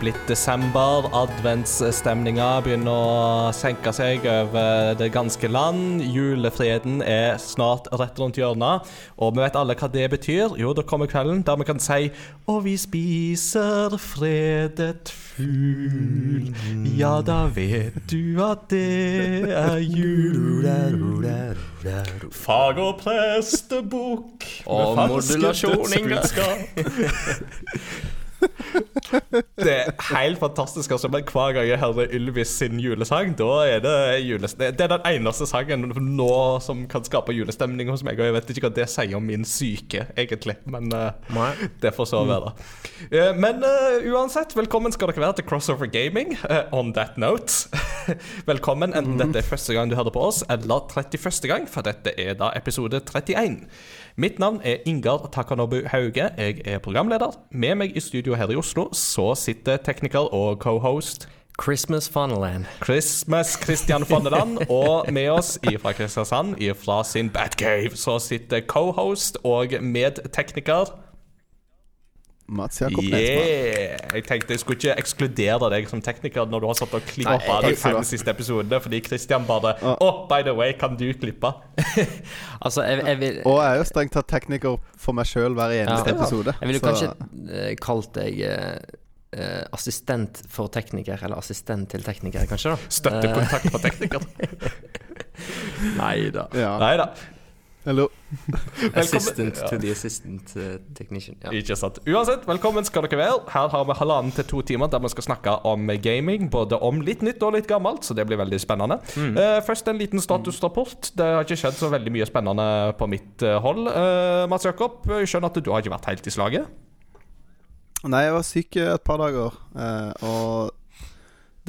blitt desember. Adventsstemninga begynner å senke seg over det ganske land. Julefreden er snart rett rundt hjørnet. Og vi vet alle hva det betyr. Jo, da kommer kvelden der vi kan si Og vi spiser fredet fugl. Ja, da vet du at det er jul. Fag- og prestebukk Og med falske dødsbudskap. Det er helt fantastisk. Altså, men Hver gang jeg hører Ylvis sin julesang, da er det julestemning. Det er den eneste sangen nå som kan skape julestemning hos meg. Og jeg vet ikke hva det sier om min syke, egentlig. Men uh, det får så være. Uh, men uh, uansett, velkommen skal dere være til Crossover Gaming. on that note. velkommen, enten dette er første gang du hører på oss, eller 31. gang, for dette er da episode 31. Mitt navn er Ingar Takanobu Hauge. Jeg er programleder. Med meg i studio her i Oslo så sitter tekniker og co-host Christmas Funneland. Christmas Christian Funneland. Og med oss fra Kristiansand, fra sin Batcave, så sitter co-host og medtekniker Mats Jakob Nesbø. Yeah! Jeg tenkte jeg skulle ikke ekskludere deg som tekniker når du har satt og klippa de fem siste episodene, fordi Christian bare Å, oh, by the way, kan du klippe? Altså, jeg, jeg vil Og jeg er jo strengt tatt tekniker for meg sjøl hver eneste Ja. episode. Jeg ville kanskje uh, kalt deg uh, Uh, assistent for tekniker, eller assistent til tekniker, kanskje? da Støttekontakt for tekniker. Nei da. ja. Eller Assistant Ja. to the assistant uh, technician. Ja. Ikke sant. Uansett, velkommen skal dere være. Her har vi halvannen til to timer der vi skal snakke om gaming. Både om litt nytt og litt gammelt, så det blir veldig spennende. Eh, først en liten statusrapport. Det har ikke skjedd så veldig mye spennende på mitt uh, hold. Eh, Mats Jakob, jeg skjønner at du har ikke vært helt i slaget? Nei, jeg var syk et par dager, eh, og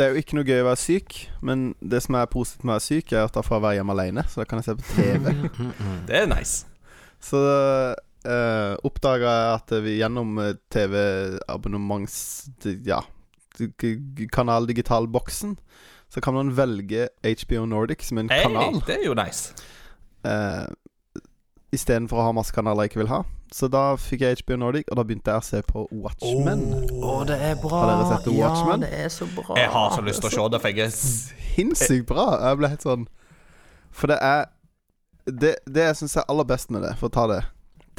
det er jo ikke noe gøy å være syk, men det som er positivt med å være syk, er at da får jeg være hjemme alene, så da kan jeg se på TV. Mm, mm. Det er nice. Så uh, oppdaga jeg at vi gjennom eh, TV-abonnements... Ja, kanal Digital-boksen, så kan man velge HBO Nordic som en Hey, kanal. det er jo nice. Uh, Istedenfor å ha masse kanaler jeg ikke vil ha. Så da fikk jeg HBO Nordic, og da begynte jeg å se på Watchmen. Oh, det er bra. Har dere sett The Watchmen? Ja, det er så bra. Jeg har så lyst til å se det, for jeg er Sinnssykt bra. Jeg ble helt sånn For det er Det, det jeg syns er aller best med det, for å ta det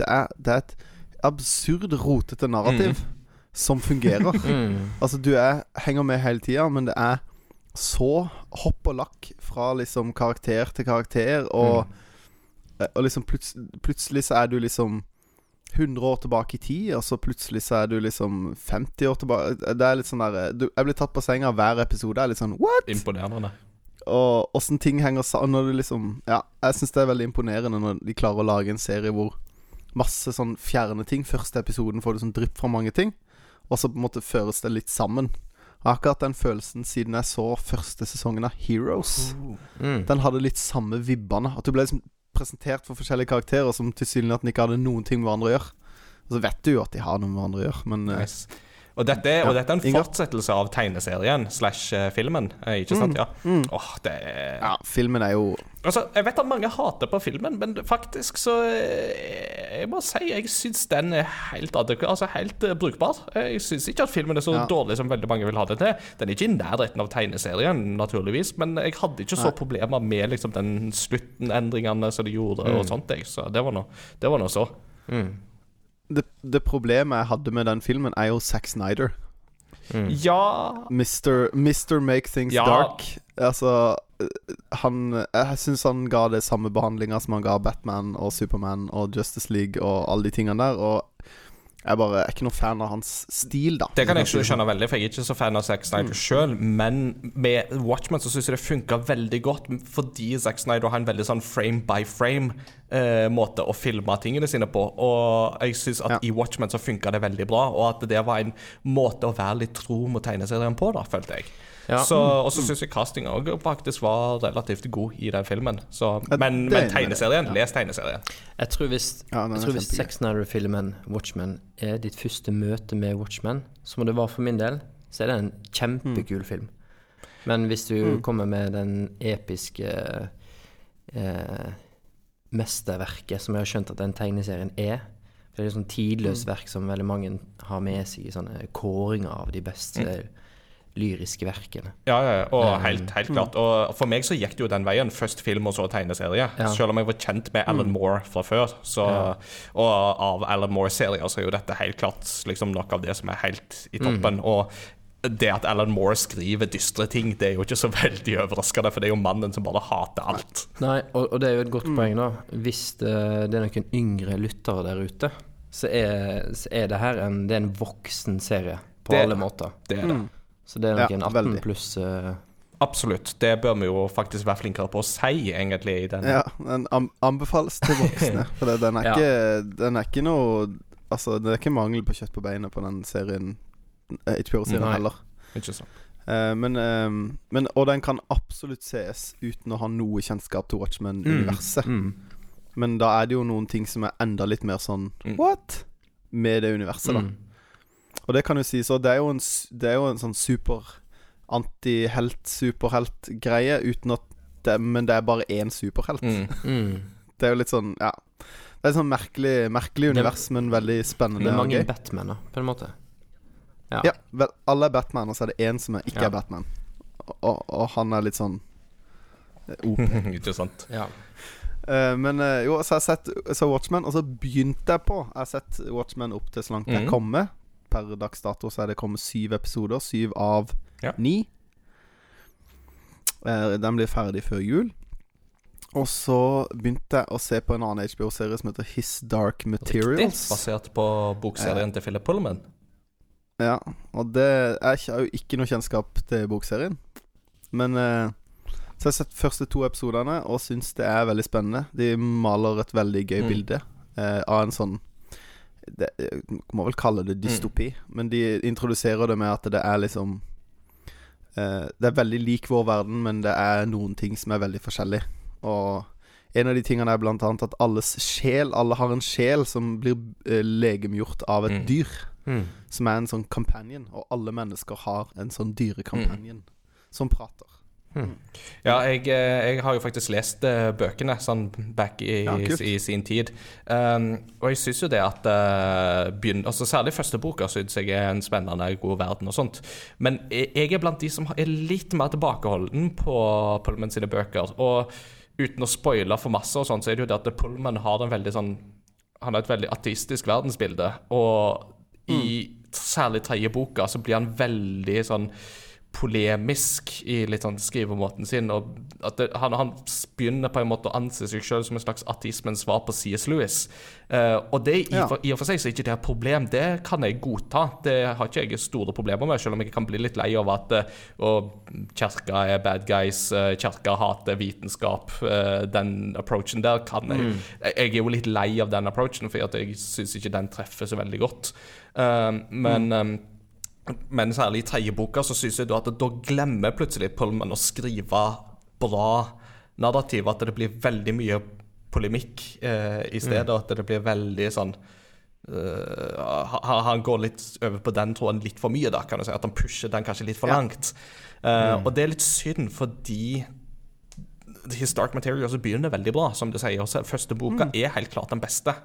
Det er, det er et absurd rotete narrativ som fungerer. Mm. Altså, du er, henger med hele tida, men det er så hopp og lakk fra liksom karakter til karakter, og, og liksom pluts, plutselig så er du liksom 100 år tilbake i tid, og så plutselig så er du liksom 50 år tilbake Det er litt sånn der du, Jeg blir tatt på senga hver episode. Er litt sånn What? imponerende. Og åssen ting henger sammen når du liksom Ja, jeg syns det er veldig imponerende når de klarer å lage en serie hvor masse sånn fjerne ting Første episoden får du sånn drypp fra mange ting, og så på en måte føres det litt sammen. Jeg har ikke hatt den følelsen siden jeg så første sesongen av Heroes. Mm. Den hadde litt samme vibbene. At du ble liksom presentert for forskjellige karakterer som tilsynelatende ikke hadde noen ting med hverandre å gjøre. Og så vet du jo at de har noe med hverandre å gjøre, men eh, Nice. Og dette, er- og dette er en Inger. fortsettelse av tegneserien slash eh, filmen, eh, ikke sant? Ja. mm. Åh, det er ja, filmen er jo Altså, Jeg vet at mange hater på filmen, men faktisk så eh, Jeg må si jeg syns den er helt, altså, helt brukbar. Jeg syns ikke at filmen er så Ja. dårlig som veldig mange vil ha det til. Den er ikke i nærheten av tegneserien, naturligvis, men jeg hadde ikke så Nei. problemer med liksom, den slutten-endringene som de gjorde, og sånt. Jeg. Så det var nå det var nå så. Mm. Det, det problemet jeg hadde med den filmen, er jo Zack Snyder. Mm. Ja Mr. Mister Make Things Ja. Dark. Altså øh, Han Jeg syns han ga det samme behandlinga som han ga Batman og Superman og Justice League og alle de tingene der. Og jeg bare er ikke noe fan av hans stil, da. Det kan jeg ikke skjønne veldig, for jeg er ikke så fan av Zack Snyder sjøl. Men med Watchmen så syns jeg det funka veldig godt, fordi Zack Snyder har en veldig sånn frame by frame-måte å filme tingene sine på. Og jeg syns at Ja. i Watchmen så funka det veldig bra, og at det var en måte å være litt tro mot tegneserien på, da, følte jeg. Ja. Så, og så syns jeg castinga òg faktisk var relativt god i den filmen. Så, men, men tegneserien, Ja. les tegneserien. Jeg tror hvis, Ja, jeg tror hvis Sex Zack Snyder-filmen Watchmen er ditt første møte med Watchmen, som det var for min del, så er det en kjempekul film. Men hvis du kommer med den episke eh, mesterverket som jeg har skjønt at den tegneserien er, Det er et sånn tidløst verk som veldig mange har med seg i sånne kåringer av de beste lyriske verkene. Ja, ja, og Um, helt, helt klart. Og for meg så gikk det jo den veien. Først film og så tegneserie. Ja. Selv om jeg var kjent med Alan Moore fra før. Så, Og av Alan Moore-serier så er jo dette helt klart liksom noe av det som er helt i toppen. Og det at Alan Moore skriver dystre ting, det er jo ikke så veldig overraskende, for det er jo mannen som bare hater alt. Nei, og, og det er jo et godt poeng, da. Hvis det, det er noen yngre lyttere der ute, så er, så er det her en, det er en voksen serie på Det- alle måter. Det er det. Så det er Ja, en 18 veldig. pluss uh... Absolutt. Det bør vi jo faktisk være flinkere på å si, egentlig. i denne. Ja, den anbefales til voksne. For det, den, er Ja. ikke, den er ikke noe Altså, det er ikke mangel på kjøtt på beinet på den serien. eh, HBO-serien Nei. heller. Ikke sant? Uh, men, eh, men Og den kan absolutt sees uten å ha noe kjennskap til Watchmen-universet. mm. Men da er det jo noen ting som er enda litt mer sånn Mm. What? Med det universet, da. Og det kan jo si, så det er jo en, det er jo en sånn super antihelt-superhelt-greie, uten at det, Men det er bare én superhelt. Mm. Mm. Det er jo litt sånn Ja. Det er et sånn merkelig, merkelig univers, men veldig spennende. Det er mange Batmaner, på en måte. Ja. Ja, vel, alle er Batman, og så er det én som er ikke Ja. er Batman. Og, og han er litt sånn eh, OP. ikke sant? Ja. Uh, men uh, jo, så har jeg sett så Watchmen, og så begynte jeg på Jeg har sett Watchmen opp til så langt jeg Mhm. kommer. Per dags dato så er det kommet syv episoder. Syv av Ja. ni. Eh, den blir ferdig før jul. Og så begynte jeg å se på en annen HBO-serie som heter His Dark Materials. Riktig. Basert på bokserien til Philip Pullman. Ja, og det Jeg har jo ikke noe kjennskap til bokserien. Men eh, Så jeg har sett første to episodene og syns det er veldig spennende. De maler et veldig gøy Mm. bilde eh, av en sånn det, Jeg må vel kalle det dystopi, men de introduserer det med at det er liksom eh, Det er veldig lik vår verden, men det er noen ting som er veldig forskjellig. Og en av de tingene er blant annet at alles sjel Alle har en sjel som blir eh, legemgjort av et Mm. dyr Mm. som er en sånn companion, og alle mennesker har en sånn dyrecompanion som prater. Ja, jeg, eh, jeg har jo faktisk lest eh, bøkene sånn back i, Ja, i sin tid. Um, og jeg syns jo det at uh, begynner, altså Særlig første boka syns jeg er en spennende, god verden og sånt. Men jeg, jeg er blant de som er litt mer tilbakeholden på Pullman sine bøker. Og uten å spoile for masse, og sånt, så er det jo det at Pullman har en veldig sånn Han har et veldig ateistisk verdensbilde. Og i særlig tredje boka så blir han veldig sånn polemisk i litt sånn skrivemåten sin. og at det, han, han begynner på en måte å anse seg selv som en slags ateismens svar på C.S. Lewis. Uh, og det i, Ja. for, i og for seg så er ikke det et problem. Det kan jeg godta. Det har ikke jeg store problemer med, selv om jeg kan bli litt lei av at uh, kirka er bad guys, uh, kirka hater vitenskap. Uh, den approachen der kan jeg Jeg jeg er jo litt lei av den approachen, for jeg syns ikke den treffer så veldig godt. Eh, men eh, men særlig i tredje boka så syns jeg da at da glemmer plutselig Pullman å skrive bra narrativ. At det blir veldig mye polemikk eh, i stedet. At det blir veldig sånn uh, han, går litt over på den tråden litt for mye, da, kan du si. At han pusher den kanskje litt for Ja. langt. Uh, Og det er litt synd, fordi His Dark Materials begynner veldig bra, som du sier. Også første boka er helt klart den beste.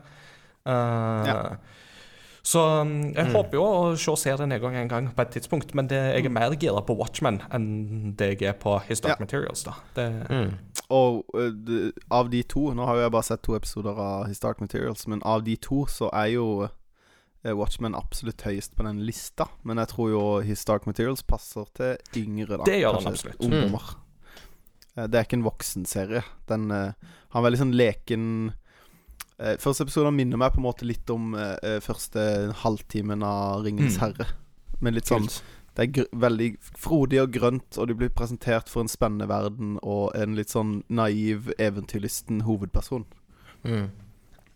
Uh, Ja. Så jeg jeg håper jo å se serien en gang, en gang på et tidspunkt, men det, jeg er mer gira på Watchmen enn det jeg er på His Dark Ja. Materials. da det, Mm. Og uh, av de to Nå har jo jeg bare sett to episoder av His Dark Materials, men av de to så er jo Watchmen absolutt høyest på den lista. Men jeg tror jo His Dark Materials passer til yngre, da. Det gjør han absolutt. Ungdommer. Eh, Det er ikke en voksenserie. Den uh, har en veldig sånn leken Første episode minner meg på en måte litt om eh, eh, første halvtimen av Ringenes Mm. herre. Men litt sånn det er veldig frodig og grønt, og du blir presentert for en spennende verden og en litt sånn naiv, eventyrlysten hovedperson. Mm.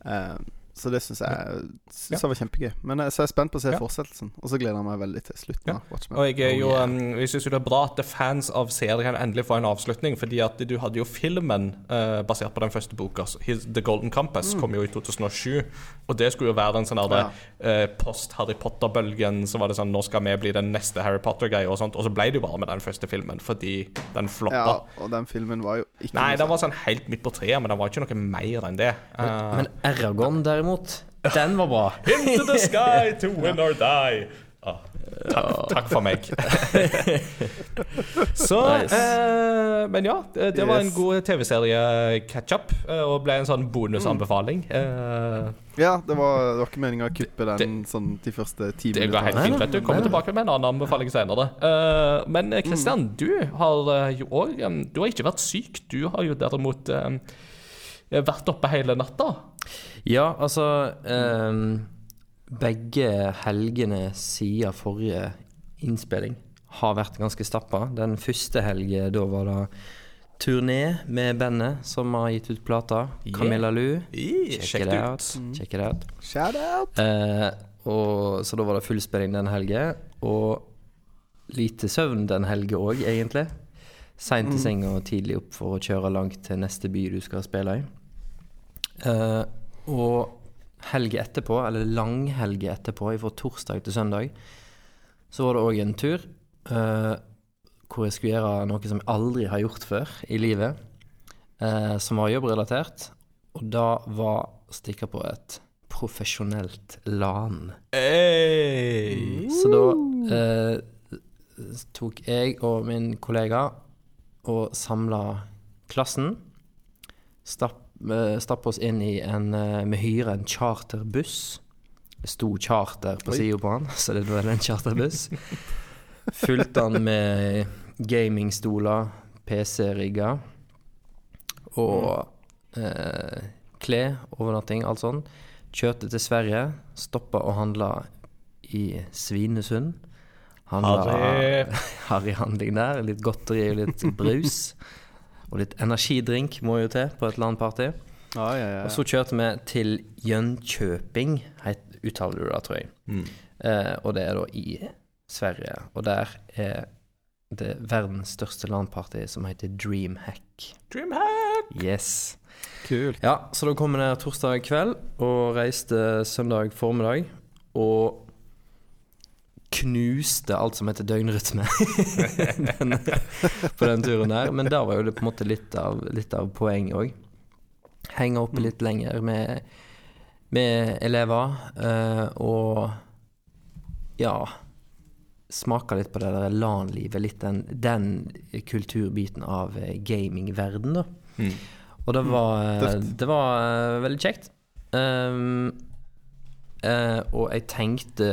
Eh, så det syns jeg, synes Ja. jeg var kjempegøy. Men jeg, så er jeg spent på å se Ja. fortsettelsen, og så gleder jeg meg veldig til slutten Ja. Og jeg, er jo, Oh, yeah. um, jeg syns jo det er bra at fans av serien endelig får en avslutning, fordi at du hadde jo filmen uh, basert på den første boka. The Golden Compass kom jo i 2007, og det skulle jo være en sånn der, uh, post-Harry Potter-bølgen. Så var det sånn Nå skal vi bli den neste Harry Potter-greia, og sånt. Og så ble det jo bare med den første filmen, fordi den floppa. Ja, og den filmen var jo ikke Nei, den var sånn helt midt på treet, men den var ikke noe mer enn det. Uh, Men Eragon, derimot, Den var bra. Into the sky to win or die. Ah, takk, takk for meg. Så Nice. eh, Men ja, det, det var en god TV-serie-catch-up. eh, og ble en sånn bonusanbefaling. Eh, Ja, det var, det var ikke meninga å kuppe den Det- sånn de første ti det går helt fint. vet Du kommer tilbake med en annen anbefaling senere. Eh, men Kristian, Christian, du har eh, jo òg Du har ikke vært syk. Du har jo derimot eh, vært oppe hele natta. Ja, altså um, Begge helgene siden forrige innspilling har vært ganske stappa. Den første helgen, da var det turné med bandet som har gitt ut plata. Yeah. Camilla Lu. Check Check it out. Check it out. Shout out! Uh, og, så da var det fullspilling den helgen. Og lite søvn den helgen òg, egentlig. Seint i seng og tidlig opp for å kjøre langt til neste by du skal spille i. Eh, og helga etterpå, eller langhelga etterpå, fra torsdag til søndag, så var det òg en tur eh, hvor jeg skulle gjøre noe som jeg aldri har gjort før i livet, eh, som var jobbrelatert. Og da var stikka på et profesjonelt LAN. Hey. Så da eh, tok jeg og min kollega og samla klassen. Stapp, eh, stapp oss inn i en eh, Vi hyrer en charterbuss. Det sto charter på sida på han, så det var en charterbuss. Fulgte han med gamingstoler, PC-rigger og eh, klær, overnatting, alt sånn. Kjørte til Sverige, stoppa og handla i Svinesund. Handla Harry. handling der. Litt godteri og litt brus. Og litt energidrink må jo til på et LAN-party. Ja, ja, ja. Og så kjørte vi til Jönköping, heit- uttaler du det, tror jeg. Mm. Eh, og det er da i Sverige. Og der er det verdens største LAN-party som heter Dreamhack. Dreamhack! Yes. Kult. Ja, så da kom vi ned torsdag kveld og reiste søndag formiddag. Og knuste alt som heter døgnrytme den, på den turen der. Men der var jo det på en måte litt av, litt av poenget òg. Henge oppe litt lenger med, med elever. uh, og ja Smake litt på det der LAN-livet. Litt den, den kulturbiten av eh, gamingverden, da. Mm. Og det var, mm. Det var uh, veldig kjekt. Um, uh, og jeg tenkte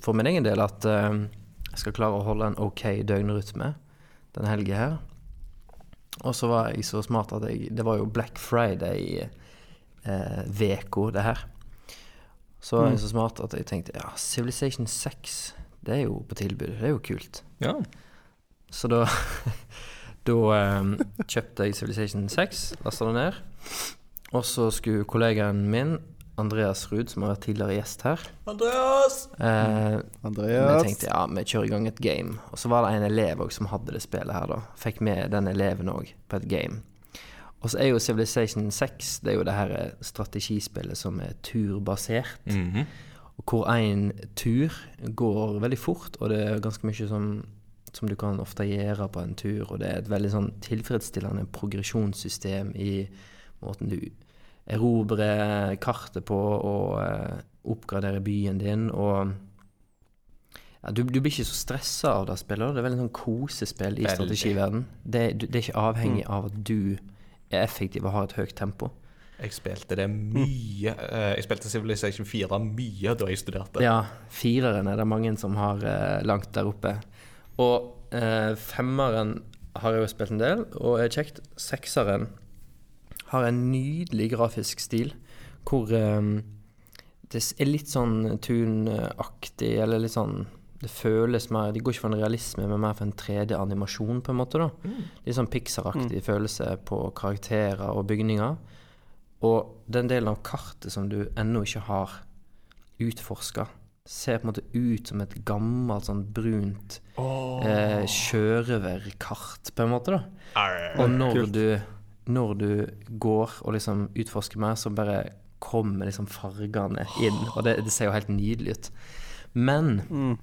for min egen del at eh, jeg skal klare å holde en ok døgnrytme den helga her. Og så var jeg så smart at jeg Det var jo Black Friday-veka, det her. Så var jeg så smart at jeg tenkte ja, Civilization 6, det er jo på tilbud. Det er jo kult. Ja. Så da Da eh, kjøpte jeg Civilization 6, lasta det ned. Og så skulle kollegaen min, Andreas Ruud, som har vært tidligere gjest her Andreas! eh, Vi tenkte ja, vi kjører i gang et game. Og så var det en elev også som hadde det spillet her, da. Fikk med den eleven òg på et game. Og så er jo Civilization 6 Det er jo det her strategispillet som er turbasert. Mhm. Og hvor én tur går veldig fort, og det er ganske mye som, som du kan ofte gjøre på en tur. Og det er et veldig sånn tilfredsstillende progresjonssystem i måten du erobrer kartet på og eh, oppgradere byen din. Og ja, du, du blir ikke så stressa av det spillet. Det er veldig sånn kosespill i strategiverden. Det, det er ikke avhengig av at du er effektiv og har et høyt tempo. Jeg spilte det mye. eh, Jeg spilte Civilization 4 mye da jeg studerte. Ja, fireren er det mange som har eh, langt der oppe. Og eh, femmeren har jeg jo spilt en del, og er kjekt. Sekseren har en nydelig grafisk stil, hvor um, det er litt sånn Tune-aktig, eller litt sånn Det føles mer De går ikke for en realisme, men mer for en 3D-animasjon, på en måte. da Litt sånn Pixar-aktig følelse på karakterer og bygninger. Og den delen av kartet som du ennå ikke har utforska, ser på en måte ut som et gammelt sånn brunt eh, sjørøverkart, på en måte, da. Og når kult. du, når du går og liksom utforsker mer, så bare kommer liksom fargene inn, og det, det ser jo helt nydelig ut. Men Mm.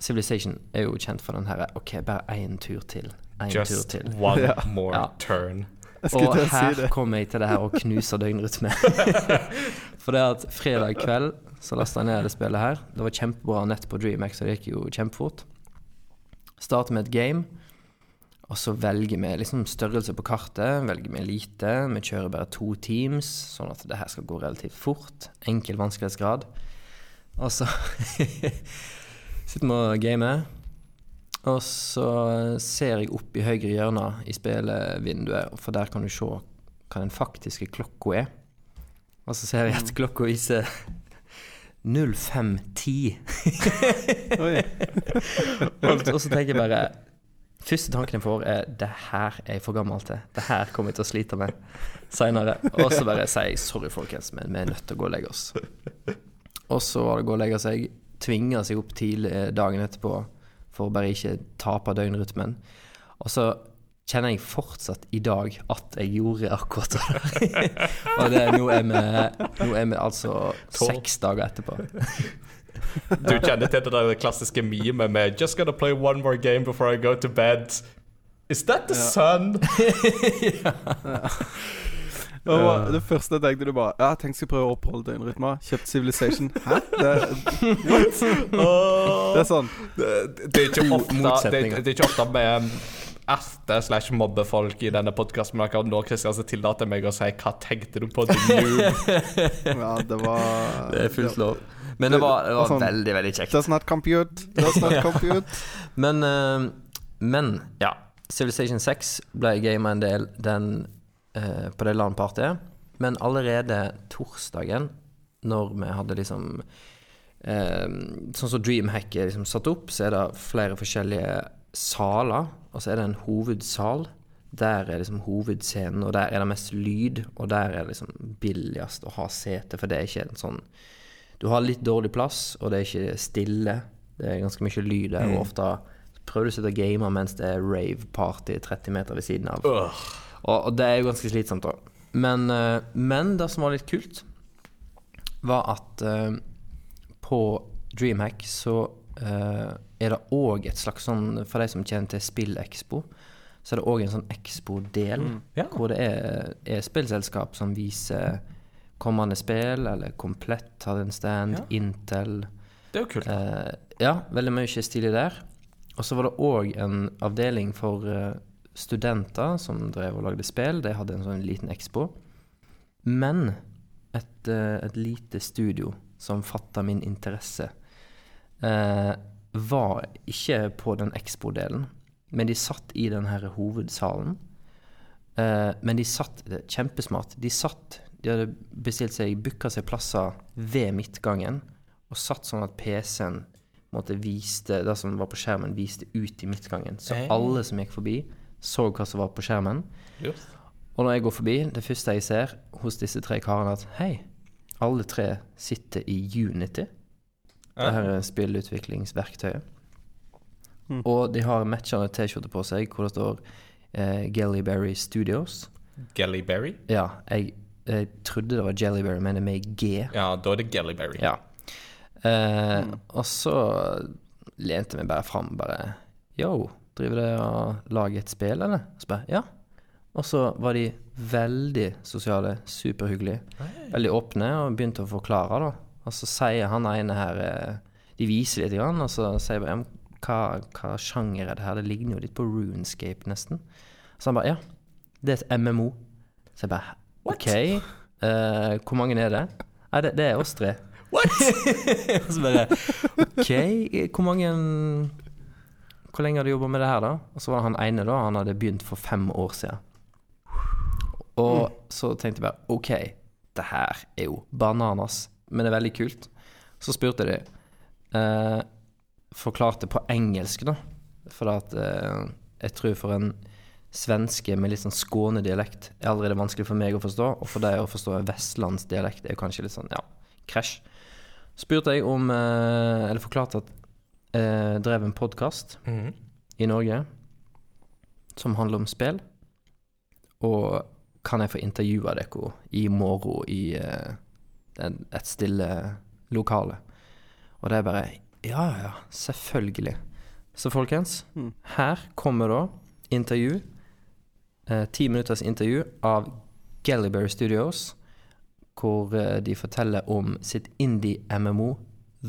Civilization er jo kjent for den her OK, bare én tur til. Tur Just til. one Ja. more Ja. turn. Og her si kommer jeg til det her og knuser døgnrytme. For det at fredag kveld så lasta jeg ned det spillet her. Det var kjempebra nett på DreamX, så det gikk jo kjempefort. Starter med et game, og så velger vi liksom størrelse på kartet. Velger vi lite. Vi kjører bare to teams, sånn at det her skal gå relativt fort. Enkel vanskelighetsgrad. Og så sitter vi og gamer. Og så ser jeg opp i høyre hjørne i spillevinduet, for der kan du se hva den faktiske klokka er. Og så ser jeg at klokka viser 0510. Og, og så tenker jeg bare Første tanken jeg får, er det her er jeg for gammel til. Det her kommer jeg til å slite med seinere. Og så bare sier jeg sorry, folkens, men vi er nødt til å gå og legge oss. Og så var det å gå og legge seg. Tvinge seg opp tidlig dagen etterpå for å bare ikke tape døgnrytmen. Og så kjenner jeg fortsatt i dag at jeg gjorde akkurat det der. og det, nå, er vi, nå er vi altså seks dager etterpå. Du kjenner til det der klassiske memet med 'Just gonna play one more game before I go to bed'. Is that the sun? Og det første jeg tenkte du bare Ja, tenk skal prøve å oppholde døgnrytma. Kjøpt Civilization. Hæ? Det, det er sånn. Det, det, er ikke ofte, det, det er ikke ofte med erte slash mobbe folk i denne podkasten, men akkurat nå Kristian, så tillater jeg meg å si 'hva tenkte du på', din noob? Ja, det var Det er fullt lov. Men det var, det var sånn- veldig, veldig kjekt. Does not compute. Does not compute. Men, uh, men ja. Civilization 6 ble gama en del den, uh, på det LAN-partyet. Men allerede torsdagen, når vi hadde liksom eh, Sånn som Dreamhack er liksom satt opp, så er det flere forskjellige saler. Og så er det en hovedsal. Der er liksom hovedscenen, og der er det mest lyd. Og der er det liksom billigst å ha sete, for det er ikke en sånn Du har litt dårlig plass, og det er ikke stille. Det er ganske mye lyd der, og ofte prøver du å sitte og game mens det er rave-party 30 meter ved siden av. Og, det er jo ganske slitsomt, da. Men, eh, men det som var litt kult, var at eh, på Dreamhack så eh, er det òg et slags sånn For de som kjenner til SpillExpo, så er det òg en sånn Expo-del Ja. hvor det er, er spillselskap som viser kommende spill, eller Komplett hadde en stand, Ja. Intel Det er jo kult. Eh, ja, veldig mye stilig der. Og så var det òg en avdeling for eh, studenter som drev og lagde spill. De hadde en sånn liten expo. Men et, eh, et lite studio som fatta min interesse, eh, var ikke på den expo-delen. Men de satt i den her hovedsalen. Eh, men de satt det Kjempesmart. De satt De hadde bestilt seg, booka seg plasser ved midtgangen, og satt sånn at PC-en måtte viste det som var på skjermen, viste ut i midtgangen. Så hey. alle som gikk forbi, så hva som var på skjermen. Just. Og når jeg går forbi, det første jeg ser hos disse tre karene, at hei, alle tre sitter i Unity. Det her er spillutviklingsverktøyet. Mm. Og de har matchende T-skjorte på seg hvor det står eh, Gellyberry Studios. Gellyberry? Ja, jeg, jeg trodde det var Jellyberry, men det er med G. Ja, da er det Gellyberry. Ja. Eh, Og så lente jeg meg bare fram bare Yo, driver dere og lager et spill, eller? Og så bare ja. Og så var de veldig sosiale, superhyggelige. Veldig åpne og begynte å forklare, da. Og så sier han ene her eh, De viser litt, grann, og så sier jeg bare hva, hva sjanger er det her? Det ligner jo litt på Runescape, nesten. Så han bare ja, det er et MMO. Så jeg bare OK. uh, hvor mange er det? Nei, det, det er oss tre. What?! Og så bare OK, hvor mange Hvor lenge har du jobba med det her, da? Og så var det han ene, da. Han hadde begynt for fem år siden. Og så tenkte jeg bare OK, det her er jo bananas, men det er veldig kult. Så spurte de eh, Forklarte på engelsk, da. For at eh, jeg tror for en svenske med litt sånn skånedialekt er allerede vanskelig for meg å forstå, og for deg å forstå vestlandsdialekt er jo kanskje litt sånn, ja, krasj. Spurte jeg om eh, Eller forklarte at jeg drev en podkast Mhm. i Norge som handler om spill. Og kan jeg få intervjue dere i morgen i eh, et stille lokale? Og det er bare Ja, ja, selvfølgelig. Så folkens, Mm. her kommer da intervju. Eh, Ti minutters intervju av Gellyberry Studios. hvor eh, de forteller om sitt indie-MMO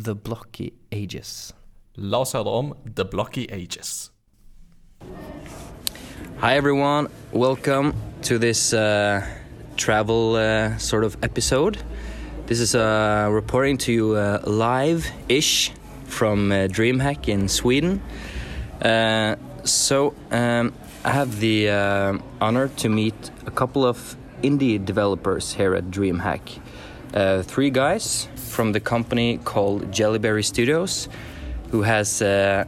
The Blocky Ages. La oss høre om The Blocky Ages. Hi everyone, welcome to this uh, travel uh, sort of episode. This is uh, reporting to you uh, live-ish from uh, DreamHack in Sweden. So um, I have the uh, honor to meet a couple of indie developers here at DreamHack. Uh, three guys from the company called Jellyberry Studios, who has uh,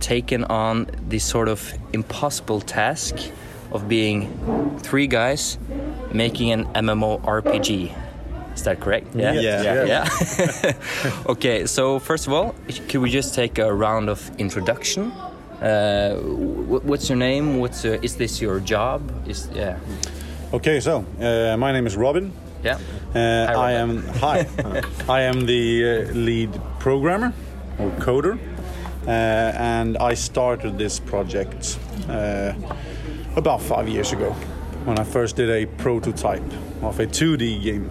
taken on the sort of impossible task of being three guys making an MMORPG. Is that correct? Yeah. Yeah. Yeah. okay, so first of all, could we just take a round of introduction? Uh, what's your name? What's uh, is this your job? Is yeah, Okay, so uh, my name is Robin. yeah. Uh, I am hi. I am the uh, lead programmer or coder, uh, and I started this project uh, about five years ago when I first did a prototype of a 2D game.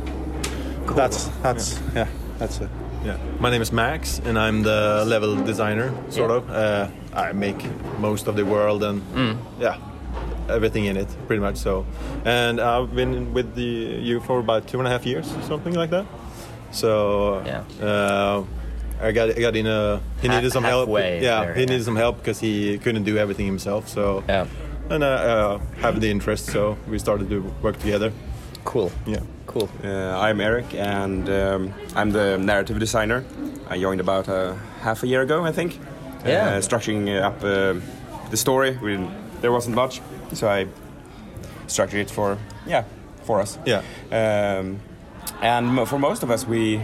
That's that's yeah, that's it. Yeah, my name is Max, and I'm the level designer, sort Yeah. of. Uh, I make most of the world and yeah, everything in it, pretty much. So, and I've been with the you for about two and a half years, something like that. So, Yeah. uh, I got I got in a he needed some help. Yeah, there, he yeah. needed some help because he couldn't do everything himself. So, Yeah. and I uh, have the interest, so we started to work together. Cool. Yeah. Cool. Uh, I'm Eric, and um, I'm the narrative designer. I joined about uh, half a year ago, I think. Yeah. Uh, structuring up uh, the story. We didn't, there wasn't much, so I structured it for yeah for us. Yeah. Um, and for most of us, we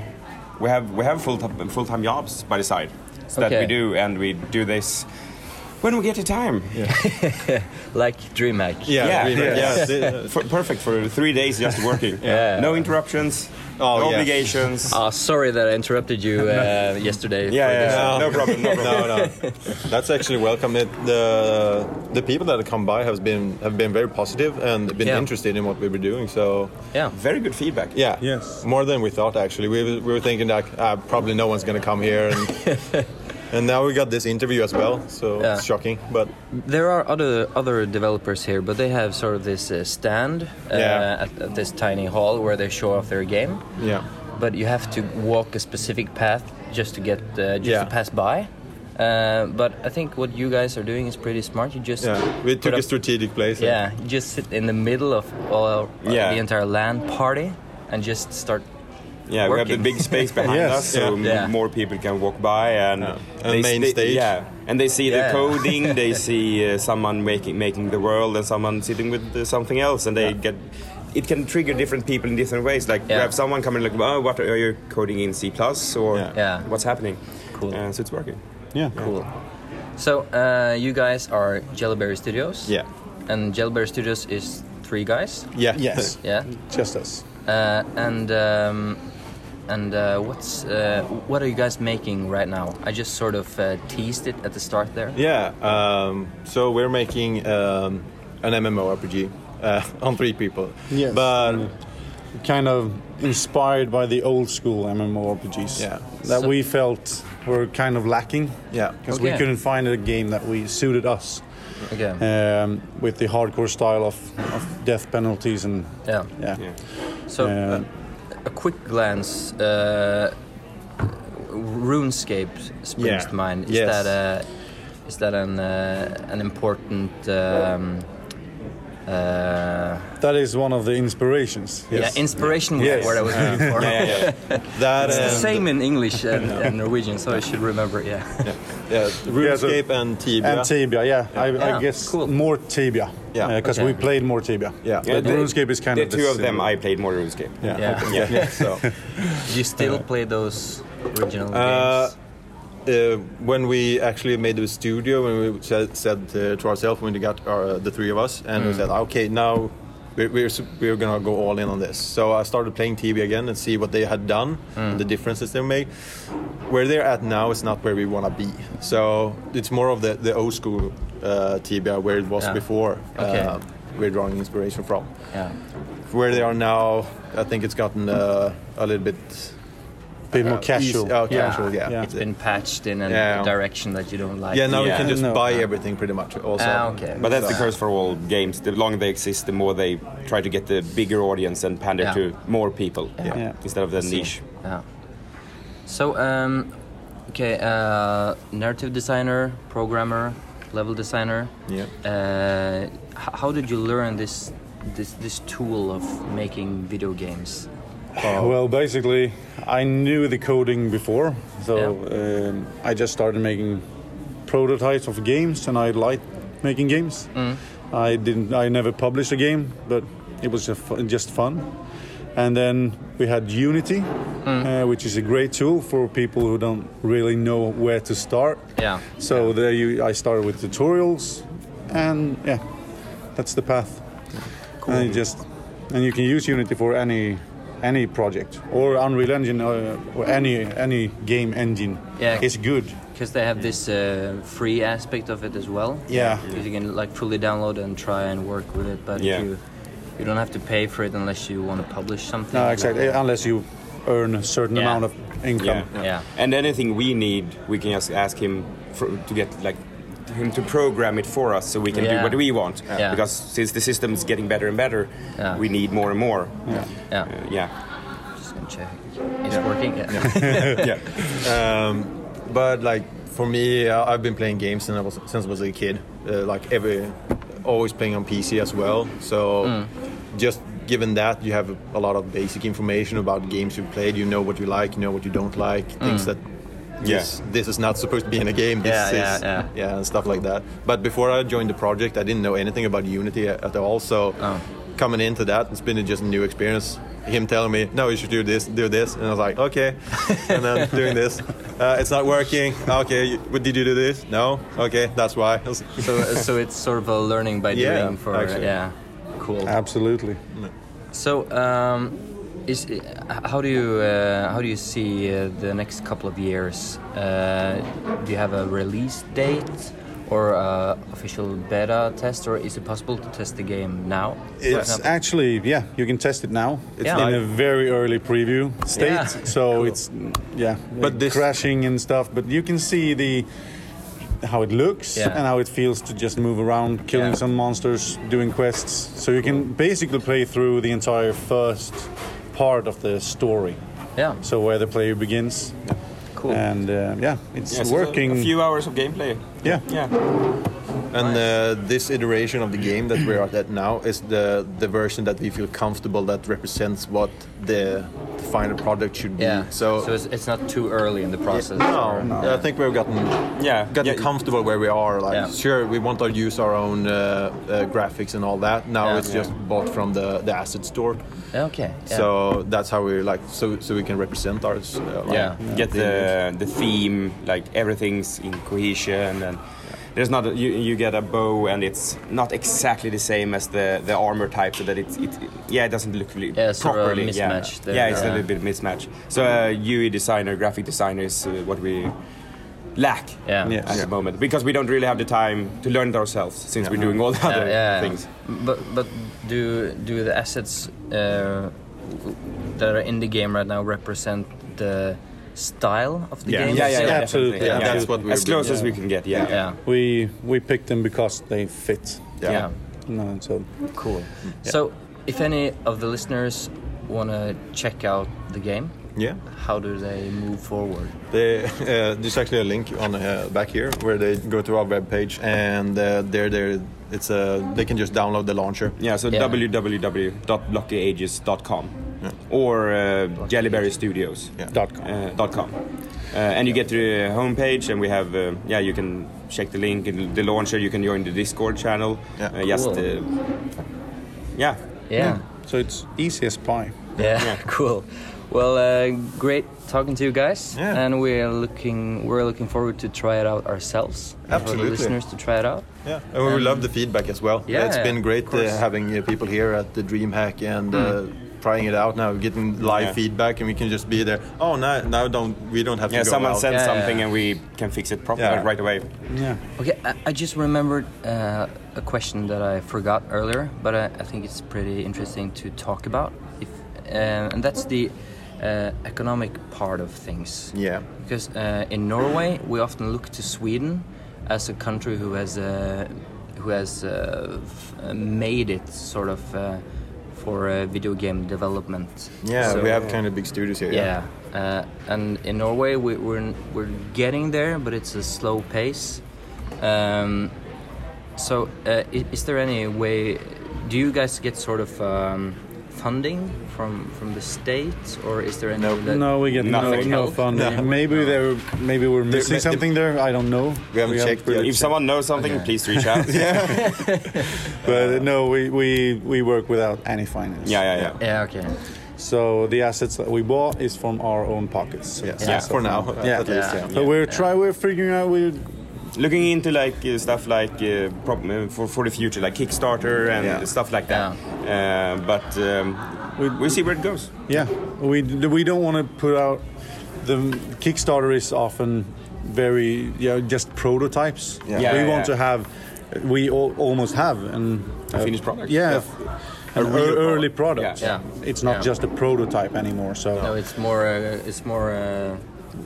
we have we have full time full time jobs by the side so that we do, and we do this when we get the time. Like DreamHack. Yeah, Yeah. really, Yeah. yeah, For, perfect for three days just working. Yeah. No interruptions. Oh, no yeah. obligations. Ah, sorry that I interrupted you uh, yesterday. Yeah, yeah, this. yeah. No problem, no problem. no, no. That's actually welcome. It, the the people that have come by have been have been very positive and been Yeah. interested in what we were doing. So Yeah. Very good feedback. yeah, Yes. more than we thought. Actually, we were, we were thinking that uh, probably no one's going to come here, and and now we got this interview as well. So Yeah. it's shocking, but There are other other developers here, but they have sort of this uh, stand uh, Yeah. at, at this tiny hall where they show off their game. yeah, But you have to walk a specific path just to get uh, just Yeah. to pass by. Uh, but I think what you guys are doing is pretty smart. You just yeah. We took a strategic place. yeah, you just sit in the middle of all Yeah. the entire land party and just start. Yeah, we have the big space behind Yes. us, so Yeah. m- Yeah. more people can walk by and Yeah. And main they- stage. Yeah, and they see Yeah. the coding, they see uh, someone making making the world, and someone sitting with uh, something else, and they get. It can trigger different people in different ways. Like you Yeah. have someone coming like, "Oh, what are you coding in C plus or Yeah. Yeah. what's happening?" Cool. Uh, so it's working. Yeah. Cool. So uh, you guys are Jellyberry Studios. yeah, And Jellyberry Studios is three guys. yeah. Yes. Yeah. Just us. Uh, and um, and uh, what's uh, what are you guys making right now? I just sort of uh, teased it at the start there. Yeah, um, so we're making um, an MMORPG uh, on three people. Yes. but kind of inspired by the old school MMORPGs Yeah. that So- we felt were kind of lacking yeah, because we couldn't find a game that we suited us Okay. um, with the hardcore style of, of death penalties and yeah. yeah. Yeah. So Uh, uh, a quick glance. Uh, RuneScape springs Yeah. to mind. Is Yes. that a, is that an uh, an important? Um, uh, That is one of the inspirations. Yes. Yeah, inspiration was Yes. the word I was looking for. Yeah, yeah, yeah. that It's the same in English and, and Norwegian, so I should remember. Yeah. Yeah, RuneScape and Tibia. and Tibia, yeah. I, Yeah, I guess cool. more Tibia. Yeah. Because Okay. we played more Tibia. yeah, Yeah, But the- RuneScape is kind the of two of them. I played more RuneScape. Yeah. Yeah. yeah. so You still play those original uh, games? Uh, when we actually made the studio, when we said, said uh, to ourselves when we got our, the three of us, and we said, okay, now we're, we're, we're gonna go all in on this. So I started playing TV again and see what they had done, and the differences they made. Where they're at now is not where we want to be. So it's more of the, the old school uh, Tibia where it was Yeah. before. Okay. Uh, we're drawing inspiration from. Yeah. Where they are now, I think it's gotten uh, a little bit bit more uh, casual. easy- oh, casual, yeah. Yeah. It's been patched in a Yeah. direction that you don't like. Yeah, now Yeah. you can just No. buy everything pretty much. Also, Ah, okay. But that's the curse for all games. The longer they exist, the more they try to get the bigger audience and pander Yeah. to more people Yeah. instead of the niche. Yeah. So, um, okay, uh, narrative designer, programmer, level designer. Yeah. Uh, how did you learn this this this tool of making video games? Well, basically, I knew the coding before, so um, I just started making prototypes of games, and I liked making games. I didn't, I never published a game, but it was just fun. And then we had Unity, uh, which is a great tool for people who don't really know where to start. Yeah. So there, you, I started with tutorials, and yeah, that's the path. Cool. And you just and you can use Unity for any any project or Unreal Engine or, or any any game engine. Yeah. it's good. Because they have this uh, free aspect of it as well. Yeah. Because you can like fully download and try and work with it, but Yeah. if you you don't have to pay for it unless you want to publish something. No, exactly. Unless you earn a certain Yeah. amount of income. Yeah. Yeah. And anything we need, we can just ask him for, to get like him to program it for us, so we can Yeah. do what we want. Yeah. Because since the system is getting better and better, Yeah. we need more and more. Yeah. Uh, yeah. Just gonna check. Is it working. Yeah. yeah. Um, but like for me, I've been playing games since I was since I was a kid. Uh, like every, always playing on PC as well. So just given that, you have a lot of basic information about games you've played. You know what you like, you know what you don't like, things that. Yes, this is not supposed to be in a game. This Yeah, is, yeah, yeah. and stuff like that. But before I joined the project, I didn't know anything about Unity at, at all. So Oh. coming into that, it's been just a new experience. Him telling me, no, you should do this, do this, and I was like, okay, and then doing this. Uh, it's not working. Okay, you- what did you do this? No. Okay, that's why. so so it's sort of a learning by Yeah, doing for actually. yeah. Cool. Absolutely. So, um, is how do you uh, how do you see uh, the next couple of years? Uh, do you have a release date or a official beta test, or is it possible to test the game now? It's actually yeah, you can test it now. It's Yeah. in a very early preview state, Yeah. so it's yeah, But this- crashing and stuff. But you can see the how it looks Yeah. and how it feels to just move around, killing Yeah. some monsters, doing quests. So you can basically play through the entire first part of the story. yeah, So where the player begins, cool. and uh, yeah, it's Yeah, so working. A, a few hours of gameplay. yeah, Yeah. And uh, this iteration of the game that we're at now is the the version that we feel comfortable that represents what the final product should be. yeah. So, so it's, it's not too early in the process. no, or- I think we've gotten Yeah. gotten yeah. comfortable where we are. Like, Yeah. sure, we want to use our own uh, uh, graphics and all that. Now Yeah. it's Yeah. just bought from the the asset store. Okay. Yeah. So that's how we like so so we can represent ours. Uh, like, Yeah. Get the the theme, like everything's in cohesion and. There's not a, you, you get a bow and it's not exactly the same as the, the armor type so that it's it, yeah it doesn't look really Yeah, sort of a properly mismatch yeah, there, yeah it's yeah. a little bit mismatch so uh, UI designer graphic designer is uh, what we lack yeah. Yeah. at the moment because we don't really have the time to learn it ourselves since we're doing all the other yeah, yeah. things But but do do the assets uh, that are in the game right now represent the style of the yeah game? yeah yeah, yeah Absolutely, definitely, yeah. That's what we're as close doing. as we can get yeah Yeah. we we picked them because they fit. Yeah. Yeah. No, so Cool. So, if any of the listeners want to check out the game, Yeah. how do they move forward? They, uh, there's actually a link on uh, back here where they go to our webpage and uh, there, there, it's uh, they can just download the launcher. Yeah, so Yeah. www.blockyages.com or uh, Jellyberry Studios. Yeah. dot com. Uh, dot com. Uh, and you get to the homepage, and we have, uh, yeah, you can check the link in the launcher. You can join the Discord channel. Yeah. Uh, just, uh, yeah. Yeah. So it's easy as pie. Yeah. cool. Well, uh, great talking to you guys, Yeah. and we're looking we're looking forward to try it out ourselves. and For Absolutely. the listeners to try it out. Yeah, and we Um, love the feedback as well. yeah, it's been great uh, having uh, people here at the DreamHack and uh, trying it out now, getting live Yeah. feedback, and we can just be there. Oh, now now don't we don't have Yeah, to go someone out. said Yeah, yeah, something yeah. and we can fix it properly Yeah. right away. Yeah. Okay, I, I just remembered uh, a question that I forgot earlier, but I, I think it's pretty interesting to talk about. If uh, and that's the uh, economic part of things. Yeah. Because uh, in Norway, we often look to Sweden as a country who has uh, who has uh, f- uh, made it sort of uh, for uh, video game development. Yeah, So- we have kind of big studios here. yeah, uh, and in Norway we, we're we're getting there, but it's a slow pace. Um, so, uh, is, is there any way? Do you guys get sort of um, funding from from the state, or is there any? No. that- No, we get Nothing. no funding. Maybe there, maybe we're missing may- something there. I don't know. We haven't checked yet. If someone knows something, Okay. please reach out. yeah. But no, we, we we work without any finance. yeah, yeah, yeah. Yeah. Okay. So the assets that we bought is from our own pockets. Yes. Yeah. For now, Yeah. at least. Yeah. Yeah. But we're try we're figuring out we Looking into like uh, stuff like uh, prob- uh, for for the future, like Kickstarter and Yeah. stuff like that. Uh, but um, We- we'll see where it goes. yeah we we don't want to put out the Kickstarter is often very yeah just prototypes. Yeah. Yeah, we yeah, want yeah. to have we al- almost have an A finished product. Yeah, Yeah. an A real early product. product. Yeah. It's not Yeah. just a prototype anymore. So No, it's more. Uh, it's more uh,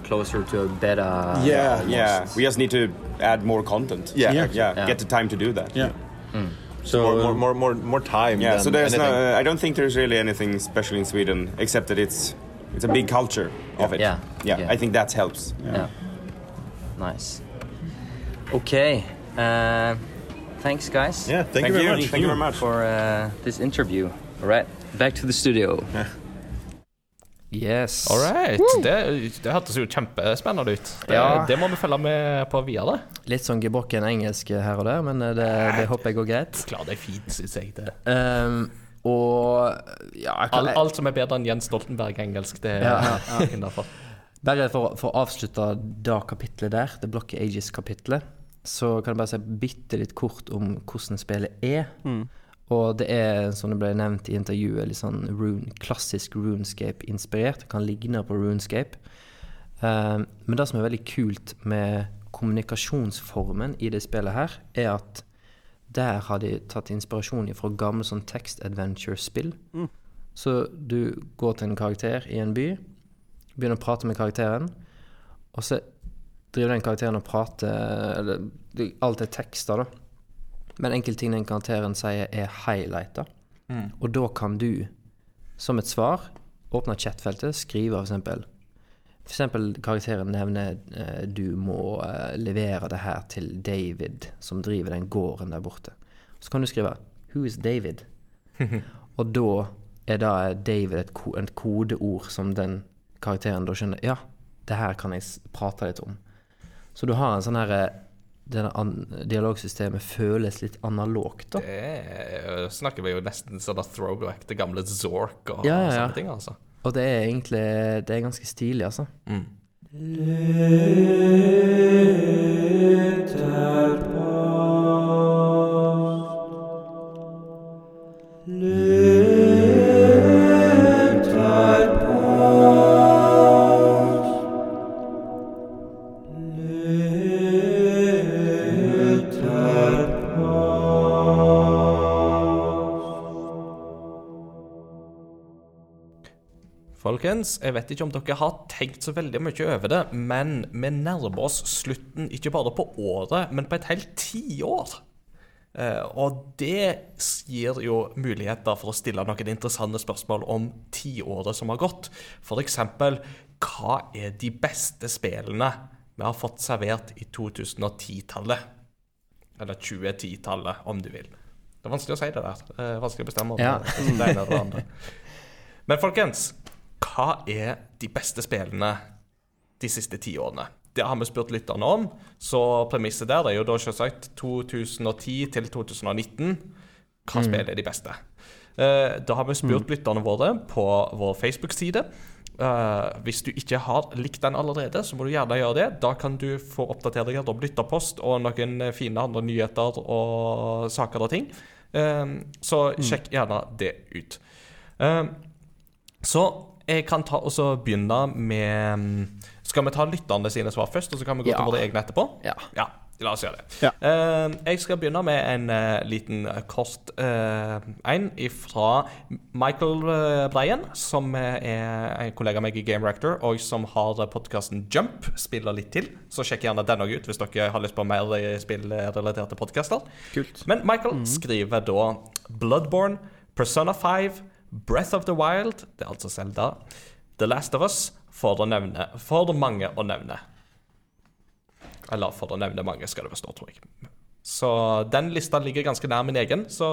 closer to a beta. yeah, Yeah, we just need to add more content. Yeah. yeah, Yeah. Get the time to do that. yeah. So More, more, more, more, more time. Yeah, than so there's no. anything. Uh, I don't think there's really anything special in Sweden except that it's it's a big culture of it. Yeah, yeah. yeah. I think that helps. Yeah. Nice. Okay. Uh, thanks, guys. Yeah, thank, Thank you very you. much. Thank you very much. For uh, this interview. All right. Back to the studio. Yes. All right. Det, det hørtes jo kjempespennende ut. Det, Ja. det må vi følge med på videre. Litt sånn gebrokken engelsk her og der, men eh, det, det håper jeg går greit. Klar, det er fint, syns jeg. Det. Um, og ja, kan, Alt, alt som er bedre enn Jens Stoltenberg-engelsk, det er Ja, innafor. Bare for, for å avslutte det kapitlet der, The Block Ages-kapitlet, så kan jeg bare si bitte litt kort om hvordan spillet er. Og det er, som det ble nevnt i intervjuet, litt sånn rune, klassisk runescape-inspirert. Kan ligne på runescape. Um, men det som er veldig kult med kommunikasjonsformen i det spillet her, er at der har de tatt inspirasjon fra gamle sånn text adventure-spill. Så du går til en karakter i en by, begynner å prate med karakteren, og så driver den karakteren og prater eller, Alt er tekster, da. Men enkelte ting den karakteren sier, er highlighta. Og da kan du, som et svar, åpne chatfeltet, skrive For eksempel karakteren nevner eh, du må eh, levere det her til David, som driver den gården der borte. Så kan du skrive 'Who is David?' Og da er da David et, ko et kodeord som den karakteren da skjønner Ja, det her kan jeg prate litt om. Så du har en sånn herre Denne an dialogsystemet føles litt analogt, da. Det er- snakker vi jo nesten sånn at throwback til gamle Zork og Ja, ja, ja. sånne ting, altså. Og det er egentlig Det er ganske stilig, altså. Folkens, jeg vet ikke om dere har tenkt så veldig mye over det, men vi nærmer oss slutten ikke bare på året, men på et helt tiår. Eh, og det gir jo muligheter for å stille noen interessante spørsmål om tiåret som har gått. Eksempel, hva er de beste spillene vi har fått servert i 2010-tallet? Eller 2010-tallet, om du vil. Det er vanskelig å si det der. Det er vanskelig å bestemme. Ja. det ene eller andre. Men folkens, hva er de beste spillene de siste ti årene? Det har vi spurt lytterne om, så premisset der er jo da selvsagt 2010 til 2019. Hva spill er de beste? Eh, da har vi spurt lytterne våre på vår Facebook-side. Uh, hvis du ikke har likt den allerede, så må du gjerne gjøre det. Da kan du få oppdateringer om lytterpost og noen fine andre nyheter og saker og ting. Uh, så sjekk gjerne det ut. Så jeg kan ta og så begynne med mm, Skal vi ta lytterne sine svar først, og så kan vi gå Ja. til våre egne etterpå? Ja. Ja, la oss gjøre det. Ja. Uh, jeg skal begynne med en uh, liten eh, kort uh, en fra Michael eh, Breien, som eh, er en kollega av meg i Game Reactor, og som har podkasten Jump, spiller litt til. Så sjekk gjerne den òg ut hvis dere har lyst på mer eh, spillrelaterte podkaster. Men Michael skriver da Bloodborne, Persona 5, Breath of the Wild, det er altså Zelda, The Last of Us, for å nevne For mange å nevne. Eller for å nevne mange, skal det stå, tror jeg. Så den lista ligger ganske nær min egen, så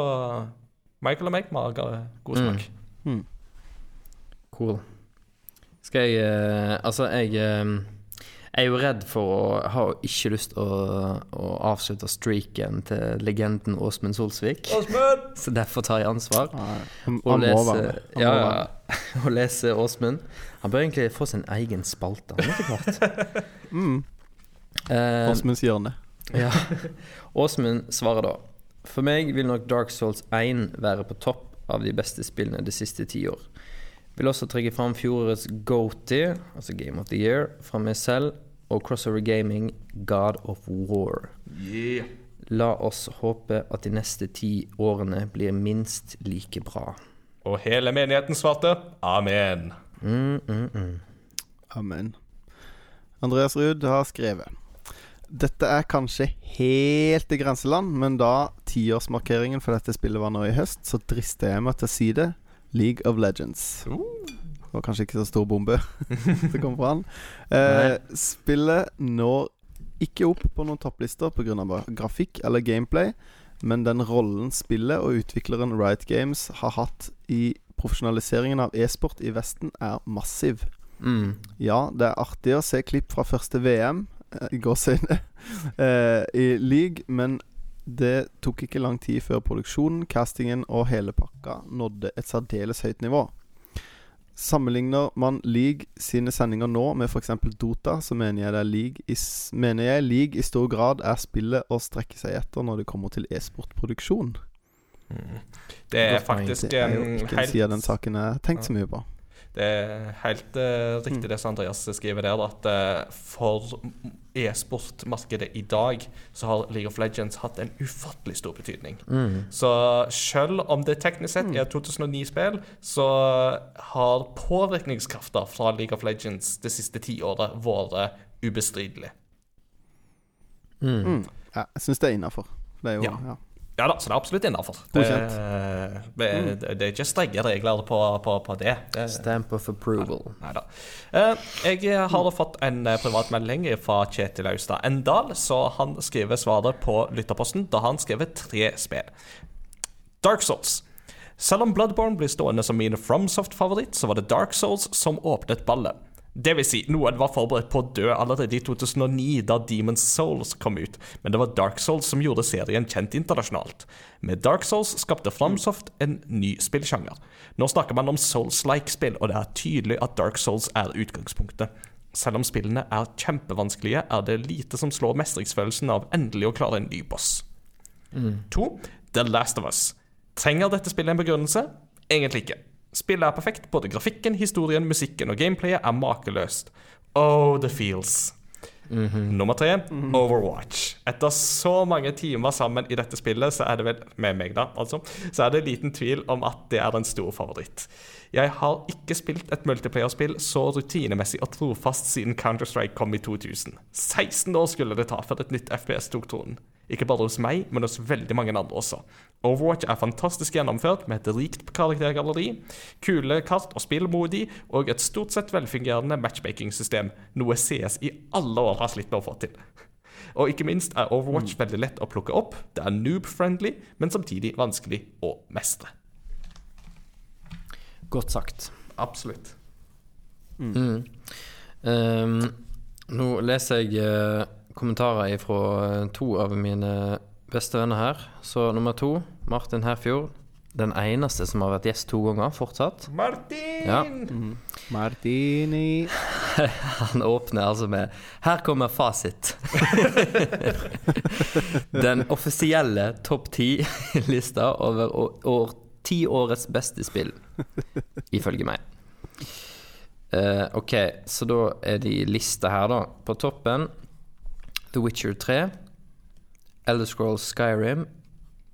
Michael og meg må ha god smak. Cool. Skal jeg eh, Altså, jeg eh, er jo redd for å Ha ikke lyst til å, å avslutte streaken til legenden Åsmund Solsvik. Så derfor tar jeg ansvar. Han, Og han lese. Han ja, og lese Åsmund. Han bør egentlig få sin egen spalte han etter hvert. Mm. Eh, Åsmunds hjørne. ja. Åsmund svarer da For meg vil nok Dark Souls 1 være på topp av de beste spillene de siste ti år. Vil også trekke fram fjorårets Goaty, altså Game of the Year, fra meg selv og Crossover Gaming God of War. La oss håpe at de neste ti årene blir minst like bra. Og hele menigheten svarte amen. Mm, mm, mm. Amen. Andreas Ruud har skrevet Dette er kanskje helt i grenseland, men da tiårsmarkeringen for dette spillet var nå i høst, så drister jeg meg til å si det. League of Legends. Det var kanskje ikke så stor bombe som kom fra han. Eh, spillet når ikke opp på noen topplister pga. grafikk eller gameplay, men den rollen spillet og utvikleren Riot Games har hatt i profesjonaliseringen av e-sport i Vesten, er massiv. Mm. Ja, det er artig å se klipp fra første VM eh, i gåseøyne eh, i league, men det tok ikke lang tid før produksjonen, castingen og hele pakka nådde et særdeles høyt nivå. Sammenligner man League sine sendinger nå med f.eks. Dota, så mener jeg, det er League i, mener jeg League i stor grad er spillet å strekke seg etter når det kommer til e-sportproduksjon. Det er faktisk Det er ikke en helt side av den saken jeg har tenkt så mye på. Det er helt uh, riktig det som Andreas skriver der, at uh, for e-sportmarkedet i dag så har League of Legends hatt en ufattelig stor betydning. Mm. Så selv om det teknisk sett er 2009-spill, så har påvirkningskrafta fra League of Legends det siste tiåret vært ubestridelig. Mm. Mm. Ja, jeg syns det er innafor. Det er jo Ja. ja. Ja da, så det er absolutt innafor. Det, Godkjent. det, det er ikke strenge regler på, på, på det. det Stamp of approval. Neida. Eh, jeg har fått en eh, privatmelding fra Kjetil Austad Endal, så han skriver svaret på lytterposten. Da har han skrevet tre spill. Dark Souls. Selv om Bloodborne blir stående som min FromSoft-favoritt, så var det Dark Souls som åpnet ballet. Det vil si, noen var forberedt på å dø allerede i 2009, da Demon's Souls kom ut, men det var Dark Souls som gjorde serien kjent internasjonalt. Med Dark Souls skapte Framsoft en ny spillsjanger. Nå snakker man om Souls-like-spill, og det er tydelig at Dark Souls er utgangspunktet. Selv om spillene er kjempevanskelige, er det lite som slår mestringsfølelsen av endelig å klare en ny boss. To, The Last of Us. Trenger dette spillet en begrunnelse? Egentlig ikke. Spillet er perfekt. Både grafikken, historien, musikken og gameplayet er makeløst. Oh, the feels. Nummer tre, Overwatch. Etter så mange timer sammen i dette spillet, så er det vel med meg da, altså, så er det liten tvil om at det er en stor favoritt. Jeg har ikke spilt et multiplayerspill så rutinemessig og trofast siden Counter-Strike kom i 2000. 16 år skulle det ta før et nytt FPS tok tronen. Ikke bare hos meg, men hos veldig mange andre også. Overwatch er fantastisk gjennomført med et rikt karaktergalleri, kule kart og spillmodig, og et stort sett velfungerende matchmaking-system, noe CS i alle år har slitt med å få til. Og ikke minst er Overwatch veldig lett å plukke opp, det er noob-friendly, men samtidig vanskelig å mestre. Godt sagt. Absolutt. Mm. Um, nå leser jeg eh, kommentarer fra to av mine beste venner her. Så nummer to, Martin Herfjord. Den eneste som har vært gjest to ganger, fortsatt. Martin! Ja. Martini Han åpner altså med Her kommer fasit. Den offisielle topp ti-lista over år, tiårets beste spill, ifølge meg. Uh, ok, så da er de lista her, da. På toppen The Witcher 3, Elder Scrolls Skyrim,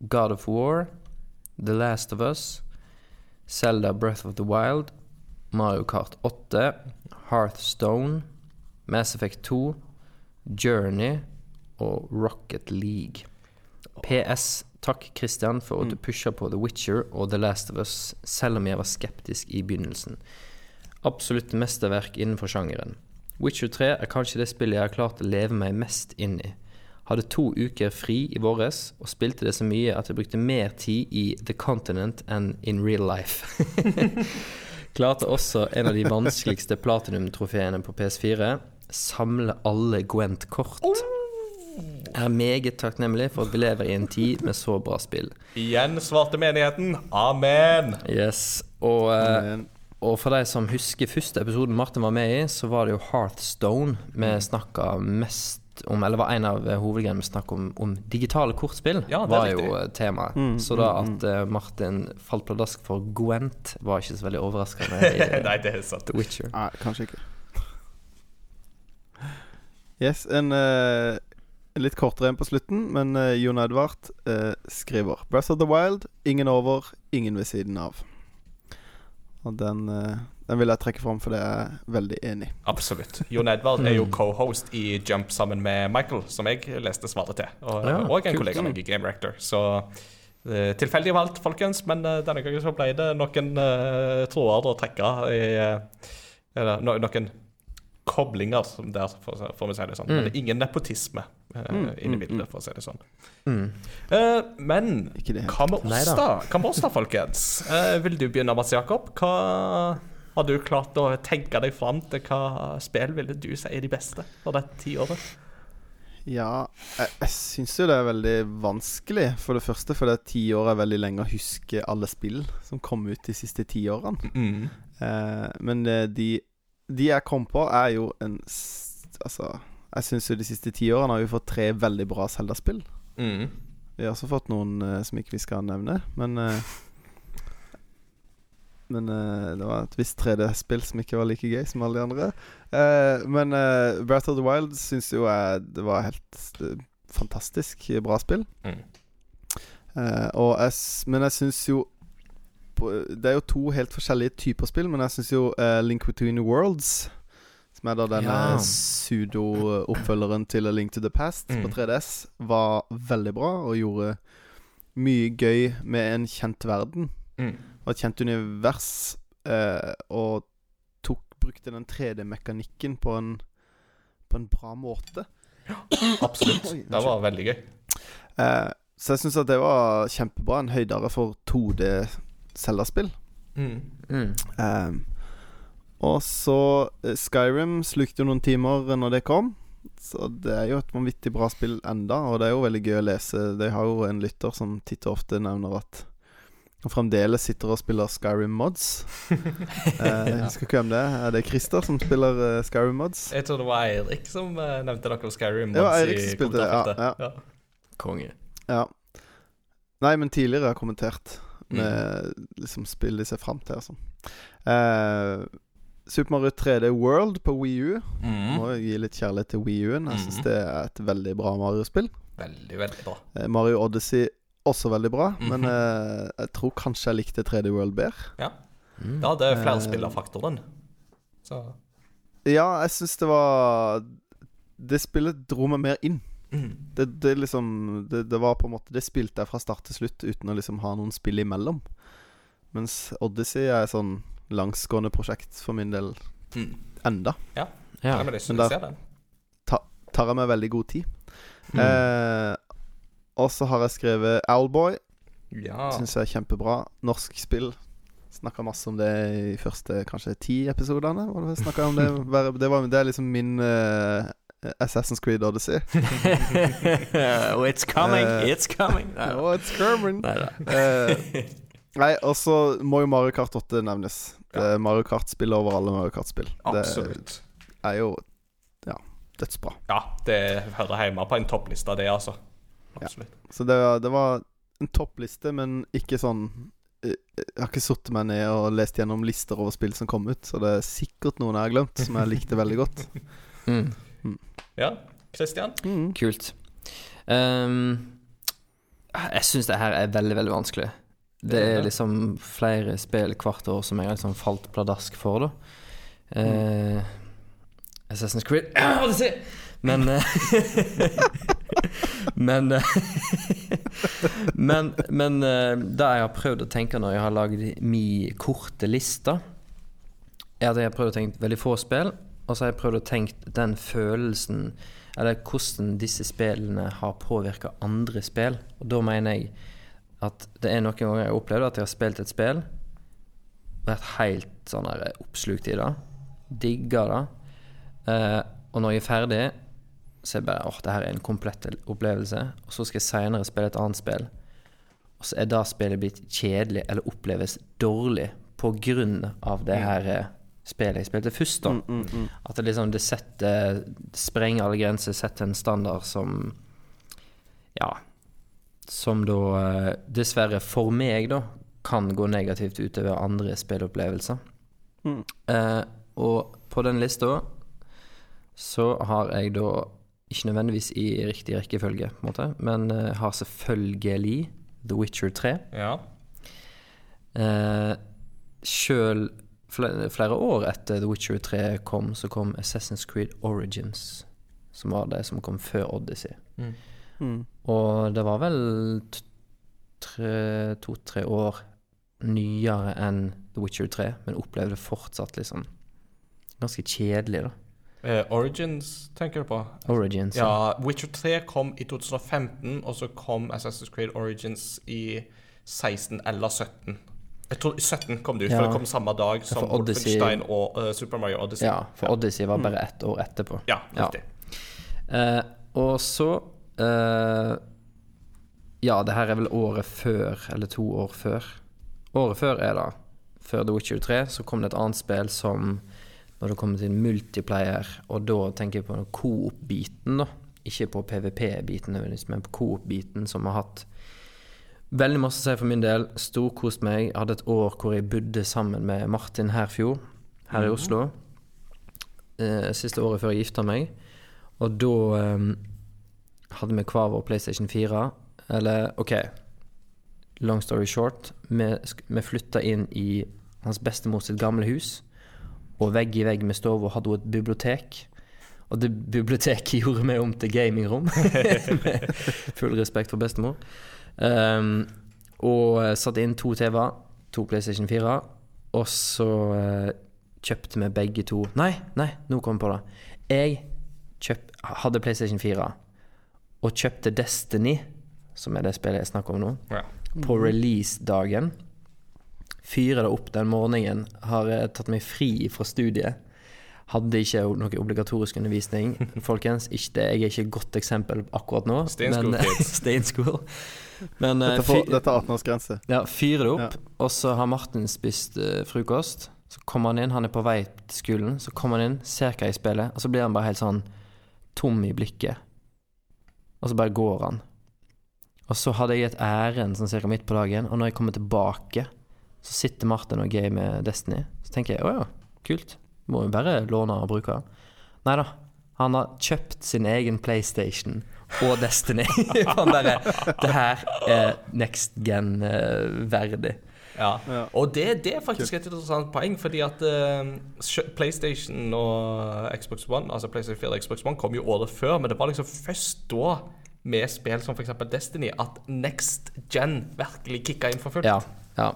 God of War, The Last of Us, Zelda Breath of the Wild, Mario Kart 8, Hearthstone, Mass Effect 2, Journey og Rocket League. PS. Takk, Christian, for at du pusha på The Witcher og The Last of Us, selv om jeg var skeptisk i begynnelsen. Absolutt mesterverk innenfor sjangeren. Witcher 3 er kanskje det spillet jeg har klart å leve meg mest inn i. Hadde to uker fri i våres, og spilte det så mye at jeg brukte mer tid i The Continent enn in real life. Klarte også en av de vanskeligste platinum-trofeene på PS4. Samle alle Gwent-kort. Er meget takknemlig for at vi lever i en tid med så bra spill. Igjen svarte menigheten. Amen. Yes, og, eh, Men, og for de som husker første episoden Martin var med i, så var det jo Hearthstone vi snakka mest om, eller var en av hovedgreiene vi snakka om, om digitale kortspill, Ja, det var riktig. jo temaet. Mm, så da at uh, Martin falt pladask for Gwent, var ikke så veldig overraskende i Nei, det er sant. The Witcher. nei, kanskje ikke. Yes, en eh, litt kortere enn på slutten, men eh, Jon Edvard eh, skriver Breath of the Wild, ingen over, ingen ved siden av. Og den, eh, den vil jeg trekke fram, for det er jeg veldig enig i. Absolutt. Jon Edvard er jo co-host i Jump sammen med Michael, som jeg leste svaret til. Og, Ja, og en kollega av meg i Game Rector. Så eh, tilfeldig valgt, folkens, men denne gangen så ble det noen uh, tråder å trekke i Eller no, noen koblinger som der, for, for å si det sånn. Men ingen nepotisme uh, inn i bildet, for å si det sånn. Eh, men Ikke det helt. hva med oss, da. Hva med oss da, folkens? Uh, vil du begynne, Mats Jakob? Hva har du klart å tenke deg fram til hva spill ville du si er de beste for dette tiåret? Ja, jeg, jeg syns jo det er veldig vanskelig. For det første fordi ti år er veldig lenge å huske alle spill som kom ut de siste ti årene. Mm. Eh, men eh, de, de jeg kom på, er jo en Altså, jeg syns jo de siste ti årene har vi fått tre veldig bra Zelda-spill. Mm. Vi har også fått noen uh, som ikke vi skal nevne, men uh, Men uh, det var et visst 3D-spill som ikke var like gøy som alle de andre. Men uh, Breath of the Wild syns jo jeg det var helt fantastisk bra spill. Mm. Og jeg, men jeg syns jo Det er jo to helt forskjellige typer spill, men jeg syns jo Link Between Worlds som er da denne Ja. pseudo-oppfølgeren til A Link to the Past Mm. på 3DS, var veldig bra og gjorde mye gøy med en kjent verden Mm. og et kjent univers. Eh, og tok, brukte den 3D-mekanikken på en På en bra måte. Absolutt. Oi, Det var veldig gøy. Eh, så jeg syns at det var kjempebra. En høydere for 2D Zelda-spill. Mm. Mm. Eh, og så eh, Skyrim slukte jo noen timer når det kom. Så det er jo et vanvittig bra spill enda, og det er jo veldig gøy å lese. De har jo en lytter som titt og ofte nevner at han fremdeles sitter og spiller Skyrim mods. Eh, jeg husker ikke hvem det er. Er det Christer som spiller uh, Skyrim mods? Jeg tror det var Eirik som uh, nevnte noe om Skyrim. Det var mods Eirik som spilte det, ja, kommentarfeltet. Konge. Ja. Nei, men tidligere har jeg kommentert med liksom spill de ser fram til og sånn. Eh, Super Mario 3D World på Wii U. Mm. Må gi litt kjærlighet til Wii U-en. Jeg syns mm. det er et veldig bra Mario-spill. Veldig, veldig bra. Eh, Mario Odyssey også veldig bra, Mhm. men eh, jeg tror kanskje jeg likte 3D World bedre. Ja, Mm. ja det er Eh, flerspillerfaktoren. Så Ja, jeg syns det var Det spillet dro meg mer inn. mm. Det, det liksom det, det var på en måte Det spilte jeg fra start til slutt uten å liksom ha noen spill imellom. Mens Odyssey er sånn langsgående prosjekt for min del Mm. enda. Ja. Ja. Men da-. Tar jeg meg veldig god tid. Mm. Eh, og så har jeg skrevet Owlboy. Ja. Syns jeg er kjempebra. Norsk spill. Snakka masse om det i første kanskje ti episodene. Det det, var, det er liksom min eh, Assassin's Creed Odyssey. oh, it's coming, uh, it's coming. Nei. Oh, it's coming. Nei. Eh, nei, og så må jo Mario Kart 8 nevnes. Det er Mario Kart-spill over alle Mario Kart-spill. Absolutt. Det er jo ja, dødsbra. Ja, det hører hjemme på en toppliste, det, altså. Absolutt. Så det, var- det var en toppliste, men ikke sånn eh, Jeg har ikke satt meg ned og lest gjennom lister over spill som kom ut, så det er sikkert noen jeg har glemt, som jeg likte veldig godt. Mm. Ja, Christian? Mm. Kult. Um, jeg syns det her er veldig, veldig vanskelig. Det er liksom flere spill hvert år som jeg har liksom falt pladask for, da. Eh, Assassin's Creed Men eh, Men eh, Men, men eh, det jeg har prøvd å tenke når jeg har lagd min korte liste, er at jeg har prøvd å tenke veldig få spill, og så har jeg prøvd å tenke den følelsen Eller hvordan disse spillene har påvirka andre spill. Og da mener jeg at det er noen ganger jeg har opplevd at jeg har spilt et spill, vært helt sånn her oppslukt i det, digga det, eh, og når jeg er ferdig, så er jeg bare åh, det her er en komplett opplevelse. Og så skal jeg seinere spille et annet spill, og så er det spillet blitt kjedelig eller oppleves dårlig på grunn av det her eh, spillet jeg spilte først, da. At det liksom det setter det sprenger alle grenser, setter en standard som Ja. Som da eh, dessverre for meg, da, kan gå negativt utover andre spillopplevelser. Mm. Eh, og på den lista så har jeg da ikke nødvendigvis i riktig rekkefølge, på en måte, men eh, har selvfølgelig The Witcher 3. Ja. Eh, Sjøl flere, flere år etter The Witcher 3 kom, så kom Assassin's Creed Origins, som var det som kom før Odyssey. Mm. Og det var vel to-tre år nyere enn The Witcher 3, men opplevde fortsatt liksom ganske kjedelig, da. Uh, Origins, tenker du på? Origins. Ja, Witcher 3 kom i 2015, og så kom Assassin's Creed Origins i 16 eller 17. Jeg tror 17 kom det ut, Ja. for det kom samme dag som Wolfenstein og uh, Super Mario Odyssey. Ja, for Odyssey var bare ett år etterpå. Ja, Ja. riktig. Eh, og så eh, Ja, det her er vel året før, eller to år før. Året før er det. Før The Witcher 3 så kom det et annet spill som Når det kommer til multiplayer, og da tenker jeg på coop-biten, da. Ikke på PVP-biten nødvendigvis, men på coop-biten, som har hatt veldig masse å si for min del. Storkost meg. Jeg hadde et år hvor jeg bodde sammen med Martin Herfjord her i Oslo. Eh, siste året før jeg gifta meg. Og da eh, hadde vi hver vår PlayStation 4. Eller OK, long story short. Vi, vi flytta inn i hans bestemor sitt gamle hus. Og vegg i vegg med stua hadde hun et bibliotek. Og det biblioteket gjorde vi om til gamingrom. med full respekt for bestemor. Um, og eh, satte inn to TV-er, to PlayStation 4, og så uh, kjøpte vi begge to Nei, nei, nå kom jeg på det. Jeg kjøpt, hadde PlayStation 4 og kjøpte Destiny, som er det spillet jeg snakker om nå, Ja. på release-dagen. Fyrer det opp den morgenen, har eh, tatt meg fri fra studiet. Hadde ikke noe obligatorisk undervisning. Folkens, ikke det, jeg er ikke et godt eksempel akkurat nå. Stay men-. Men eh, Dette, dette er 18-årsgrense. ja, fyrer det opp, Ja. og så har Martin spist uh, frokost. Så kommer han inn, han er på vei til skolen. Så kommer han inn, ser hva jeg spiller, og så blir han bare helt sånn tom i blikket. Og så bare går han. Og så hadde jeg et ærend sånn cirka midt på dagen, og når jeg kommer tilbake, så sitter Martin og gamer Destiny. Så tenker jeg å ja, kult. Må jo bare låne og bruke. Nei da. Han har kjøpt sin egen PlayStation og Destiny. Han bare Det her er next gen-verdig. Ja. Ja. Og det, det er faktisk et interessant poeng, fordi at uh, PlayStation og Xbox One, altså PlayStation 4 og Xbox One, kom jo året før, men det var liksom først da, med spill som f.eks. Destiny, at next gen virkelig kicka inn for fullt. Ja. ja.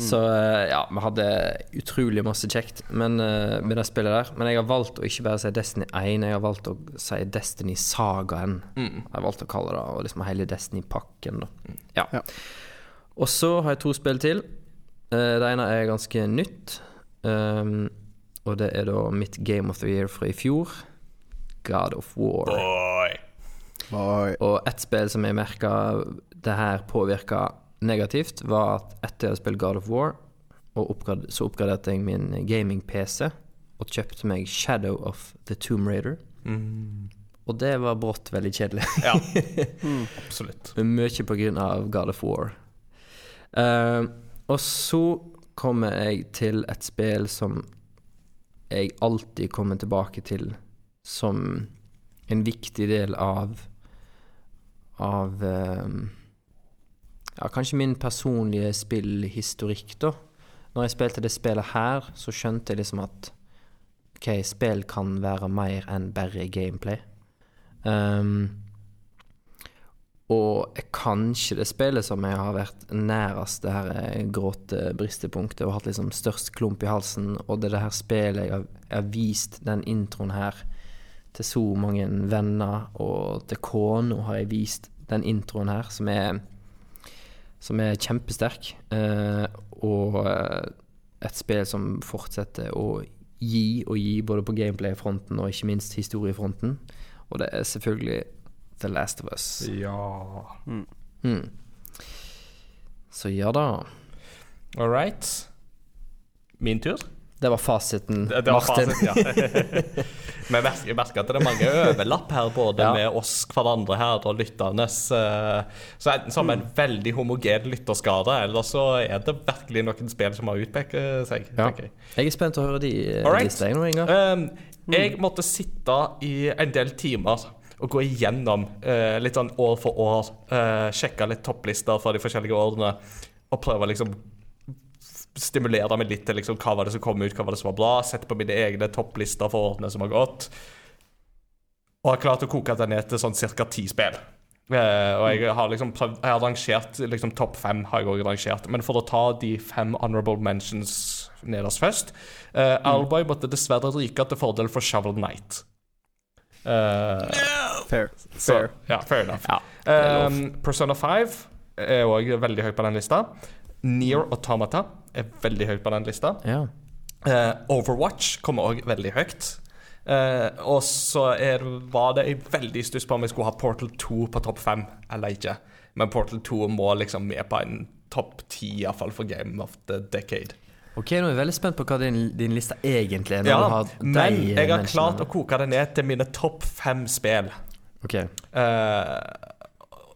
Så eh, ja, vi hadde utrolig masse kjekt men, uh, med det spillet der. Men jeg har valgt å ikke bare si Destiny 1, jeg har valgt å si Destiny Sagaen. Jeg har valgt å kalle det og liksom hele Destiny-pakken, da. Ja. Ja. Og så har jeg to spill til. Eh, det ene er ganske nytt. Um, og det er da mitt Game of the Year fra i fjor. God of War. Boy. Boy. Og ett spill som jeg merka det her påvirka negativt, var at etter jeg hadde spilt God of War, og oppgrad så oppgraderte jeg min gaming-PC og kjøpte meg Shadow of the Tomb Raider. Og det var brått veldig kjedelig. Ja, absolutt. Men mye på grunn av God of War. Eh, Og så kommer jeg til et spill som jeg alltid kommer tilbake til som en viktig del av Av uh, Ja, kanskje min personlige spillhistorikk, da. Når jeg spilte det spillet her, så skjønte jeg liksom at OK, spill kan være mer enn bare gameplay. Um, og kanskje det spillet som jeg har vært nærest det her gråte gråtebristepunktet og hatt liksom størst klump i halsen. Og det er det her spillet jeg har, jeg har vist den introen her til så mange venner, og til kona har jeg vist den introen her, som er, som er kjempesterk. Eh, og eh, et spill som fortsetter å gi og gi, både på gameplay-fronten og ikke minst historiefronten. Og det er selvfølgelig The Last of Us. Ja. Mm. Så ja da. All right. Min tur. Det var fasiten, Det, det var Martin. Fasiten, ja. Men jeg merker, at det er mange overlapp her, både Ja. med oss hverandre her og lytterne. Så enten Så har som en veldig homogen lytterskade, eller så er det virkelig noen spill som har utpekt seg. Ja. jeg. Jeg er spent på å høre de eh, listene. Um, jeg måtte sitte i en del timer og gå igjennom eh, litt sånn år for år. eh, sjekke litt topplister fra de forskjellige årene. Og prøve å liksom stimulere meg litt til liksom, hva var det som kom ut, hva var det som var bra. Sette på mine egne topplister for årene som har gått. Og har klart å koke det ned til sånn ca. ti spill. Eh, og jeg har liksom prøvd Jeg har rangert liksom topp fem, har jeg også rangert. Men for å ta de fem honorable mentions nederst først uh, Alboy måtte dessverre ryke til fordel for Shovel Knight. Eh, Fair. så, Fair. ja, fair enough. Ja. Um, Persona 5 er òg veldig høyt på den lista. Near Automata er veldig høyt på den lista. Ja. Uh, Overwatch kommer òg veldig høyt. Uh, og så er, var det jeg veldig stuss på om jeg skulle ha Portal 2 på topp 5 eller ikke. Men Portal 2 må liksom med på en topp 10, iallfall for Game of the Decade. Ok, nå er jeg veldig spent på hva din, din liste egentlig er. Når Ja, du har men jeg har menneskene. klart å koke det ned til mine topp fem spill. Ok, uh,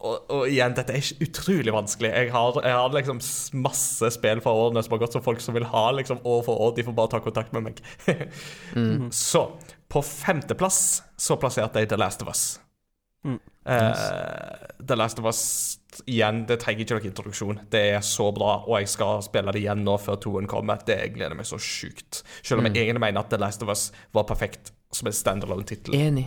og, og igjen, dette er ikke utrolig vanskelig. Jeg har, jeg har liksom masse spill fra årene som har gått som folk som vil ha liksom år for år. De får bare ta kontakt med meg. Så på femteplass så plasserte jeg The Last of Us. Mm. Eh, The Last of Us igjen, det trenger ikke noen introduksjon. Det er så bra, og jeg skal spille det igjen nå før toen kommer. Det gleder meg så sjukt. Selv om jeg egentlig mener at The Last of Us var perfekt som en standalone-tittel. enig.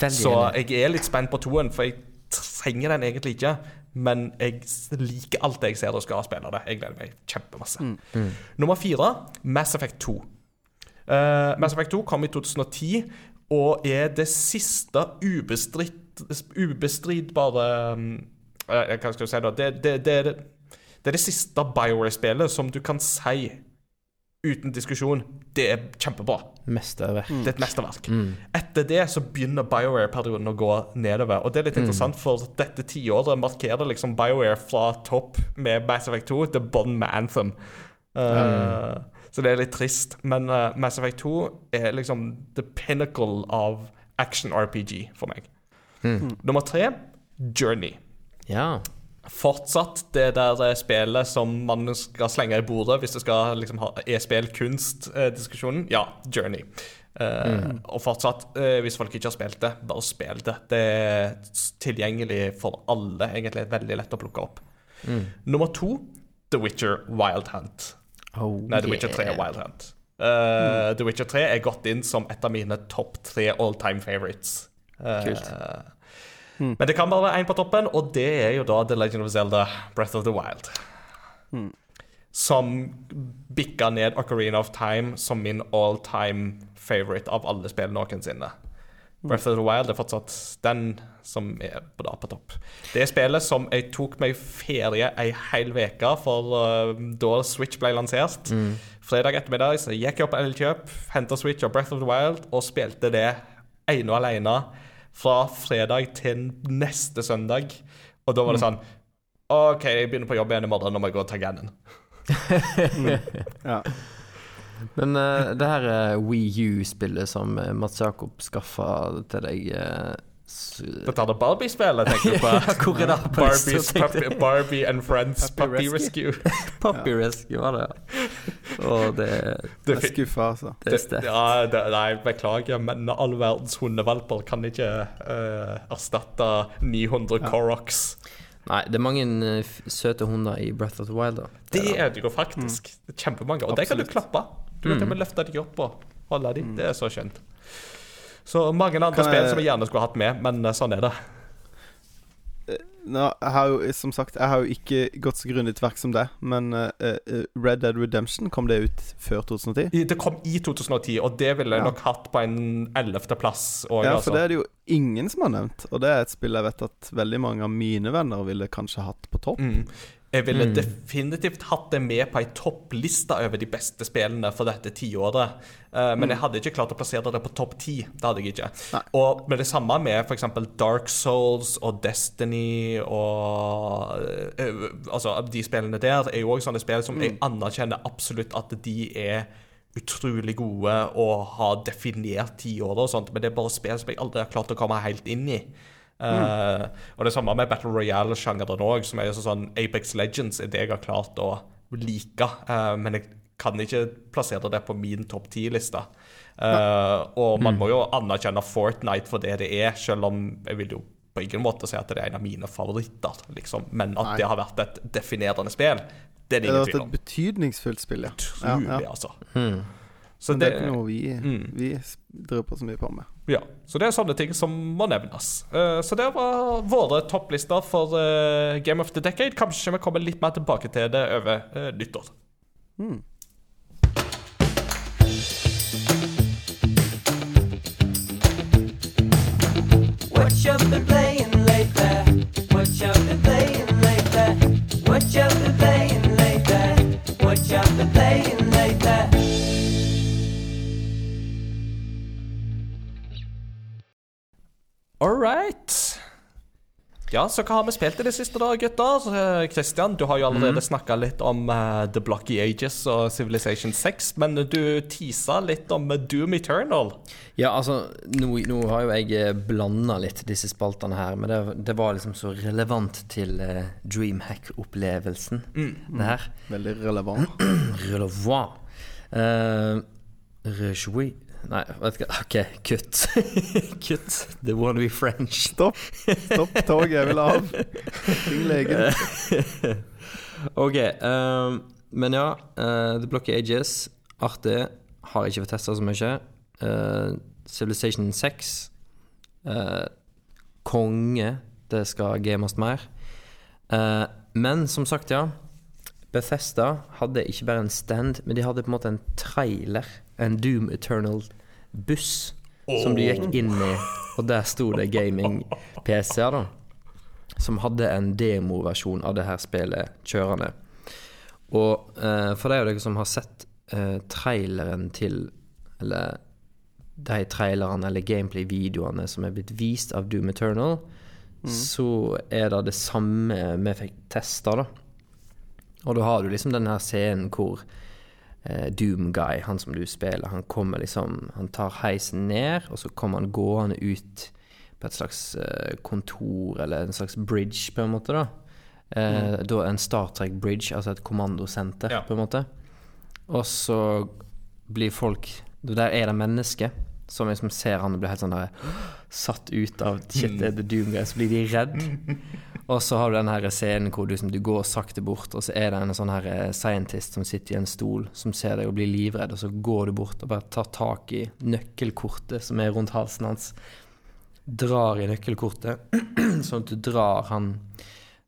Veldig Så enig. jeg er litt spent på toen, for jeg trenger den egentlig ikke. Men jeg liker alt jeg ser og skal spille det. Jeg gleder meg kjempemasse. Nummer fire, Mass Effect 2. Uh, Mass Effect 2 kom i 2010 og er det siste ubestridt, ubestridbare um, eh, Hva skal du si, da? Det, det, det, er det, det er det siste BioWare-spillet som du kan si uten diskusjon det er kjempebra. Mesterverk. Det er et mesterverk. Mm. Etter det så begynner BioWare-perioden å gå nedover. Og det er litt interessant, for dette tiåret markerer liksom BioWare fra topp med Mass Effect 2 til bånn med Anthem. Uh, Så det er litt trist. Men uh, Mass Effect 2 er liksom the pinnacle av action-RPG for meg. Nummer tre, Journey. Ja. Fortsatt det der eh, spillet som man skal slenge i bordet hvis det skal liksom ha e-spill-kunst-diskusjonen. Ja, Journey. Eh, Og fortsatt, uh, hvis folk ikke har spilt det, bare spill det. Det er tilgjengelig for alle. Egentlig veldig lett å plukke opp. Nummer to, The Witcher Wild Hunt. Oh, Nei, The Witcher 3 er Wild Hunt. Eh, The Witcher 3 er gått inn som et av mine topp tre all time favorites. Eh, Kult. Men det kan bare være én på toppen, og det er jo da The Legend of Zelda Breath of the Wild. Som bikka ned Ocarina of Time som min all time favorite av alle spill noensinne. Breath of the Wild er fortsatt den som er på, da, på topp. Det er spillet som jeg tok meg ferie ei hel uke for uh, da Switch ble lansert. Fredag ettermiddag så gikk jeg opp Elkjøp, henta Switch og Breath of the Wild og spilte det ene og alene fra fredag til neste søndag. Og da var det sånn OK, jeg begynner på jobb igjen i morgen, nå må jeg gå og ta Ganon. Ja. Men uh, det her uh, Wii U-spillet som eh, Mats Jakob skaffa til deg, s- Dette er det Barbie-spillet, tenker du på? Ja, hvor er det på Barbie's lista. Puppy, Barbie and Friends Puppy Puppy Rescue. Puppy Rescue var det, ja. Og det, Det, er skuffa, altså. det er sterkt. ja, det, nei, beklager, men all verdens hundevalper kan ikke uh, erstatte 900 Corox. Nei, det er mange uh, søte hunder i Breath of the Wild, da. Det er det jo faktisk. Mm. Kjempemange. Og det kan du klappe. Du kan mm. løfte dem opp og holde dem. Det er så skjønt. Så mange andre spill som vi gjerne skulle hatt med, men eh, sånn er det. Nå, jeg har jo, som sagt, jeg har jo ikke gått så grundig til verk som det, men eh, eh, Red Dead Redemption, kom det ut før 2010? Det kom i 2010, og det ville jeg Ja. nok hatt på en ellevteplass. Ja, altså. for det er det jo ingen som har nevnt, og det er et spill jeg vet at veldig mange av mine venner ville kanskje hatt på topp. Mm. Jeg ville Mm. definitivt hatt det med på ei toppliste over de beste spillene for dette tiåret. Uh, men jeg hadde ikke klart å plassere det på topp ti. Det hadde jeg ikke. Nei. Og med det samme med f.eks. Dark Souls og Destiny og uh, Altså, de spillene der er jo òg sånne spill som jeg anerkjenner absolutt at de er utrolig gode og har definert tiåret og sånt, men det er bare spill som jeg aldri har klart å komme helt inn i. Eh, og det samme med Battle Royale-sjangeren òg, som er sånn Apex Legends er det jeg har klart å like. eh, men jeg kan ikke plassere det på min topp ti-liste. Eh, og man må jo anerkjenne Fortnite for det det er, selv om jeg vil jo på ingen måte si at det er en av mine favoritter. Liksom. Men at Nei. det har vært et definerende spill, det er det Det har vært et betydningsfullt spill, ja. ja, Utrolig, ja. altså. Hmm. Så det det, er ikke noe vi, Mm. vi driver på så mye på med. ja, så det er sånne ting som må nevnes. Uh, så det var våre topplister for uh, Game of the Decade. Kanskje vi kommer litt mer tilbake til det over uh, nyttår. Mm. What you been playing lately? What you been playing All right. Ja, så hva har vi spilt i det siste, da, gutter? Kristian, du har jo allerede snakka litt om uh, The Blocky Ages og Civilization 6, men du tisa litt om eh, Doom Eternal. Ja, altså, nå, nå har jo jeg blanda litt disse spaltene her, men det, det var liksom så relevant til uh, Dreamhack-opplevelsen, det her. Veldig relevant. Relevant. Uh, Nei, vet ikke. OK, kutt. kutt. The one we French. Stopp. Stopp toget, jeg vil av. Ring legen. OK. um, men ja, Uh, The Blocky Ages, artig. Har ikke fått testa så mye. Uh, Civilization 6, Uh, konge. Det skal games mer. Eh, men som sagt, ja. Bethesda hadde ikke bare en stand, men de hadde på en måte en trailer. En Doom Eternal-buss som de gikk inn i, og der sto det gaming-PC-er, da. Som hadde en demoversjon av det her spillet kjørende. Og eh, for de av dere som har sett eh, traileren til Eller de trailerne eller gameplay-videoene som er blitt vist av Doom Eternal, så er det det samme vi fikk testa, da. Og da har du liksom den her scenen hvor eh, Doomguy, han som du spiller, han kommer liksom Han tar heisen ned, og så kommer han gående ut på et slags eh, kontor, eller en slags bridge, på en måte, da. Eh, Da en Star Trek bridge, altså et kommandosenter, Ja. på en måte. Og så blir folk Der er det mennesker som liksom ser han og blir helt sånn der satt ut av Shit, er det Doom Guy. Så blir de redd. Og så har du den her scenen hvor du, liksom, du går sakte bort, og så er det en sånn her eh, scientist som sitter i en stol, som ser deg og blir livredd, og så går du bort og bare tar tak i nøkkelkortet som er rundt halsen hans. Drar i nøkkelkortet, sånn at du drar han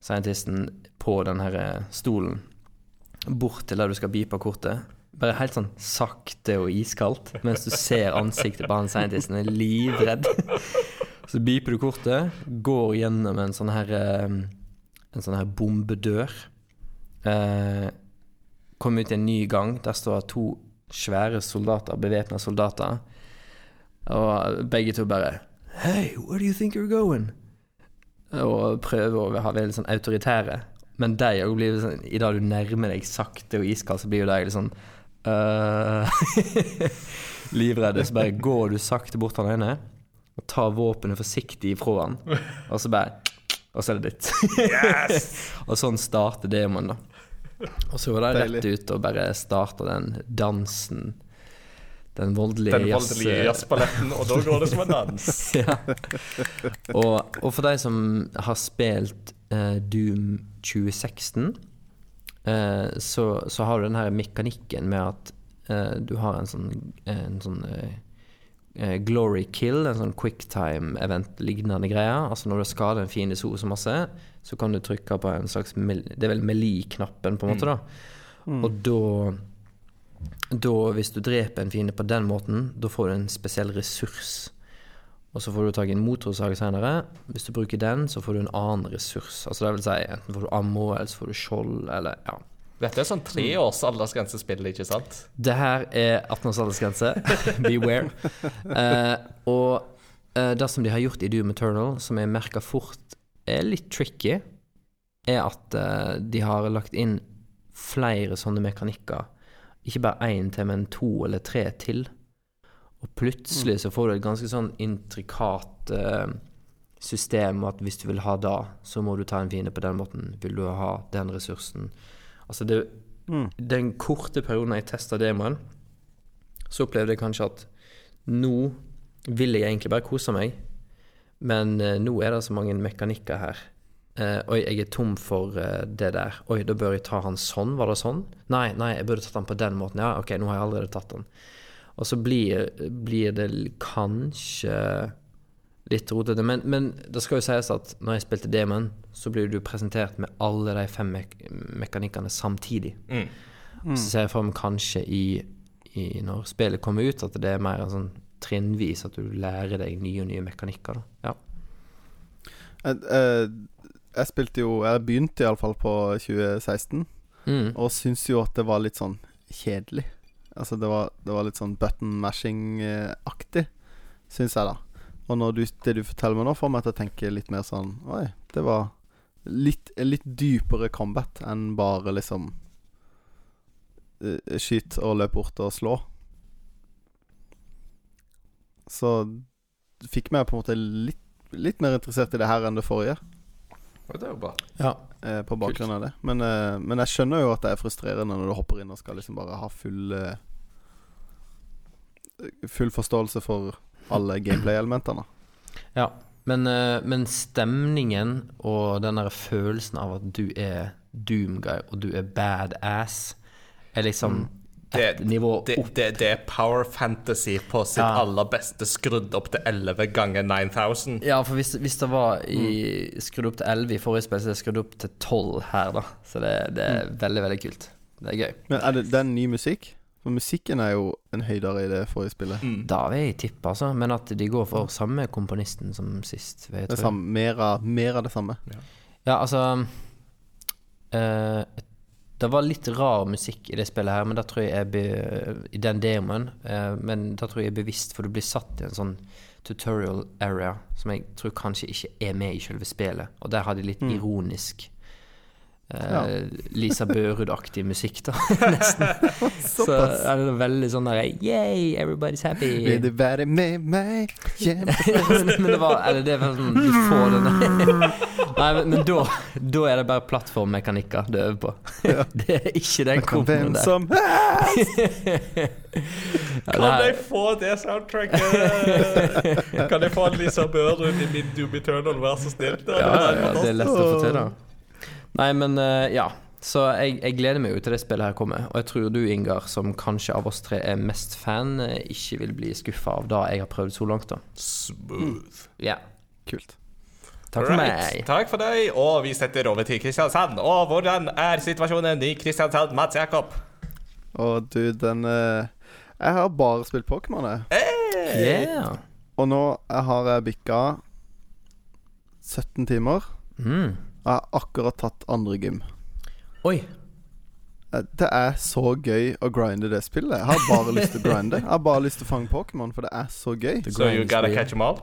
scientisten på den her eh, stolen bort til der du skal bipe kortet. Bare helt sånn sakte og iskaldt, mens du ser ansiktet på han scientisten er livredd. Så biper du kortet, går gjennom en sånn her En sånn her bombedør. Eh, kommer ut i en ny gang. Der står to svære soldater, bevæpna soldater. Og begge to bare Hey, where do you think you're going? Og prøver å være litt sånn autoritære. Men de òg blir sånn I det du nærmer deg sakte og iskald, så blir jo de litt sånn øh, Livredde. Så bare går du sakte bort til den ene, og tar våpenet forsiktig ifra han, og så bare Og så er det ditt. og sånn starter demoen, da. Og så går det rett ut og bare starter den dansen. Den voldelige Den voldelige jazzballetten, og da går det som en dans. ja. og, og for de som har spilt uh, Doom 2016, eh, så, så har du den her mekanikken med at eh, du har en sånn, en sånn eh, eh, glory kill, en sånn quicktime-event-lignende greie. Altså når du skader en fiende så så masse, så kan du trykke på en slags Det er vel melee-knappen, på en måte, da. Og da da, hvis du dreper en fiende på den måten, da får du en spesiell ressurs. Og så får du tak i en motorsag senere. Hvis du bruker den, så får du en annen ressurs. Altså det vil si, enten får du ammo, eller så får du skjold, eller ja. Dette er sånn treårs aldersgrensespill, ikke sant? Det her er 18 års aldersgrense. Beware. Eh, og eh, det som de har gjort i Doom Eternal, som jeg merka fort er litt tricky, er at eh, de har lagt inn flere sånne mekanikker. Ikke bare én til, men to eller tre til. Og plutselig så får du et ganske sånn intrikat eh, system at hvis du vil ha da, så må du ta en fiende på den måten. Vil du ha den ressursen? Altså det, Den korte perioden jeg testa demoen, så opplevde jeg kanskje at nå vil jeg egentlig bare kose meg, men eh, nå er det så mange mekanikker her. Eh, oi, jeg er tom for eh, det der. Oi, da bør jeg ta han sånn? Var det sånn? Nei, nei, jeg burde tatt han på den måten. Ja, ok, nå har jeg allerede tatt han. Og så blir, blir det kanskje litt rotete. Men, men det skal jo sies at når jeg spilte Demon, så blir du presentert med alle de fem me mekanikkene samtidig. Så ser jeg for meg kanskje i, i når spillet kommer ut, at det er mer en sånn trinnvis, at du lærer deg nye og nye mekanikker. Da. Ja. Jeg, jeg, jeg spilte jo Jeg begynte iallfall på 2016, Mm. og syns jo at det var litt sånn kjedelig. Altså, det var, det var litt sånn button mashing-aktig, syns jeg, da. Og du, det du forteller meg nå, får meg til å tenke litt mer sånn Oi, det var litt, litt dypere combat enn bare liksom eh, Skyt og løp bort og slå. Så fikk meg på en måte litt, litt mer interessert i det her enn det forrige. Og det er jo bra. Ja. eh, på bakgrunn av det. Men, eh, men jeg skjønner jo at det er frustrerende når du hopper inn og skal liksom bare ha full eh, Full forståelse for alle gameplay-elementene. Ja, men, eh, men stemningen og den der følelsen av at du er Doomguy og du er badass, er liksom et Det- nivå Det, opp. det, det er power fantasy på sitt Ja. aller beste, skrudd opp til 11 ganger 9000. Ja, for hvis, hvis det var i, skrudd opp til 11 i forrige spill, så er det skrudd opp til 12 her, da. Så det, det er veldig, veldig kult. Det er gøy. Men er det, det er ny musikk? For musikken er jo en høydere i det forrige spillet. Da vil jeg tippe, altså. Men at de går for samme komponisten som sist. jeg Det er samme, mer, av, mer av det samme. Ja, altså eh, Det var litt rar musikk i det spillet her, men da tror jeg jeg be, I den demoen. eh, men da tror jeg jeg er bevisst, for du blir satt i en sånn tutorial area som jeg tror kanskje ikke er med i selve spillet. Og der har de litt ironisk eh, Ja. Lisa Børud-aktig musikk, da, nesten. Så er det veldig sånn der Yay, everybody's happy. Vil du være med meg men, det var Eller det var sånn Du får den Nei, men, men da, da er det bare plattformmekanikker du øver på. Det er ikke den hvem der. som Kan jeg få det soundtracket? kan jeg få Lisa Børud i min Doom Eternal, vær så snill? Ja, ja, det er lett å få til, da. Nei, men eh, ja. Så jeg, jeg gleder meg jo til det spillet her kommer. Og jeg tror du, Ingar, som kanskje av oss tre er mest fan, eh, ikke vil bli skuffa av det jeg har prøvd så langt, da. Smooth. Ja. Kult. Takk for Right. meg. Takk for deg. Og vi setter over til Kristiansand. Og hvordan er situasjonen i Kristiansand, Mats Jakob? Å, du, den eh, Jeg har bare spilt Pokémon, jeg. Yeah. Og nå har jeg bikka 17 timer. Mm. Jeg har akkurat tatt andre gym. Oi. Eh, Det er så gøy å grinde det spillet. Jeg har bare lyst til å grinde. Jeg har bare lyst til å fange Pokémon, for det er så gøy. So you gotta catch them all?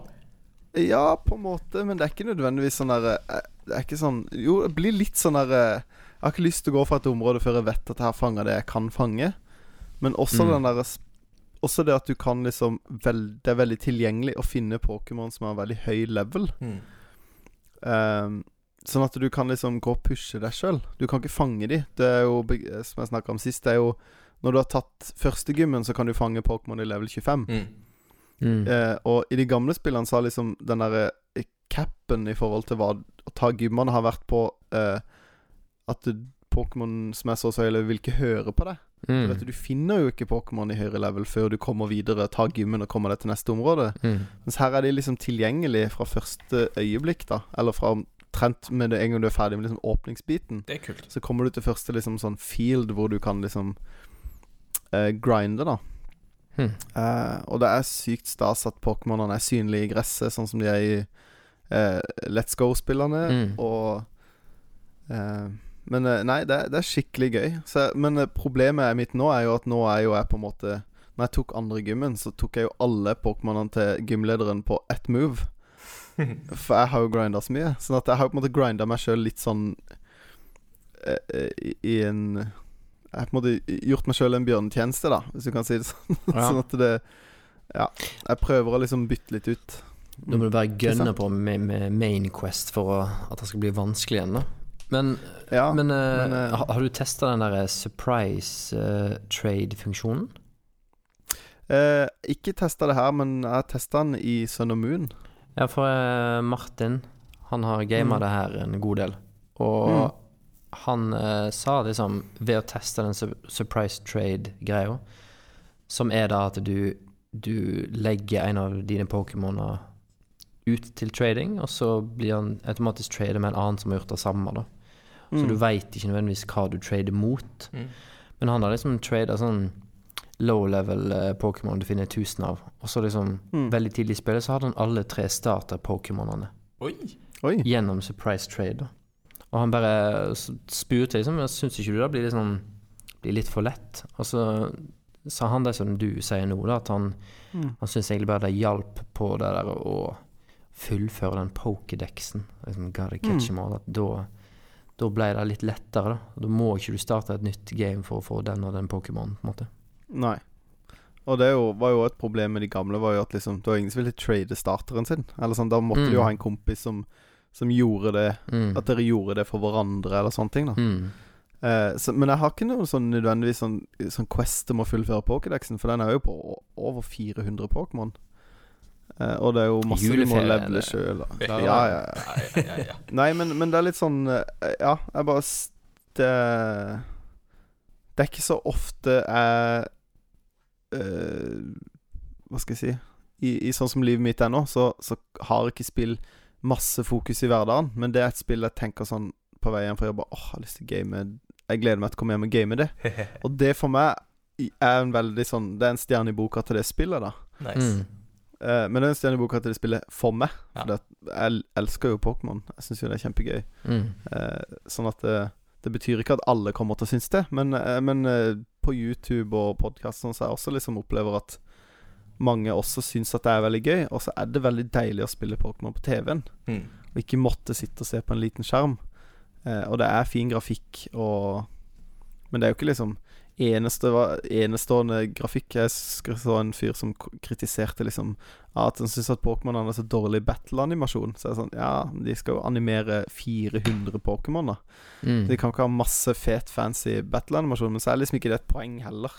Ja, på en måte, men det er ikke nødvendigvis sånn derre eh, Det er ikke sånn Jo, det blir litt sånn derre Jeg har ikke lyst til å gå fra et område før jeg vet at jeg har fanga det jeg kan fange. Men også Mm. den derre også det at du kan liksom vel, Det er veldig tilgjengelig å finne Pokémon som har veldig høy level. Mm. Ehm, sånn at du kan liksom gå og pushe deg sjøl. Du kan ikke fange de. Det er jo, som jeg snakka om sist, det er jo Når du har tatt første gymmen, så kan du fange Pokémon i level 25. Mm. Mm. Eh, og i de gamle spillene så har liksom den derre eh, capen i forhold til hva å ta gymmene har vært på eh, at Pokémon som er så høy vil ikke høre på deg. For Mm. vet du, du finner jo ikke Pokémon i høyere level før du kommer videre, tar gymmen og kommer deg til neste område. Mm. Mens her er de liksom tilgjengelig fra første øyeblikk, da. Eller fra omtrent med det en gang du er ferdig med liksom åpningsbiten. Det er kult. Så kommer du til første liksom sånn field hvor du kan liksom eh, grinde, da. Hmm. Eh, og det er sykt stas at Pokémonene er synlige i gresset, sånn som de er i eh, Let's Go-spillene. Mm. Og eh, Men eh, nei, det, er- det er skikkelig gøy. Så, men eh, problemet mitt nå er jo at nå er jo jeg på en måte Når jeg tok andre gymmen, så tok jeg jo alle Pokémonene til gymlederen på ett move. For jeg har jo grinda så mye. Sånn at jeg har jo på en måte grinda meg sjøl litt sånn eh, eh, i, I en Jeg har på en måte gjort meg sjøl en bjørnetjeneste, da, hvis du kan si det sånn. Ja. sånn at det Ja. Jeg prøver å liksom bytte litt ut. Da må du bare gønne på med, med Main Quest for å, at det skal bli vanskelig igjen, da. Men, Ja, men, eh, men, uh, har, har du testa den der surprise uh, trade-funksjonen? Uh, ikke testa det her, men jeg testa den i Sun og Moon. Ja, for eh, Martin, han har gama Mm. det her en god del. Og Mm. han uh, sa liksom, ved å teste den su surprise trade-greia, som er da at du, du legger en av dine Pokémoner ut til trading, og så blir han automatisk tradet med en annen som har gjort det samme, da. Så Mm. du veit ikke nødvendigvis hva du trader mot. Mm. Men han har liksom trada sånn low level eh, Pokémon du finner tusen av. Og så liksom, Mm. veldig tidlig i spillet, så hadde han alle tre starter-Pokémonene Oi. Oi. gjennom surprise trade. da. Og han bare spurte liksom syns ikke du det blir sånn Blir litt for lett? Og så sa han det som du sier nå, da, at han, Mm. han syns egentlig bare det hjalp på det der å fullføre den pokédexen. Liksom, gotta catch Mm. them all. At da, da ble det litt lettere, da. Da må ikke du starte et nytt game for å få den og den Pokémonen, på en måte. Nei. Og det jo, var jo et problem med de gamle, var jo at liksom Det var ingen som ville trade starteren sin. Eller sånn, Da måtte Mm. du jo ha en kompis som, som gjorde det Mm. At dere gjorde det for hverandre, eller sånne ting. da Mm. eh, så, Men jeg har ikke noe sånn nødvendigvis sånn, sånn quest om å fullføre Pokédexen, for den er jo på over 400 Pokémon. Eh, og det er jo masse du må Juleferie, levele sjøl. Ja, Ja, ja, ja. Ja. Nei, men, men det er litt sånn eh, Ja, jeg bare Det Det er ikke så ofte jeg Hva skal jeg si I, i sånn som livet mitt er nå, så, så har ikke spill masse fokus i hverdagen. Men det er et spill jeg tenker sånn på vei hjem fra jobb Åh, jeg har lyst til å game Jeg gleder meg til å komme hjem og game det. Og det for meg er en veldig sånn Det er en stjerne i boka til det spillet, da. Nice. Mm. Uh, men det er en stjerne i boka til det spillet for meg. Ja. For jeg elsker jo Pokémon. Jeg syns jo det er kjempegøy. Mm. Uh, sånn at det, det betyr ikke at alle kommer til å synes det, men, uh, men eh, på YouTube og podkast så jeg også liksom opplever at mange også syns at det er veldig gøy. Og så er det veldig deilig å spille Pokémon på TV-en, Mm. og ikke måtte sitte og se på en liten skjerm. Eh, og det er fin grafikk og Men det er jo ikke liksom eneste, enestående grafikk. Jeg så en fyr som kritiserte liksom at han syntes at Pokémon hadde så dårlig battle-animasjon. Så jeg er sånn Ja, de skal jo animere 400 Pokémon, da. Mm. De kan ikke ha masse fet, fancy battle-animasjon, men så er liksom ikke det et poeng heller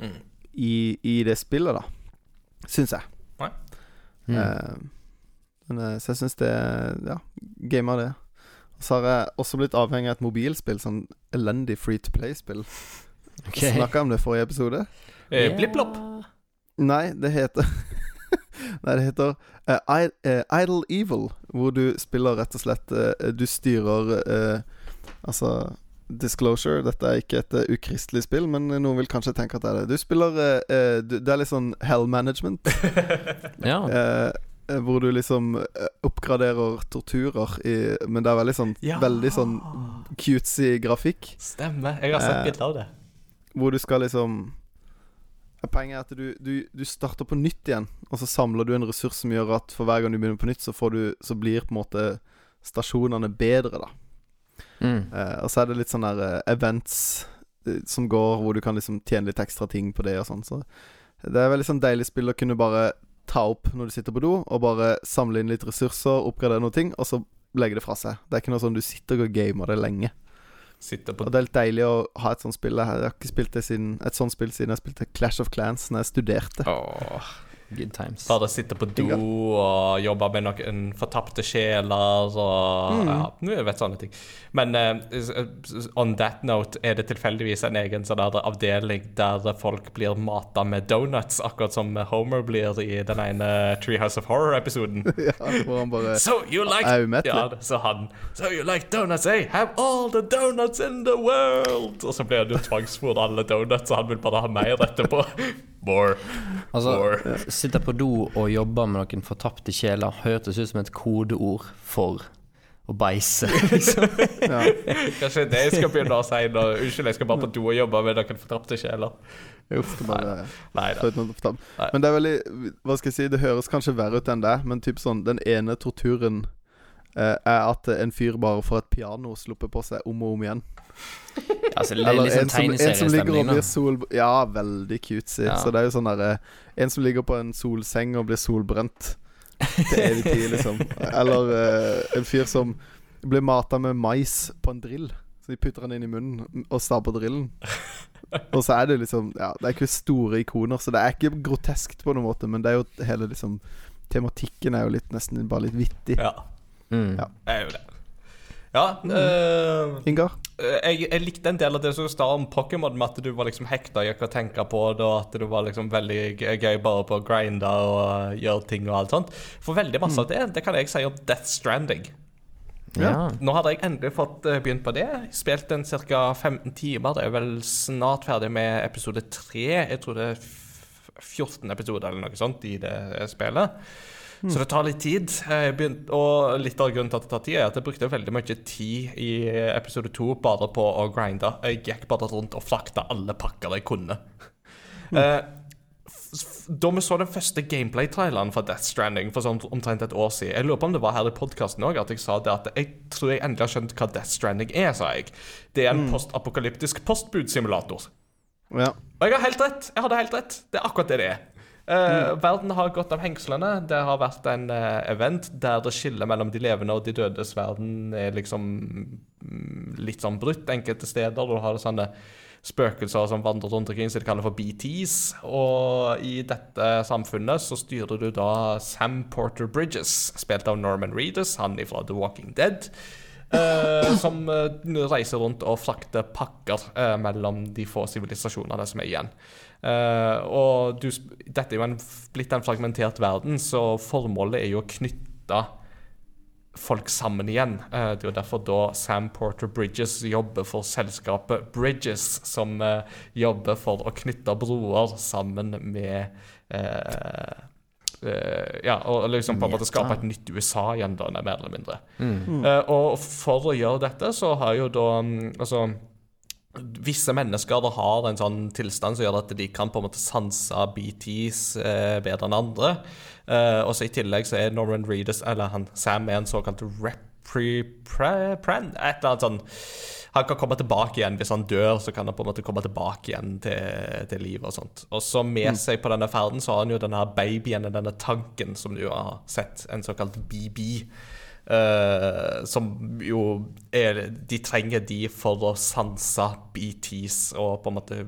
Mm. i, i det spillet, da. Syns jeg. Mm. Eh, men, eh, så jeg syns det Ja, game av det. Og så har jeg også blitt avhengig av et mobilspill, sånn elendig free to play-spill. Ok. Snakka om det i forrige episode? Eh, Blipp-blopp. Nei, det heter Nei, det heter uh, Idle Evil, hvor du spiller rett og slett uh, Du styrer uh, Altså Disclosure, dette er ikke et ukristelig spill, men noen vil kanskje tenke at det er det. Du spiller du, Det er litt sånn hell management. Ja. hvor du liksom oppgraderer torturer i Men det er veldig sånn Ja. Veldig sånn cutesy grafikk. Stemmer. Jeg har sett litt bilder av det. Hvor du skal liksom Poenget er at du, du, du starter på nytt igjen, og så samler du en ressurs som gjør at for hver gang du begynner på nytt, så, får du, så blir på en måte stasjonene bedre, da. Mm. Eh, og så er det litt sånne der, eh, events eh, som går, hvor du kan liksom tjene litt ekstra ting på det og sånn. Så Det er veldig sånn deilig spill å kunne bare ta opp når du sitter på do, og bare samle inn litt ressurser, oppgradere noen ting, og så legge det fra seg. Det er ikke noe sånn du sitter og gamer det lenge. Sitter på Og det er litt deilig å ha et sånt spill. Jeg har ikke spilt det siden, et sånt spill siden jeg spilte Clash of Clans Når jeg studerte. Åh, good times. Bare sitte på do og jobbe med noen fortapte sjeler og Mm. Ja, du vet sånne ting. Men s- on that note, er det tilfeldigvis en egen sånn der avdeling der folk blir mata med donuts, akkurat som Homer blir i den ene Treehouse of Horror-episoden? ja, hvor han bare So you like Er umettelig. Ja, så han So you like donuts, eh? Have all the donuts in the world! Og så blir han jo tvangsfòret alle donuts, og han vil bare ha mer etterpå. More. Altså, Bore. Sitter på do og jobber med noen fortapte kjeler hørtes ut som et kodeord for å beise. liksom. ja. Kanskje det jeg skal begynne å si nå. Unnskyld, jeg skal bare på do og jobbe med noen fortapte kjeler. Uff, det bare Nei. Nei. Men det er veldig Hva skal jeg si, det høres kanskje verre ut enn det, men typ sånn Den ene torturen er at en fyr bare får et piano sluppet på seg om og om igjen. altså, det er Eller litt en som, en som ligger og blir sol... Ja, veldig cutesy. Ja. Så det er jo sånn derre En som ligger på en solseng og blir solbrent til evig tid, liksom. Eller uh, en fyr som blir mata med mais på en drill. Så de putter den inn i munnen og stabber drillen. Og så er det liksom Ja, det er ikke store ikoner, så det er ikke groteskt på noen måte, men det er jo hele liksom Tematikken er jo litt nesten bare litt vittig. Ja, Mm. Ja. det er jo det. Ja, eh, Ingar? jeg, jeg likte en del av det som sa om Pokémon, med at du var liksom hekta i å tenke på det, og at du var liksom veldig gøy bare på å grinde og gjøre ting og alt sånt. For veldig masse av det, det kan jeg si om Death Stranding. Ja. Nå hadde jeg endelig fått eh, begynt på det. Spilt den ca. 15 timer. Det er vel snart ferdig med episode 3. Jeg tror det er 14 episoder eller noe sånt i det spillet. Så det tar litt tid. Begynte, og litt av grunnen til at det tar tid, er at jeg brukte veldig mye tid i episode 2 bare på å grinde. Jeg gikk bare rundt og frakta alle pakker jeg kunne. Eh, f- f- da vi så den første gameplay-traileren for Death Stranding for sånn omtrent et år siden Jeg lurer på om det var her i podkasten òg at jeg sa det at jeg tror jeg endelig har skjønt hva Death Stranding er, sa jeg. Det er en postapokalyptisk postbudsimulator. Ja. Og jeg har helt rett. Jeg hadde helt rett. Det er akkurat det det er. Eh, Verden har gått av hengslene. Det har vært en uh, event der det skillet mellom de levende og de dødes verden er liksom mm, litt sånn brutt enkelte steder. Du har sånne spøkelser som vandrer rundt omkring, som de kaller for BTs. Og i dette samfunnet så styrer du da Sam Porter Bridges, spilt av Norman Reedus, han fra The Walking Dead. Uh, som reiser rundt og frakter pakker mellom de få sivilisasjonene som er igjen. Eh, og du, dette er jo en, blitt en fragmentert verden, så formålet er jo å knytte folk sammen igjen. Uh, det er jo derfor da Sam Porter Bridges jobber for selskapet Bridges, som uh, jobber for å knytte broer sammen med eh, eh, ja, og liksom på en måte skape et nytt USA igjen, da, mer eller mindre. Eh, og for å gjøre dette, så har jo da um, Altså Visse mennesker da har en sånn tilstand som gjør at de kan på en måte sanse BTs eh, bedre enn andre. Eh, og så I tillegg så er Norman Reedus, eller han Sam, er en såkalt repri-pran. Et eller annet sånn Han kan komme tilbake igjen hvis han dør. Så kan han på en måte komme tilbake igjen til, til livet og sånt. Og så med seg på denne ferden så har han jo denne babyen, denne tanken som du har sett, en såkalt BB. Eh, som jo er De trenger de for å sanse BTs og på en måte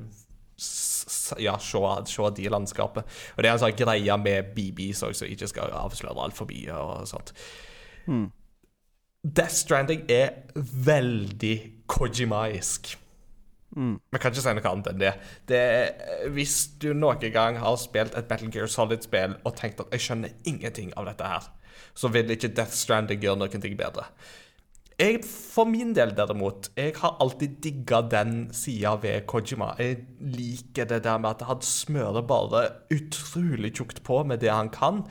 ja, se, se de landskapet. Og det er en sånn greie med BBs òg, som ikke skal avsløre altfor mye og sånt. Death Stranding er veldig Kojimaisk. Vi kan ikke si noe annet enn det. det er, hvis du noen gang har spilt et Battle Gear Solid-spill og tenkt at 'jeg skjønner ingenting av dette her', så vil ikke Death Stranding gjøre noen ting bedre. Jeg, for min del derimot, jeg har alltid digga den sida ved Kojima. Jeg liker det der med at han smører bare utrolig tjukt på med det han kan.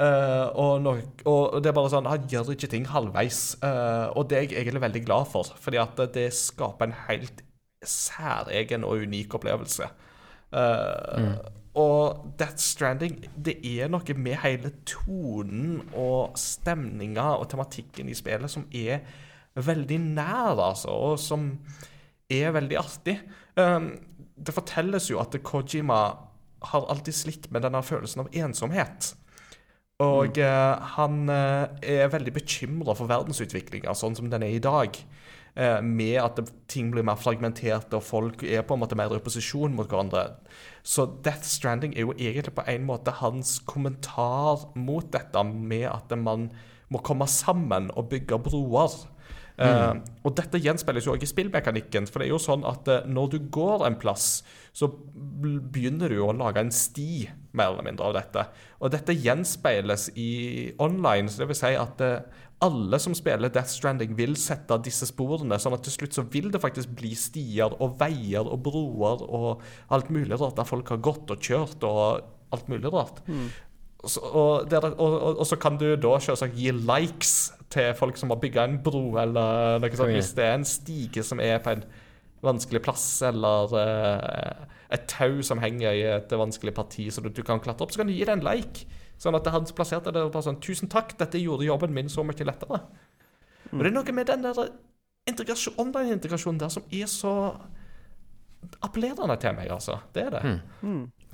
Uh, og, no, og det er bare sånn, Han gjør ikke ting halvveis. Uh, og det er jeg egentlig veldig glad for, fordi at det skaper en helt særegen og unik opplevelse. Eh, Og Death Stranding, det er noe med hele tonen og stemninga og tematikken i spillet som er veldig nær, altså, og som er veldig artig. Um, det fortelles jo at Kojima har alltid slitt med denne følelsen av ensomhet. Og eh, han uh, er veldig bekymra for verdensutviklinga sånn som den er i dag. Eh, med at ting blir mer fragmenterte, og folk er på en måte mer i opposisjon mot hverandre. Så Death Stranding er jo egentlig på en måte hans kommentar mot dette med at man må komme sammen og bygge broer. Eh, og dette gjenspeiles jo også i spillmekanikken. For det er jo sånn at uh, når du går en plass, så begynner du jo å lage en sti, mer eller mindre, av dette. Og dette gjenspeiles i online, så det vil si at eh, alle som spiller Death Stranding, vil sette disse sporene, sånn at til slutt så vil det faktisk bli stier og veier og broer og alt mulig rart der folk har gått og kjørt og alt mulig rart. Så, og, der, og, og, og så kan du da selvsagt gi likes til folk som har bygga en bro, eller noe sånt, hvis det er en stige som er på en vanskelig plass, eller uh, et tau som henger i et vanskelig parti, så du, du kan klatre opp, så kan du gi det en like. Sånn at han plasserte det bare sånn Tusen takk, dette gjorde jobben min så mye lettere. Og det er noe med den der integrasjon, online-integrasjonen der som er så appellerende til meg, altså. Det er det.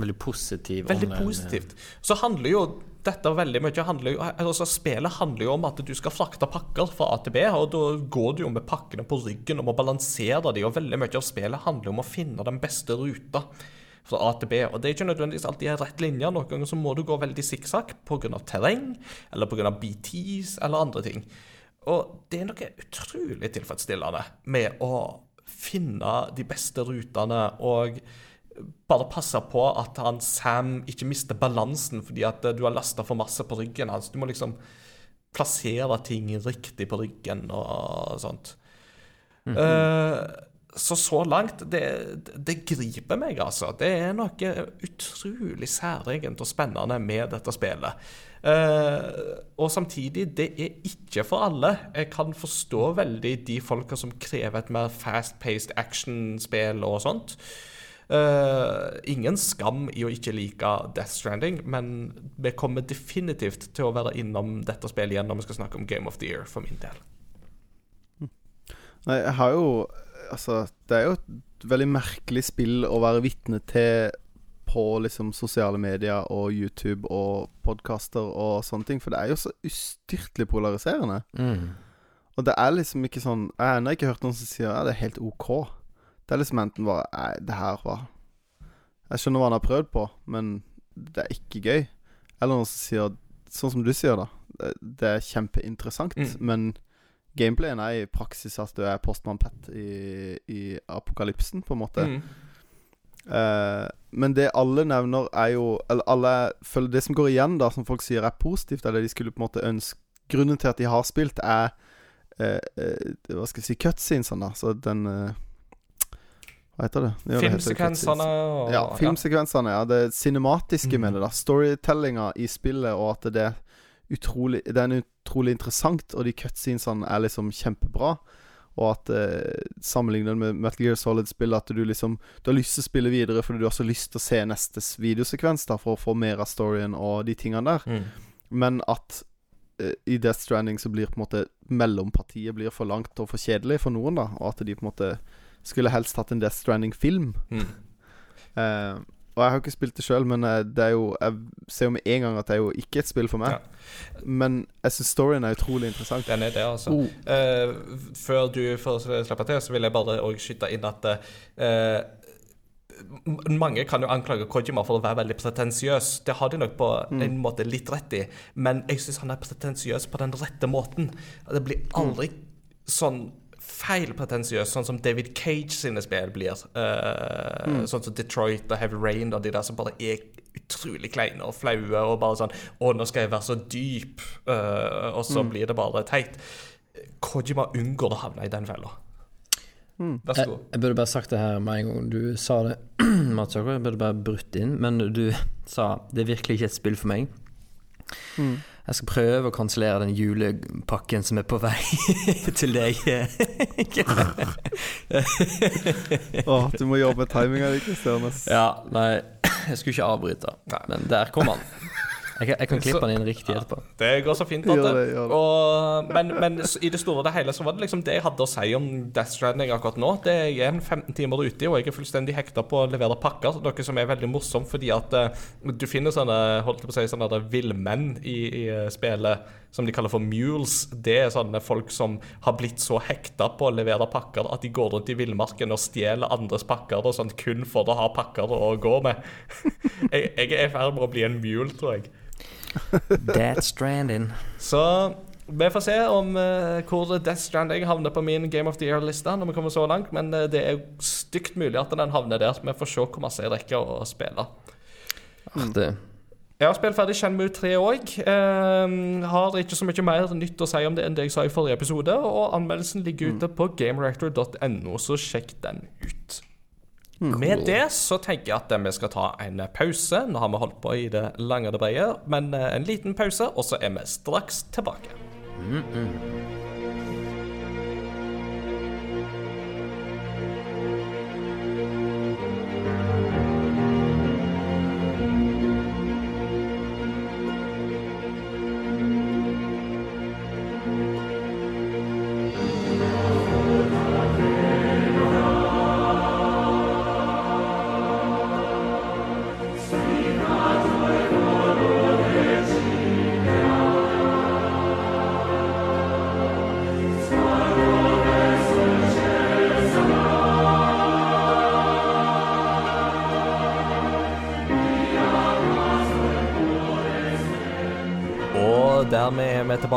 Veldig positiv. Veldig online, positivt. Så handler jo dette veldig mye handler jo, altså Spillet handler jo om at du skal frakte pakker fra A til B, og da går du jo med pakkene på ryggen og må balansere de, og veldig mye av spillet handler om å finne den beste ruta fra A til B. Og det er ikke nødvendigvis alltid en rett linje. Noen ganger så må du gå veldig sikksakk pga. terreng, eller pga. BTs, eller andre ting. Og det er noe utrolig tilfredsstillende med å finne de beste rutene og bare passe på at han Sam ikke mister balansen fordi at eh, du har lasta for masse på ryggen hans. Du må liksom plassere ting riktig på ryggen og sånt. Eh, så så langt det, det griper meg, altså. Det er noe utrolig særegent og spennende med dette spillet. Eh, og samtidig, det er ikke for alle. Jeg kan forstå veldig de folka som krever et mer fast-paced actionspill og sånt. Eh, ingen skam i å ikke like Death Stranding, men vi kommer definitivt til å være innom dette spillet igjen når vi skal snakke om Game of the Year, for min del. Nei, jeg har jo Altså, det er jo et veldig merkelig spill å være vitne til på liksom sosiale medier og YouTube og podkaster og sånne ting, for det er jo så ustyrtelig polariserende. Mm. Og det er liksom ikke sånn Jeg har ikke hørt noen som sier at det er helt OK. Det er liksom enten bare Nei, det her var Jeg skjønner hva han har prøvd på, men det er ikke gøy. Eller noen som sier Sånn som du sier, da. Det, det er kjempeinteressant, Mm. men gameplayen er i praksis at du er postmann Pat i, i apokalypsen, på en måte. Mm. Uh, men det alle nevner, er jo Eller alle Det som går igjen, da, som folk sier er positivt, eller de skulle på en måte ønske Grunnen til at de har spilt, er uh, Hva skal jeg si Cutscenesene, da. Så den uh, Hva heter det? Det Filmsekvensene og Ja, filmsekvensene. Ja, det cinematiske mm. med det, da. Storytellinga i spillet, og at det er utrolig Den er utrolig interessant, og de cutscenesene er liksom kjempebra. Og at eh, sammenlignet med Metal Gear Solid-spill, at du liksom Du har lyst til å spille videre fordi du har så lyst til å se neste videosekvens da for å få mer av storyen og de tingene der. Mm. Men at eh, i Death Stranding så blir på en måte mellompartiet blir for langt og for kjedelig for noen, da. Og at de på en måte skulle helst hatt en Death Stranding-film. Mm. Eh, og jeg har ikke spilt det sjøl, men eh, det er jo jeg ser jo med en gang at det er jo ikke et spill for meg. Men jeg syns storyen er utrolig interessant. Den er det, altså. Oh. Uh, før du får slippe til, så vil jeg bare også skyte inn at uh, mange kan jo anklage Kojima for å være veldig pretensiøs. Det har de nok på en måte litt rett i, men jeg syns han er pretensiøs på den rette måten. Det blir aldri sånn feilpretensiøs, sånn som David Cage sine spill blir. Eh, Sånn som Detroit og Heavy Rain og de der som bare er utrolig kleine og flaue og bare sånn Å, nå skal jeg være så dyp, uh, og så blir det bare teit. Kojima unngår å havne i den fella. Vær så Jeg, god. jeg burde bare sagt det her med en gang du sa det, Mats Jakob. Jeg burde bare brutt inn. Men du sa det er virkelig ikke et spill for meg. Jeg skal prøve å kansellere den julepakken som er på vei til deg. oh, du må jobbe med timinga di, Kristian. ja, nei, jeg skulle ikke avbryte. Men der kom han. Jeg, kan- jeg kan klippe den inn riktig etterpå. Det går så fint. Gjør det, gjør det. Og, men, men i det store og det hele så var det liksom det jeg hadde å si om Death Stranding akkurat nå. Det er er 15 timer ute og jeg er fullstendig hekta på å levere pakker. Noe som er veldig morsomt, fordi at uh, du finner sånne holdt på å si, sånne der villmenn i, i eh, spillet som de kaller for mules. Det er sånne folk som har blitt så hekta på å levere pakker at de går rundt i villmarken og stjeler andres pakker og sånn kun for å ha pakker å gå med. jeg, jeg er i ferd med å bli en mule, tror jeg. Death Stranding. Så vi får se om uh, hvor Death Stranding havner på min Game of the Year-liste når vi kommer så langt, men uh, det er stygt mulig at den havner der. Vi får se hvor masse jeg rekker å spille. Artig. Jeg har spilt ferdig Shenmue 3 òg. har ikke så mye mer nytt å si om det enn det jeg sa i forrige episode. Og anmeldelsen ligger ute på gamereactor.no, så sjekk den ut. Med det så tenker jeg at vi skal ta en pause. Nå har vi holdt på i det lange og det brede, men eh, en liten pause, og så er vi straks tilbake. Og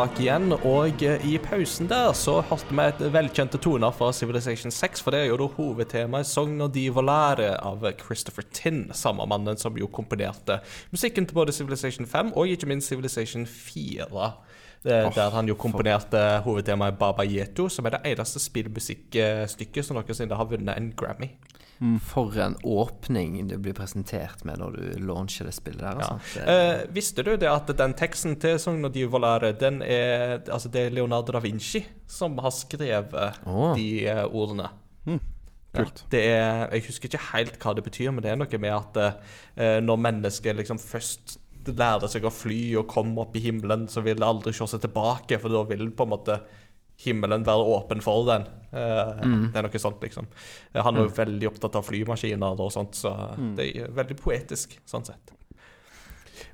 tilbake igjen. Og eh, i pausen der så hørte vi et velkjente toner fra Civilization 6, for det er jo da hovedtemaet Sogno di Volare av Christopher Tinn, samme mannen som jo komponerte musikken til både Civilization 5 og ikke minst Civilization 4. eh, Der han jo komponerte hovedtemaet Baba Yeto, som er det eneste spillmusikkstykket som noensinne har vunnet en Grammy. For en åpning du blir presentert med når du launcher det spillet der. Ja. Sånt, Eh, visste du det at den teksten til Sogno di Volare, den er, altså det er Leonardo da Vinci som har skrevet oh. de ordene? ordene? kult. Ja, det er, jeg husker ikke helt hva det betyr, men det er noe med at eh, når mennesket liksom først lærer seg å fly og kommer opp i himmelen, så vil det aldri se seg tilbake, for da vil på en måte himmelen være åpen for den. Mm. Det er noe sånt, liksom. Eh, Han er jo veldig opptatt av flymaskiner og sånt, så det er veldig poetisk sånn sett.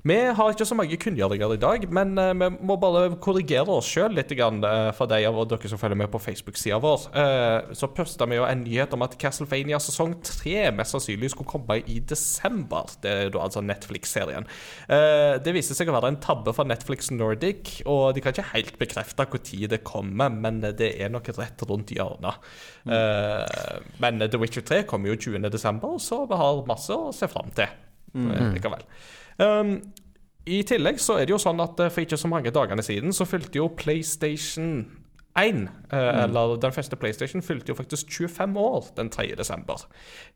Vi har ikke så mange kunngjøringer i dag, men eh, vi må bare korrigere oss sjøl litt eh, for de av dere som følger med på Facebook-sida vår. Eh, så posta vi jo en nyhet om at Castlevania sesong 3 mest sannsynlig skulle komme i desember. Det er da altså Netflix-serien. Det viste seg å være en tabbe fra Netflix Nordic, og de kan ikke helt bekrefte når det kommer, men det er nok rett rundt hjørnet. Eh, Men The Witcher 3 kommer jo 20. desember, så vi har masse å se fram til. Eh, Likevel. Um, I tillegg så er det jo sånn at eh, for ikke så mange dagene siden så fylte jo PlayStation 1, mm. eller den første PlayStation, fylte jo faktisk 25 år den 3. desember.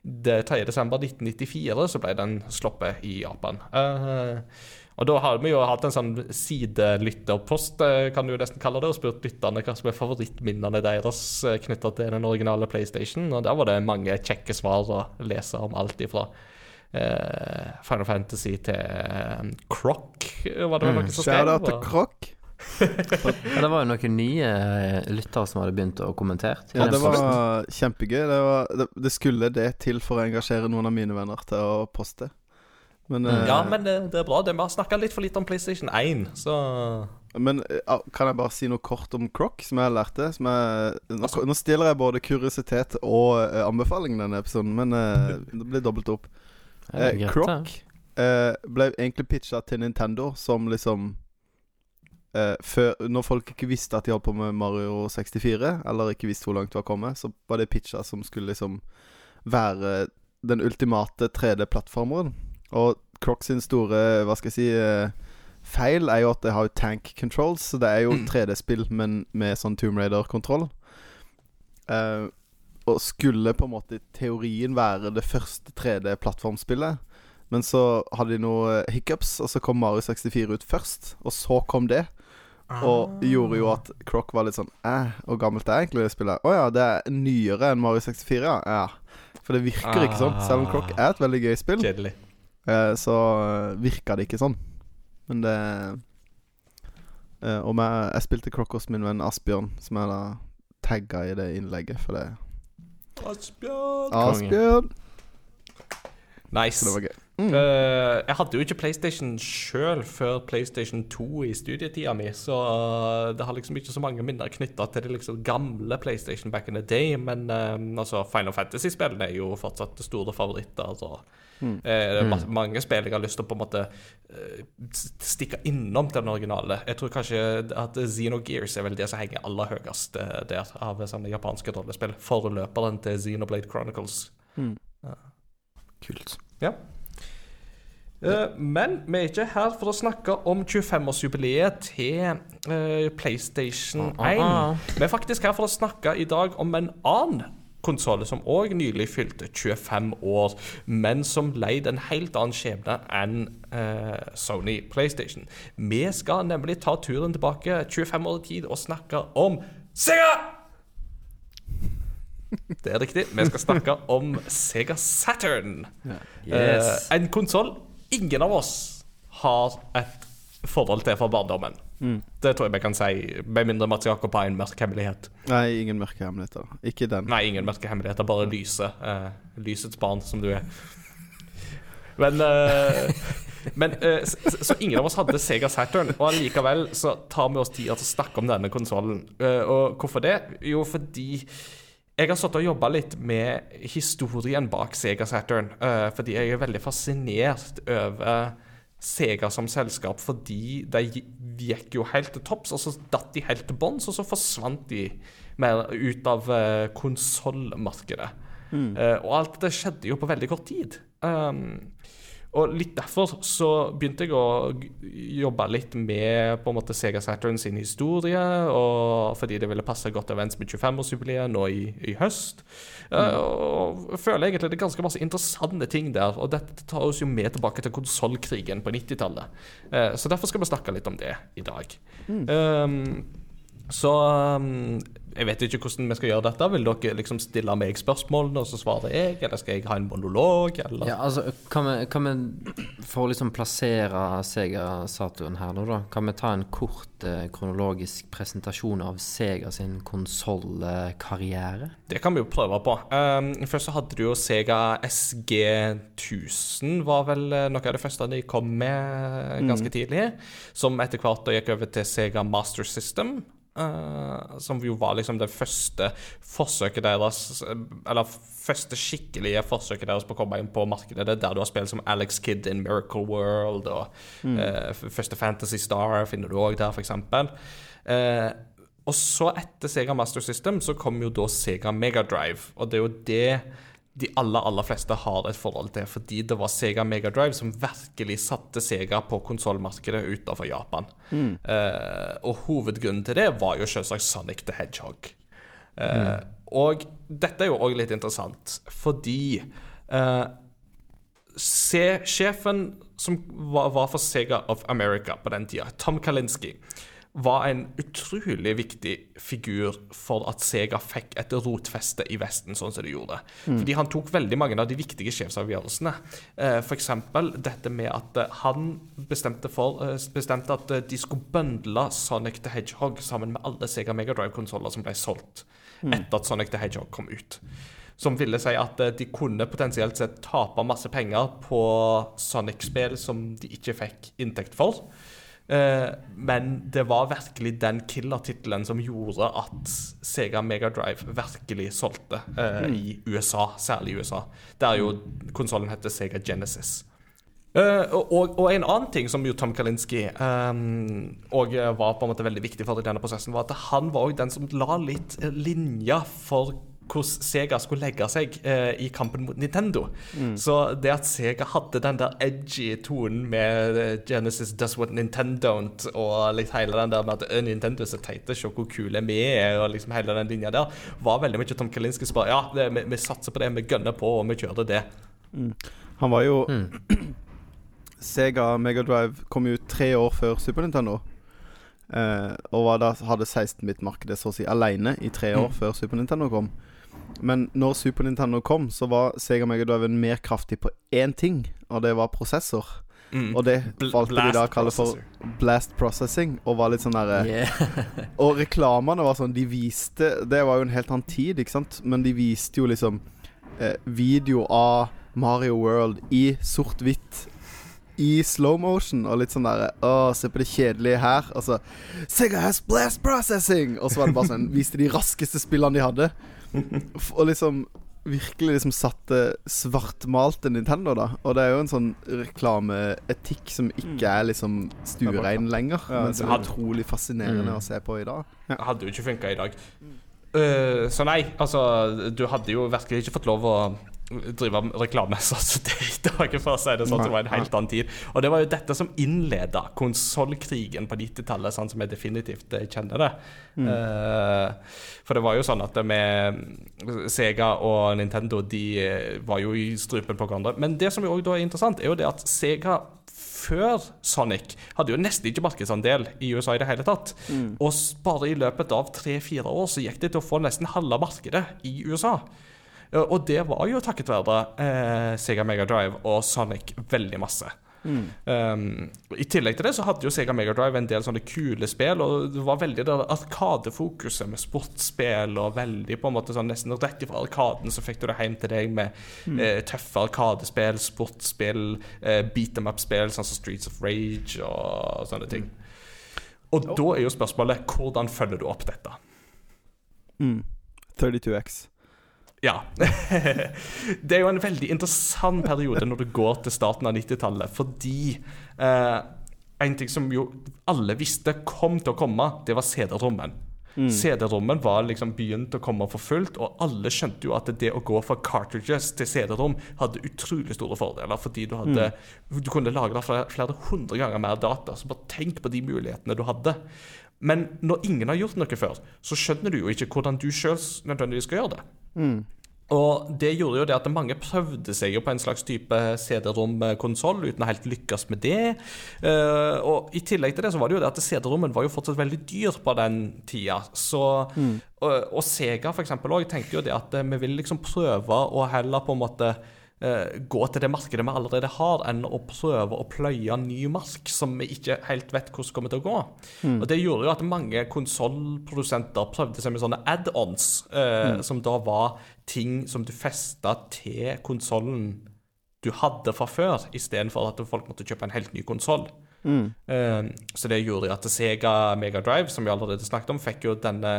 Det 3. desember 1994 så ble den sluppet i Japan. Uh, og da har vi jo hatt en sånn sidelytterpost, eh, kan du jo nesten kalle det, og spurt lytterne hva som er favorittminnene deres knytta til den originale PlayStation. Og der var det mange kjekke svar å lese om alt ifra eh, Final Fantasy til eh, Croc, var det vel noen som skrev? Til Croc. Ja, det var jo noen nye eh, lyttere som hadde begynt å kommentere. Ja, det var kjempegøy. Det, var, det, det skulle det til for å engasjere noen av mine venner til å poste. Men, eh, Ja, men det, det er bra. Det Vi har snakka litt for lite om PlayStation 1, så men eh, ah, kan jeg bare si noe kort om Croc, som jeg lærte? Som jeg, nå, nå stiller jeg både kuriositet og uh, anbefaling denne episoden, men eh, det blir dobbelt opp. Eh, greit, Croc eh, ble egentlig pitcha til Nintendo som liksom eh, før, Når folk ikke visste at de holdt på med Mario 64, eller ikke visste hvor langt det var kommet, så var det pitcha som skulle liksom være den ultimate 3D-plattformeren. Og Croc sin store, hva skal jeg si eh, feil er jo at det har jo tank controls, så det er jo 3D-spill, men med sånn Tomb Raider-kontroll. Eh, og skulle på en måte i teorien være det første 3D-plattformspillet. Men så hadde de noe hiccups, og så kom Mario 64 ut først. Og så kom det. Og gjorde jo at Croc var litt sånn eh, Hvor gammelt er egentlig det spillet? Å ja, det er nyere enn Mario 64, ja. ja. For det virker ikke sånn. Selv om Croc er et veldig gøy spill, kjedelig. eh, så eh, virka det ikke sånn. Men det eh, Og jeg, jeg spilte Croc hos min venn Asbjørn, som jeg da tagga i det innlegget, for det Asbjørn. Asbjørn! Nice. Så det var gøy. Mm. Uh, jeg hadde jo ikke PlayStation sjøl før PlayStation 2 i studietida mi, så uh, det har liksom ikke så mange minner knytta til det liksom gamle PlayStation back in the day. Men uh, altså, Final Fantasy-spillene er jo fortsatt store favoritter. Så. Mm. Eh, ma- mange spill jeg har lyst til å på en måte eh, stikke innom den originale. Jeg tror kanskje at Xenogears er vel det som henger aller høyest eh, der av sånne japanske rollespill. Forløperen til Xenoblade Chronicles. Mm. Kult. Ja. Eh, men vi er ikke her for å snakke om 25-årsjubileet til eh, PlayStation 1. Ah, ah. Vi er faktisk her for å snakke i dag om en annen konsoll som òg nylig fylte 25 år, men som leide en helt annen skjebne enn eh, Sony PlayStation. Vi skal nemlig ta turen tilbake 25 år i tid og snakke om Sega! Det er riktig. Vi skal snakke om Sega Saturn. Yes. Eh, en konsoll ingen av oss har et forhold til fra barndommen. Mm. Det tror jeg vi kan si, med mindre Mats Jakob har en mørk hemmelighet. Nei, ingen mørke hemmeligheter. Ikke den. Nei, ingen mørke hemmeligheter, bare lyset. Uh, lysets barn, som du er. Men, uh, men uh, så, så ingen av oss hadde Sega Saturn, og allikevel så tar vi oss tid til å snakke om denne konsollen. Eh, og hvorfor det? Jo, fordi jeg har stått og jobba litt med historien bak Sega Saturn, eh, fordi jeg er veldig fascinert over Sega som selskap, fordi de gikk jo helt til topps, og så datt de helt til bånns, og så forsvant de mer ut av konsollmarkedet. Mm. Uh, og alt det skjedde jo på veldig kort tid. Um, og litt derfor så begynte jeg å jobbe litt med på en måte Sega Saturn sin historie, og fordi det ville passe godt overens med 25-årsjubileet nå i, i høst. Eh, og jeg føler egentlig det er ganske masse interessante ting der, og dette tar oss jo med tilbake til konsollkrigen på 90-tallet. Uh, så derfor skal vi snakke litt om det i dag. Um, så um, jeg vet ikke hvordan vi skal gjøre dette. Vil dere liksom stille meg spørsmålene, og så svarer jeg? Eller skal jeg ha en monolog? Eller? Ja, altså, kan vi, kan vi For å liksom plassere Sega Saturn her nå, da, kan vi ta en kort eh, kronologisk presentasjon av Sega sin konsollkarriere? Det kan vi jo prøve på. Um, først så hadde du jo Sega SG1000, var vel eh, noe av det første de kom med ganske tidlig. Som etter hvert da gikk over til Sega Master System. Eh, som jo var liksom det første forsøket deres eh, Eller første skikkelige forsøket deres på å komme inn på markedet. Det er der du har spill som Alex Kidd in Miracle World, og mm. uh, første Fantasy Star finner du òg der, f.eks. Uh, og så, etter Sega Master System, så kom jo da Sega Megadrive. Og det er jo det de aller, aller fleste har et forhold til, fordi det var Sega Megadrive som virkelig satte Sega på konsollmarkedet utenfor Japan. Eh, og hovedgrunnen til det var jo selvsagt Sonic the Hedgehog. Eh, Og dette er jo òg litt interessant, fordi uh, se, sjefen som var, var for Sega of America på den tida, Tom Kalinski, var en utrolig viktig figur for at Sega fikk et rotfeste i Vesten, sånn som de gjorde. Fordi han tok veldig mange av de viktige sjefsavgjørelsene. Eh, eksempel dette med at eh, han bestemte, for, eh, bestemte at de skulle bøndle Sonic the Hedgehog sammen med alle Sega Megadrive-konsoller som ble solgt etter at Sonic the Hedgehog kom ut. Som ville si at de kunne potensielt sett tape masse penger på Sonic-spill som de ikke fikk inntekt for. Eh, men det var virkelig den killer-tittelen som gjorde at Sega Mega Drive virkelig solgte eh, i USA, særlig i USA. Der jo konsollen heter Sega Genesis. Eh, og, og en annen ting som jo Tom Kalinski um, og var på en måte veldig viktig for i denne prosessen, var at han var også den som la litt eh, linja for hvordan Sega skulle legge seg eh, i kampen mot Nintendo. Så det at Sega hadde den der edgy tonen med eh, Genesis does what Nintendo don't, og liksom hele den der med at eh, Nintendo er så teite, se hvor kule vi er, og liksom hele den linja der, var veldig mye Tom Kalinskis bare ja, det, vi, vi satser på det, vi gønner på, og vi kjører det. Han var jo Sega Megadrive kom ut tre år før Super Nintendo. Eh, og var da, hadde 16-bit-markedet så å si alene i tre år før Super Nintendo kom. Men når Super Nintendo kom, så var Sega Mega Megadriven mer kraftig på én ting, og det var prosessor. Mm. Og det Bl- valgte de da å kalle for blast processing, og var litt sånn derre Yeah. Og reklamene var sånn De viste Det var jo en helt annen tid, ikke sant? Men de viste jo liksom eh, video av Mario World i sort-hvitt. I slow motion og litt sånn derre Å, se på det kjedelige her. Og så Sega has blast processing! Og så var det bare sånn Viste de raskeste spillene de hadde. Og liksom Virkelig liksom satte svartmalte Nintendo, da. Og det er jo en sånn reklameetikk som ikke er liksom stuerein lenger. Ja, men som er utrolig fascinerende Mm. å se på i dag. hadde jo ikke funka i dag. Uh, så nei, altså Du hadde jo virkelig ikke fått lov å drive reklame det i dag, for å si det sånn. Det var en helt annen tid. Og det var jo dette som innleda konsollkrigen på 90-tallet, sånn som jeg definitivt eh, kjenner det. Eh, for det var jo sånn at med Sega og Nintendo De eh, var jo i strupen på hverandre. Men det som jo også er interessant, er jo det at Sega før Sonic hadde jo nesten ikke markedsandel i USA i det hele tatt. Og bare i løpet av tre-fire år så gikk det til å få nesten halve markedet i USA. Eh, Og det var jo takket være eh, Sega Mega Drive og Sonic veldig masse. Um, I tillegg til det så hadde jo Sega Mega Drive en del sånne kule spill, og det var veldig det arkadefokuset med sportsspill, og veldig på en måte sånn nesten rett ifra arkaden så fikk du det hjem til deg med eh, tøffe arkadespill, sportsspill, eh, beat them up-spill sånn som Streets of Rage og sånne ting. Og da er jo spørsmålet hvordan følger du opp dette? Mm. 32X. Ja. det er jo en veldig interessant periode når du går til starten av 90-tallet, fordi eh, en ting som jo alle visste kom til å komme, det var CD-rommen. CD-rommen var liksom begynt å komme for fullt, og alle skjønte jo at det å gå fra cartridges til CD-rom hadde utrolig store fordeler, fordi du hadde Du kunne lagre flere, flere hundre ganger mer data. Så bare tenk på de mulighetene du hadde. Men når ingen har gjort noe før, så skjønner du jo ikke hvordan du sjøl nødvendigvis skal gjøre det. Og det gjorde jo det at mange prøvde seg jo på en slags type CD-rom-konsoll uten å helt lykkes med det. Eh, og i tillegg til det så var det jo det at CD-rommen var jo fortsatt veldig dyr på den tida. Så, og, og Sega for eksempel også tenkte jo det at eh, vi vil liksom prøve å heller på en måte gå til det markedet vi allerede har, enn å prøve å pløye ny mark som vi ikke helt vet hvordan kommer til å gå. Og Det gjorde jo at mange konsollprodusenter prøvde seg med sånne add-ons, eh, som da var ting som du festa til konsollen du hadde fra før, istedenfor at folk måtte kjøpe en helt ny konsoll. Eh, så det gjorde at Sega Mega Drive, som vi allerede snakket om, fikk jo denne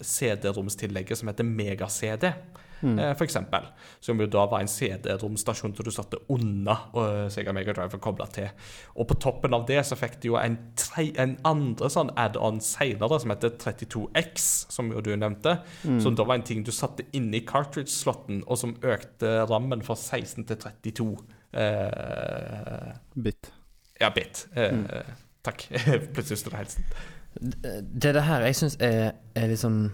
CD-romstillegget som heter Mega-CD. Eh, For eksempel, som jo da var en CD-romstasjon som du satte unna uh, Sega Mega Drive kobla til. Og på toppen av det så fikk du jo en, tre, en andre sånn add-on senere som heter 32X, som jo du nevnte. Som da var en ting du satte inni cartridge-slotten, og som økte rammen fra 16 til 32. Uh, Bit. ja, bit. Eh, Takk. Plutselig står det helt stille. Det er det her jeg syns er, er liksom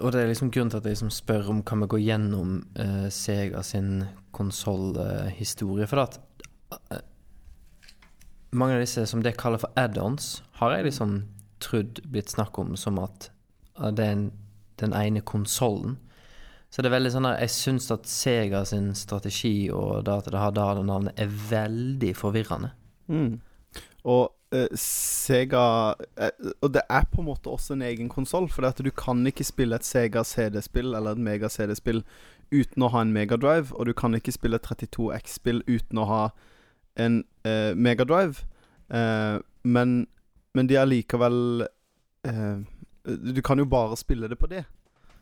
Og det er liksom grunnen til at jeg liksom spør om kan vi gå gjennom uh, Sega sin konsollhistorie. for at uh, mange av disse som det kaller for add-ons, har jeg liksom trodd blitt snakk om som at eh, det er en, den ene konsollen. Så det er veldig sånn at jeg syns at Sega sin strategi og det at det har det navnet, er veldig forvirrende. Mm. Og Sega eh, Og det er på en måte også en egen konsoll, for det at du kan ikke spille et Sega CD-spill eller et Mega CD-spill uten å ha en Megadrive, og du kan ikke spille et 32X-spill uten å ha en eh, Megadrive. Eh, men, men de er likevel eh, Du kan jo bare spille det på det.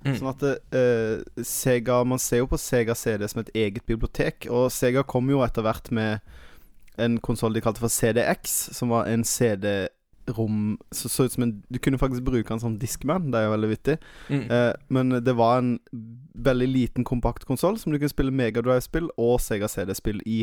Mm. Sånn at eh, Sega Man ser jo på Sega CD som et eget bibliotek, og Sega kom jo etter hvert med en konsoll de kalte for CDX, som var en CD-rom Så så ut som en Du kunne faktisk bruke den som Discman, det er jo veldig vittig. Mm. Eh, men det var en veldig liten kompakt konsoll som du kunne spille Megadrive-spill og Sega CD-spill i.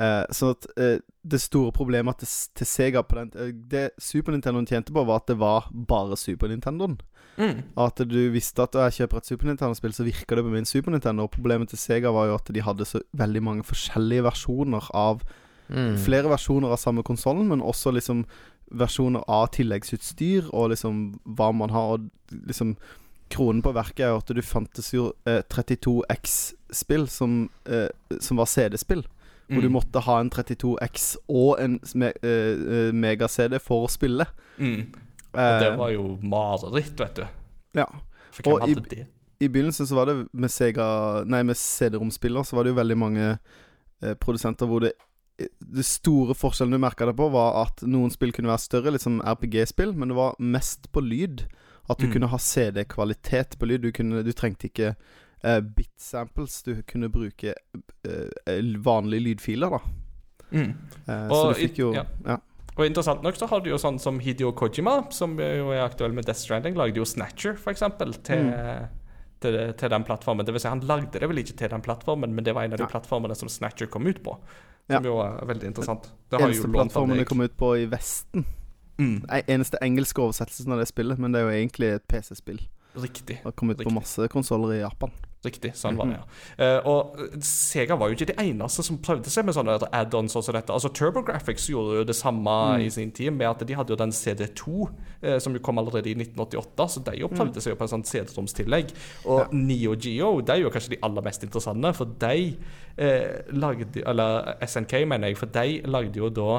Eh, sånn at eh, det store problemet til, til Sega på den eh, Det Super Nintendoen tjente på, var at det var bare Super Nintendoen. Mm. At du visste at jeg kjøper et Super Nintendo-spill, så virker det på min Super Nintendo. Og problemet til Sega var jo at de hadde så veldig mange forskjellige versjoner av Mm. Flere versjoner av samme konsollen, men også liksom versjoner av tilleggsutstyr, og liksom hva man har. Og liksom Kronen på verket er jo at du fantes jo eh, 32X-spill som, eh, som var CD-spill. hvor du måtte ha en 32X og en me- eh, eh, mega-CD for å spille. Mm. Og det Eh, var jo mareritt, vet du. ja. For hvem Og i- det? I begynnelsen så var det med Sega Nei, med CD-romspiller så var det jo veldig mange eh, produsenter hvor det Det store forskjellen du merka det på, var at noen spill kunne være større, litt som RPG-spill, men det var mest på lyd. At du Mm. kunne ha CD-kvalitet på lyd. Du, kunne, du trengte ikke eh, bit-samples. Du kunne bruke eh, vanlige lydfiler, da. Mm. Eh, så du fikk jo ja. ja. Og interessant nok så har du jo sånn som Hideo Kojima, som jo er aktuell med Death Stranding, lagde jo Snatcher, eksempel, til, Mm. til, til den plattformen. Det vil si, han lagde det vel ikke til den plattformen, men det var en av de ja. plattformene som Snatcher kom ut på. Ja. Som jo er veldig interessant. Det har Eneste plattformen det kom ut på i Vesten. Mm, eneste engelske oversettelsen av det spillet, men det er jo egentlig et PC-spill. riktig. Det har kommet på masse konsoller i Japan. Riktig, sånn var det, ja. Eh, og Sega var jo ikke de eneste som prøvde seg med sånne add-ons og så dette. Altså TurboGrafx gjorde jo det samme i sin tid, med at de hadde jo den CD2, eh, som jo kom allerede i 1988, så de jo prøvde seg jo på en sånn CD-romstillegg. Og Neo Geo, de er jo kanskje de aller mest interessante, for de eh, lagde Eller SNK, mener jeg, for de lagde jo da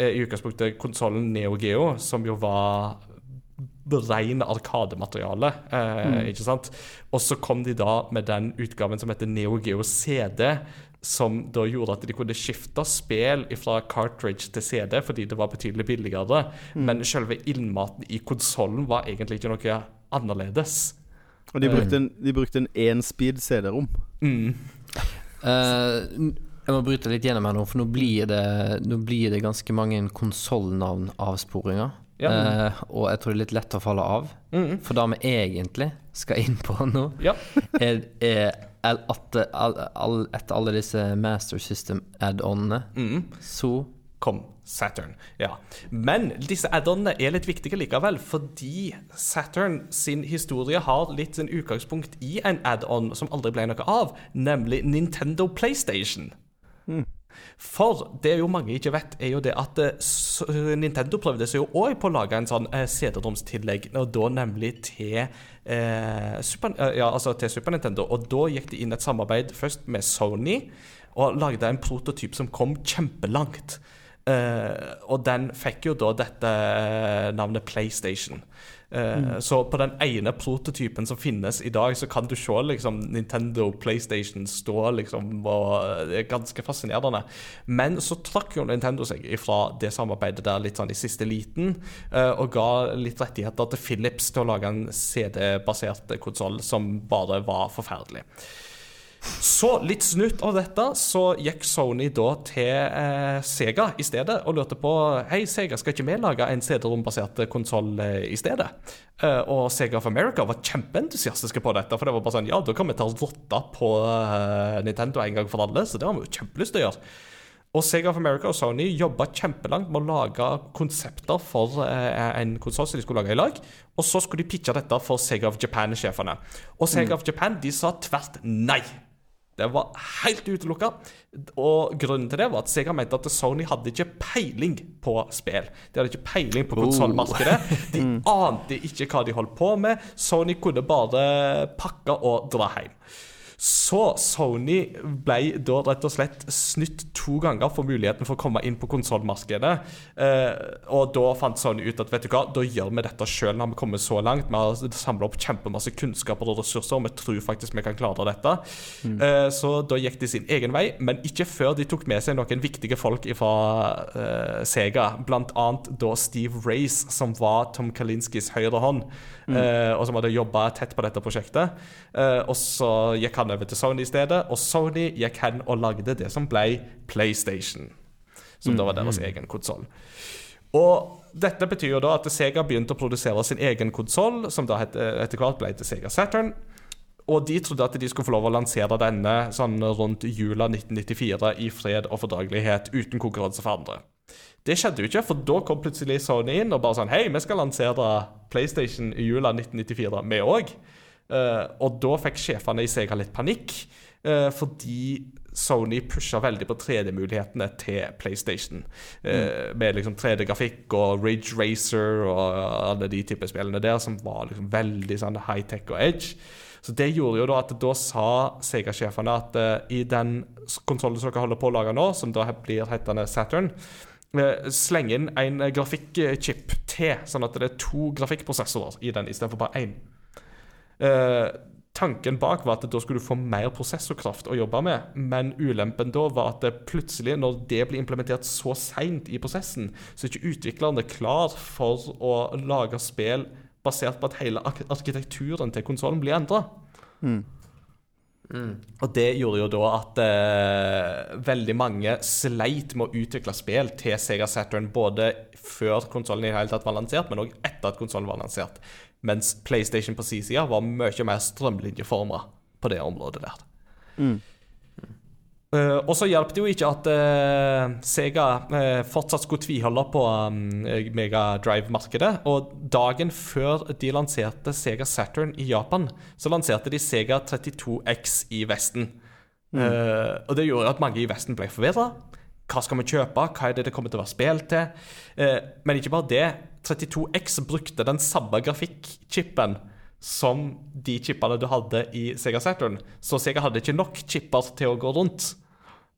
eh, i utgangspunktet konsollen Neo Geo, som jo var ren arkademateriale. Eh, Ikke sant? Og så kom de da med den utgaven som heter Neo Geo CD. Som da gjorde at de kunne skifte spill fra cartridge til CD fordi det var betydelig billigere. Men selve innmaten i konsollen var egentlig ikke noe annerledes. Og de brukte en, de brukte en én-speed CD-rom. Mm. Uh, jeg må bryte litt gjennom her nå, for nå blir det, nå blir det ganske mange konsollnavn-avsporinger. Ja. Eh, og jeg tror det er litt lett å falle av. Mm. For det vi egentlig skal inn på nå, Ja. er, er at all, all, etter alle disse Master System add-onene, Mm. så kom Saturn. Ja. Men disse add-onene er litt viktige likevel, fordi Saturn sin historie har litt sin utgangspunkt i en add-on som aldri ble noe av, nemlig Nintendo PlayStation. For det jo mange ikke vet, er jo det at eh, Nintendo prøvde seg jo òg på å lage en sånn eh, CD-romstillegg, og da nemlig til eh, Super, eh, ja, altså til Super Nintendo. Og da gikk de inn et samarbeid først med Sony, og lagde en prototyp som kom kjempelangt. Eh, og den fikk jo da dette eh, navnet PlayStation. Eh, Så på den ene prototypen som finnes i dag, så kan du se liksom Nintendo PlayStation stå liksom og Det er ganske fascinerende. Men så trakk jo Nintendo seg ifra det samarbeidet der litt sånn i siste liten, eh, og ga litt rettigheter til Philips til å lage en CD-basert konsoll som bare var forferdelig. Så litt snutt av dette, så gikk Sony da til eh, Sega i stedet og lurte på Hei, Sega, skal ikke vi lage en CD-rom-basert konsoll eh, i stedet? Eh, og Sega of America var kjempeentusiastiske på dette, for det var bare sånn Ja, da kan vi ta rotta på eh, Nintendo en gang for alle, så det har vi jo kjempelyst til å gjøre. Og Sega of America og Sony jobba kjempelangt med å lage konsepter for eh, en konsoll som de skulle lage i lag. Og så skulle de pitche dette for Sega of Japan-sjefene. Og Sega of Japan de sa tvert nei. Det var helt utelukka. Og grunnen til det var at Sega mente at Sony hadde ikke peiling på spill. De hadde ikke peiling på konsollmarkedet. De ante ikke hva de holdt på med. Sony kunne bare pakke og dra hjem. Så Sony ble da rett og slett snytt to ganger for muligheten for å komme inn på konsollmarkedet. Eh, og da fant Sony ut at vet du hva, da gjør vi dette sjøl når vi kommer så langt. Vi har samla opp kjempemasse kunnskaper og ressurser, og vi tror faktisk vi kan klare dette. Eh, så da gikk de sin egen vei, men ikke før de tok med seg noen viktige folk fra eh, Sega. Blant annet da Steve Race, som var Tom Kalinskis høyre hånd, eh, og som hadde jobba tett på dette prosjektet. Eh, og så gikk han over til Sony i stedet, og Sony gikk hen og lagde det som ble PlayStation. Som da var deres egen konsoll. Og dette betyr jo da at Sega begynte å produsere sin egen konsoll, som da etter hvert ble til Sega Saturn. Og de trodde at de skulle få lov å lansere denne sånn rundt jula 1994 i fred og fordragelighet, uten konkurranse for andre. Det skjedde jo ikke, for da kom plutselig Sony inn og bare sånn Hei, vi skal lansere PlayStation i jula 1994, vi òg. og da fikk sjefene i Sega litt panikk, uh, fordi Sony pusha veldig på 3D-mulighetene til PlayStation. Eh, Med liksom 3D-grafikk og Ridge Racer og alle de type spillene der som var liksom veldig sånn high-tech og edge. Så det gjorde jo da at da sa Sega-sjefene at eh, i den konsollen som dere holder på å lage nå, som da blir hetende Saturn, eh, sleng inn en grafikkchip til, sånn at det er to grafikkprosessorer i den istedenfor bare én. Eh, tanken bak var at da skulle du få mer prosessorkraft å jobbe med, men ulempen da var at plutselig, når det blir implementert så seint i prosessen, så er ikke utviklerne klar for å lage spill basert på at hele arkitekturen til konsollen blir endra. Og det gjorde jo da at eh, veldig mange sleit med å utvikle spill til Sega Saturn både før konsollen i hele tatt var lansert, men òg etter at konsollen var lansert. Mens PlayStation på sin side var mye mer strømlinjeforma på det området der. Eh, og så hjalp det jo ikke at uh, Sega uh, fortsatt skulle tviholde på um, Mega Drive-markedet. Og dagen før de lanserte Sega Saturn i Japan, så lanserte de Sega 32X i Vesten. Eh, og det gjorde at mange i Vesten ble forvirra. Hva skal vi kjøpe? Hva er det det kommer til å være spill til? Men ikke bare det. 32X brukte den samme grafikkchipen som de chipene du hadde i Sega Saturn. Så Sega hadde ikke nok chipper til å gå rundt.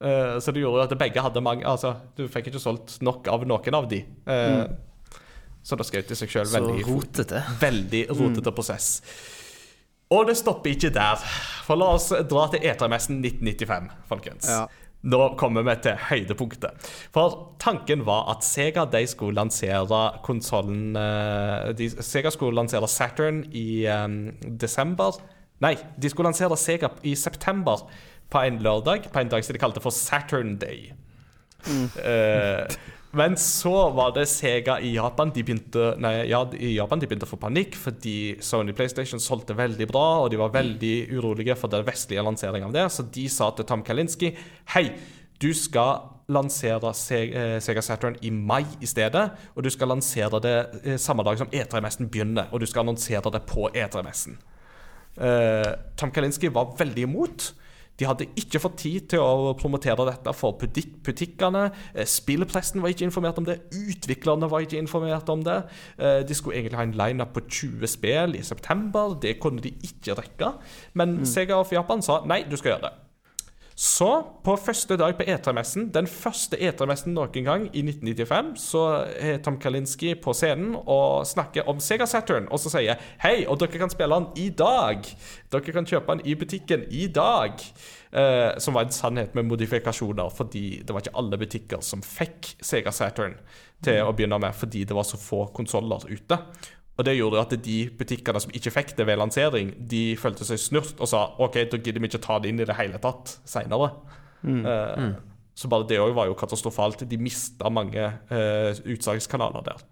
Eh, så det gjorde jo at begge hadde mange Altså, du fikk ikke solgt nok av noen av de. Mm. Så det skjøt i seg sjøl veldig rotete. Veldig rotete prosess. Og det stopper ikke der. For la oss dra til E3-messen 1995, folkens. Ja. Nå kommer vi til høydepunktet. For tanken var at Sega de skulle lansere konsollen eh, Sega skulle lansere Saturn i um, desember Nei, de skulle lansere Sega i september på en lørdag, på en dag som de kalte for Saturn Day. Eh, men så var det Sega i Japan de begynte, nei, ja, i Japan de begynte å få panikk fordi Sony PlayStation solgte veldig bra, og de var veldig urolige for den vestlige lanseringen av det, så de sa til Tom Kalinski Hei, du skal lansere eh, Sega Saturn i mai i stedet, og du skal lansere det eh, samme dag som E3-messen begynner, og du skal annonsere det på E3-messen. Uh, Tom Kalinski var veldig imot. De hadde ikke fått tid til å promotere dette for butikk butikkene. Eh, Spillpressen var ikke informert om det. Utviklerne var ikke informert om det. Eh, De skulle egentlig ha en lineup på 20 spill i september. Det kunne de ikke rekke. Men Sega of Japan sa nei, du skal gjøre det. Så, på første dag på E3-messen, den første E3-messen noen gang i 1995, så er Tom Kalinski på scenen og snakker om Sega Saturn, og så sier Hei, og dere kan spille den i dag! Dere kan kjøpe den i butikken i dag! Eh, som var en sannhet med modifikasjoner, fordi det var ikke alle butikker som fikk Sega Saturn til å begynne med, fordi det var så få konsoller ute. Og det gjorde at de butikkene som ikke fikk det ved lansering, de følte seg snurt og sa OK, da gidder vi ikke ta det inn i det hele tatt seinere. Eh, Så bare det òg var jo katastrofalt. De mista mange uh, utsalgskanaler der.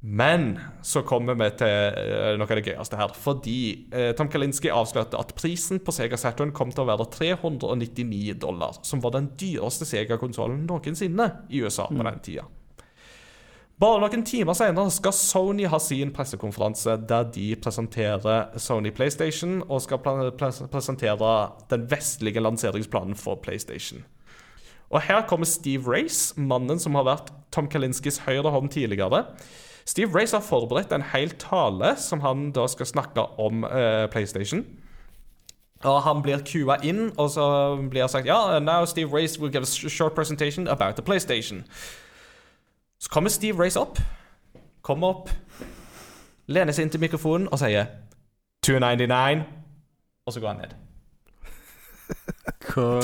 Men så kommer vi til eh, noe av det gøyeste her. Fordi uh, Tom Kalinski avslørte at prisen på Sega Saturn kom til å være 399 dollar. Som var den dyreste Sega-konsollen noensinne i USA på den tida. Bare noen timer senere skal Sony ha sin pressekonferanse der de presenterer Sony PlayStation og skal presentere den vestlige lanseringsplanen for PlayStation. Og her kommer Steve Race, mannen som har vært Tom Kalinskis høyre hånd tidligere. Steve Race har forberedt en hel tale som han da skal snakke om eh, PlayStation. Og han blir kua inn, og så blir det sagt Ja, and now Steve Race will give a sh- short presentation about the PlayStation. Så kommer Steve Race opp, kommer opp, lener seg inn til mikrofonen og sier 299, og så går han ned.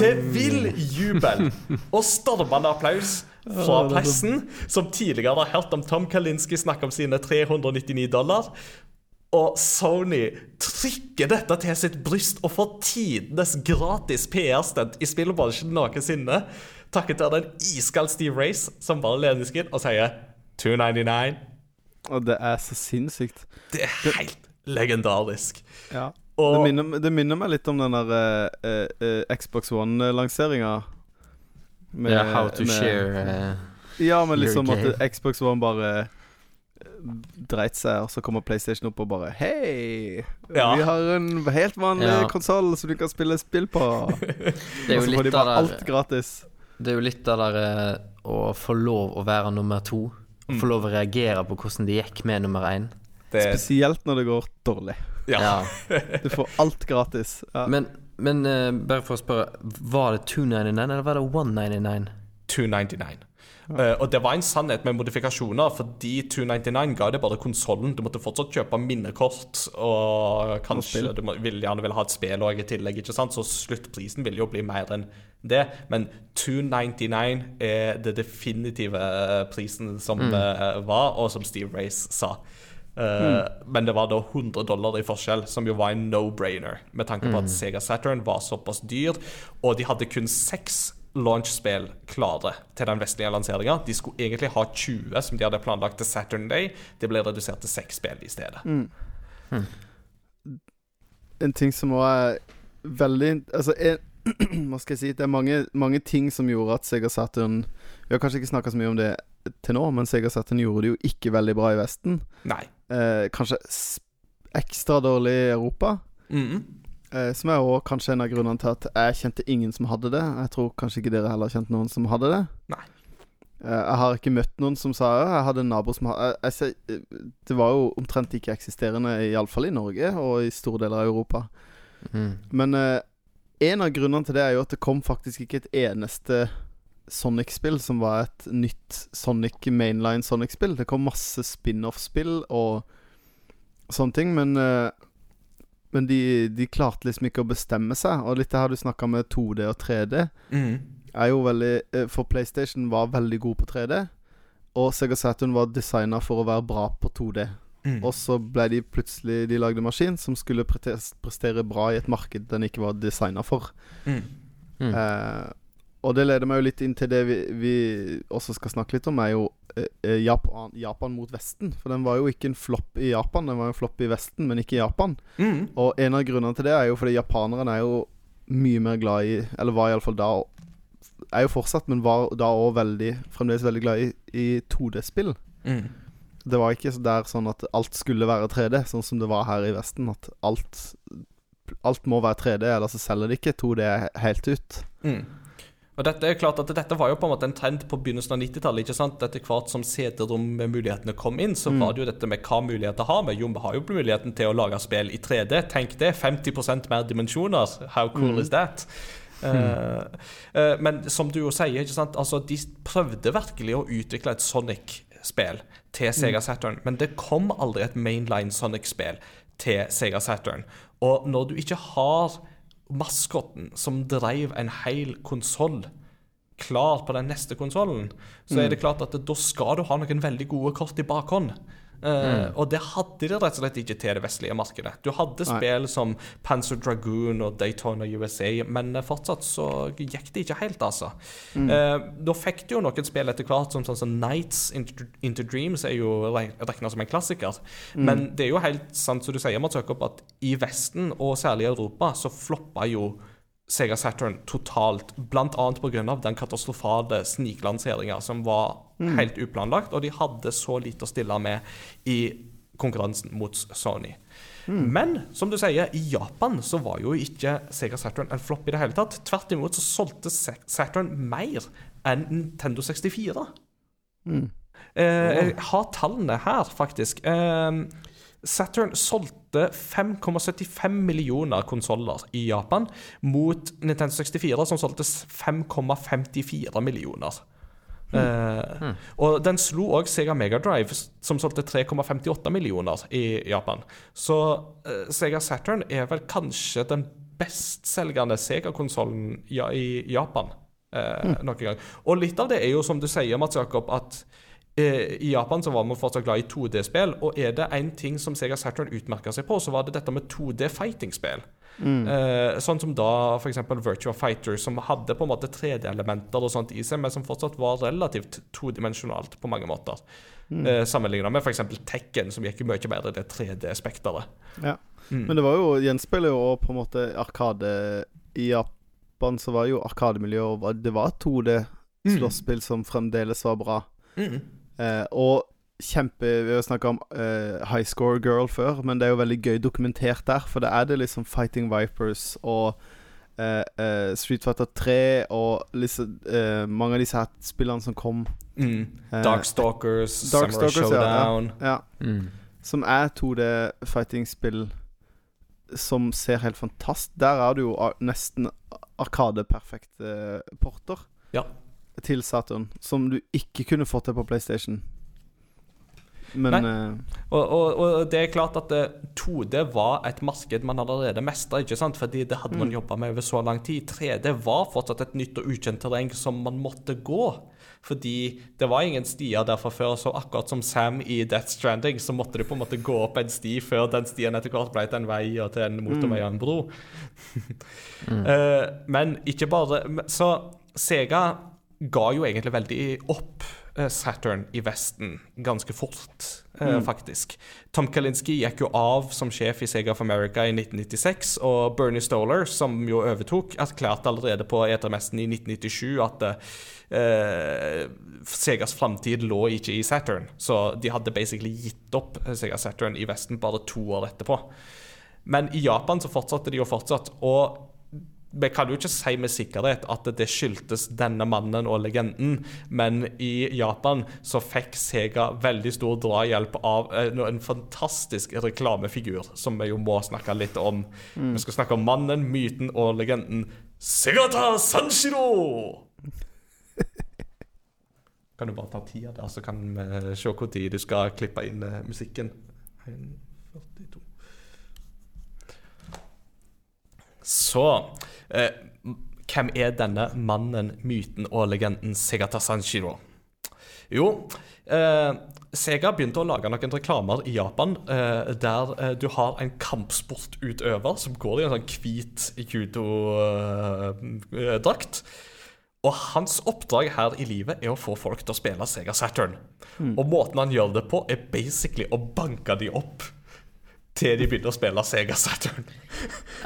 Til vill jubel og stormende applaus fra pressen, som tidligere har hørt om Tom Kalinski snakke om sine 399 dollar. Og Sony trykker dette til sitt bryst og får tidenes gratis PR-stunt i spillbransjen noensinne. Takket være den iskald Steve Race, som bare lener og sier 299. Og det er så sinnssykt. Det er helt legendarisk. Ja. Og Det, minner, det minner meg litt om den der uh, uh, Xbox One-lanseringa. Ja, how to share uh, Ja, men liksom at. Xbox One bare dreit seg, og så kommer PlayStation opp og bare Hei! Ja. Vi har en helt vanlig Ja. konsoll som du kan spille spill på. Det er og så får de bare alt gratis. Det er jo litt av der eh, å få lov å være nummer to. Mm. Få lov å reagere på hvordan det gikk med nummer én. Det, Spesielt når det går dårlig. ja. Du får alt gratis. Ja. Men, men uh, bare for å spørre, var det 299 eller var det 199? 299. Eh, og det var en sannhet med modifikasjoner, fordi 299 ga det bare konsollen. Du måtte fortsatt kjøpe minnekort, og kanskje du må, vil gjerne ville ha et spill òg i tillegg, ikke sant? så sluttprisen vil jo bli mer enn det. Men 299 er det definitive eh, prisen som eh, var, og som Steve Race sa. Eh, Men det var da 100 dollar i forskjell, som jo var en no-brainer, med tanke på at Sega Saturn var såpass dyr, og de hadde kun seks launch-spill klare til den vestlige lanseringa. De skulle egentlig ha 20 som de hadde planlagt til Saturn Day. Det ble redusert til seks spill i stedet. en ting som var veldig Altså, en, hva skal jeg si Det er mange, mange ting som gjorde at Sega Saturn Vi har kanskje ikke snakka så mye om det til nå, men Sega Saturn gjorde det jo ikke veldig bra i Vesten. Nei. Eh, kanskje ekstra dårlig i Europa. Mhm. Eh, som er òg kanskje en av grunnene til at jeg kjente ingen som hadde det. Jeg tror kanskje ikke dere heller kjente noen som hadde det. Nei. Eh, jeg har ikke møtt noen som sa det. Jeg hadde en nabo som hadde jeg, jeg, eh, Det var jo omtrent ikke eksisterende, iallfall i Norge og i store deler av Europa. Mm. Men eh, en av grunnene til det er jo at det kom faktisk ikke et eneste Sonic-spill som var et nytt Sonic mainline Sonic-spill. Det kom masse spin-off-spill og sånne ting, men eh, Men de, de klarte liksom ikke å bestemme seg. Og litt det her du snakka med 2D og 3D, mm. er jo veldig eh, For PlayStation var veldig god på 3D, og Sega Saturn var designa for å være bra på 2D. Mm. Og så ble de plutselig De lagde maskin som skulle prestere bra i et marked den ikke var designa for. Mhm. Mm. Eh, og det leder meg jo litt inn til det vi, vi også skal snakke litt om, er jo eh, eh, Japan, Japan mot Vesten. For den var jo ikke en flopp i Japan, den var en flopp i Vesten, men ikke i Japan. Mm. Og en av grunnene til det er jo fordi japanerne er jo mye mer glad i Eller var iallfall da Er jo fortsatt, men var da òg veldig Fremdeles veldig glad i, i 2D-spill. Mm. Det var ikke der sånn at alt skulle være 3D, sånn som det var her i Vesten. At alt Alt må være 3D, ellers så selger de ikke 2D helt ut. Mm. Og dette er klart at dette var jo på en måte en trend på begynnelsen av 90-tallet. ikke sant? Etter hvert som CD-rom-mulighetene kom inn, så var det jo dette med hva muligheter har vi. Jo, vi har jo muligheten til å lage spill i 3D. Tenk det. 50% mer dimensjoner. How cool is that? Eh, eh, men som du jo sier, ikke sant? Altså, de prøvde virkelig å utvikle et Sonic-spill til Sega Saturn, men det kom aldri et mainline Sonic-spill til Sega Saturn. Og når du ikke har maskotten som dreiv en hel konsoll klar på den neste konsollen, så er det klart at da skal du ha noen veldig gode kort i bakhånd. Eh, Og det hadde de rett og slett ikke til det vestlige markedet. Du hadde Nei. spill som Panzer Dragoon og Daytona USA, men eh, fortsatt så gikk det ikke helt, altså. Eh, da fikk du jo noen spill etter hvert, som sånn som Nights Into, Into Dreams er jo regna som en klassiker. Men det er jo helt sant som du sier, Mats Jakob, at i Vesten, og særlig i Europa, så floppa jo Sega Saturn totalt, bl.a. pga. den katastrofale sniklanseringa som var helt uplanlagt, og de hadde så lite å stille med i konkurransen mot Sony. Men som du sier, i Japan så var jo ikke Sega Saturn en flopp i det hele tatt. Tvert imot så solgte Saturn mer enn Nintendo 64. Eh, jeg har tallene her, faktisk. Eh, Saturn solgte 5,75 millioner konsoller i Japan, mot Nintendo 64, som solgte 5,54 millioner. Eh, Og den slo òg Sega Megadrive, som solgte 3,58 millioner i Japan. Så eh, Sega Saturn er vel kanskje den bestselgende Sega-konsollen ja, i Japan eh, noen gang. Og litt av det er jo som du sier, Mats Jakob, at i Japan så var man fortsatt glad i 2D-spill, og er det én ting som Sega Saturn utmerka seg på, så var det dette med 2D-fighting-spill. Eh, sånn som da f.eks. Virtua Fighter, som hadde på en måte 3D-elementer og sånt i seg, men som fortsatt var relativt todimensjonalt på mange måter. Eh, Sammenligna med f.eks. Tekken, som gikk mye bedre i det 3D-spekteret. Ja. Mm. Men det var jo gjenspeiler jo på en måte Arkade I Japan så var jo Arkademiljøet Det var 2D-slåsspill som fremdeles var bra. Mm. Eh, og kjempe Vi har snakka om eh, High Score Girl før, men det er jo veldig gøy dokumentert der. For det er det liksom Fighting Vipers og eh, eh, Street Fighter 3 og liksom, eh, mange av disse her spillene som kom Mm. Eh, Darkstalkers, Samurai Darkstalkers, Showdown. Ja. Mm. som er 2D-fighting-spill som ser helt fantastisk Der er det jo nesten Arkade-perfekte porter Ja. Til Saturn, som du ikke kunne fått til på PlayStation. Men Nei. eh, Og, og, og det er klart at eh, 2D var et marked man allerede mestra, ikke sant? Fordi det hadde man jobba med over så lang tid. 3D var fortsatt et nytt og ukjent terreng som man måtte gå. Fordi det var ingen stier der fra før, så akkurat som Sam i Death Stranding, så måtte du på en måte gå opp en sti før den stien etter hvert ble til en vei og til en motorvei og en bro. Eh, men ikke bare Så Sega ga jo egentlig veldig opp eh, Saturn i Vesten ganske fort, mm. faktisk. Tom Kalinski gikk jo av som sjef i Sega of America i 1996, og Bernie Stoller, som jo overtok, erklærte allerede på Etermessen i 1997 at eh, Segas framtid lå ikke i Saturn. Så de hadde basically gitt opp eh, Sega Saturn i Vesten bare to år etterpå. Men i Japan så fortsatte de jo fortsatt. Og vi kan jo ikke si med sikkerhet at det skyldtes denne mannen og legenden, men i Japan så fikk Sega veldig stor drahjelp av eh, en fantastisk reklamefigur, som vi jo må snakke litt om. Vi skal snakke om mannen, myten og legenden Segata Sanshiro! Kan du bare ta tida der, så kan vi se hvor tid du skal klippe inn eh, musikken. 42. Så Hvem er denne mannen, myten og legenden Segata Sanshiro? Jo, eh, Sega begynte å lage noen reklamer i Japan eh, der eh, du har en kampsportutøver som går i en sånn hvit judodrakt. Og hans oppdrag her i livet er å få folk til å spille Sega Saturn. Og måten han gjør det på, er basically å banke de opp til de begynner å spille Sega Saturn.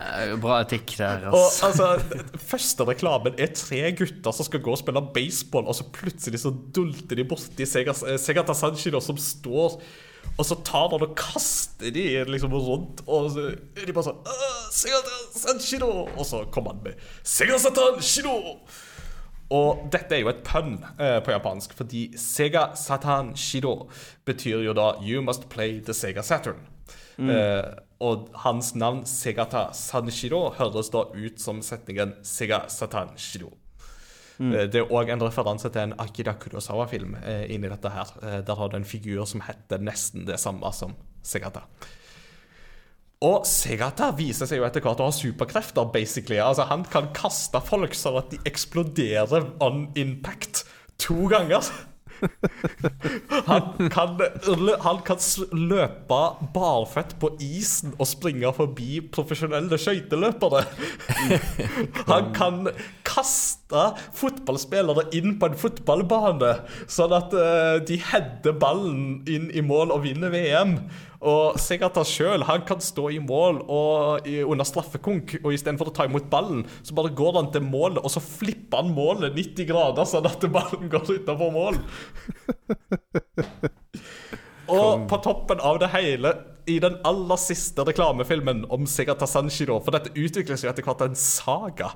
Eh, Bra etikk der, Og altså, første reklamen er tre gutter som skal gå og spille baseball, og så plutselig så dulter de borti Sega, Sega Tasanchino, som står og så tar han og kaster de liksom rundt, og så er de bare sånn Sega Tasanchino! Og så kommer han med Sega Satanchino! Og dette er jo et pønn eh, på japansk, fordi Sega Satan Shido betyr jo da You must play the Sega Saturn. Eh, og hans navn Segata Sanshiro høres da ut som setningen Sega Satan Shido. Eh, Det er òg en referanse til en Akira Kurosawa-film eh, inni dette her. Der har du en figur som heter nesten det samme som Segata. Og Segata viser seg jo etter hvert å ha superkrefter, basically. Altså, han kan kaste folk sånn at de eksploderer on impact to ganger. Han kan, han kan løpe barføtt på isen og springe forbi profesjonelle skøyteløpere. Han kan kaste fotballspillere inn på en fotballbane, sånn at eh, de header ballen inn i mål og vinner VM. Og Segata sjøl kan stå i mål og i, under straffekonk, og istedenfor å ta imot ballen, så bare går han til målet, og så flipper han målet 90 grader, sånn at ballen går utenfor mål. Og på toppen av det hele, i den aller siste reklamefilmen om Segata Sanshiro For dette utvikler seg etter hvert en saga.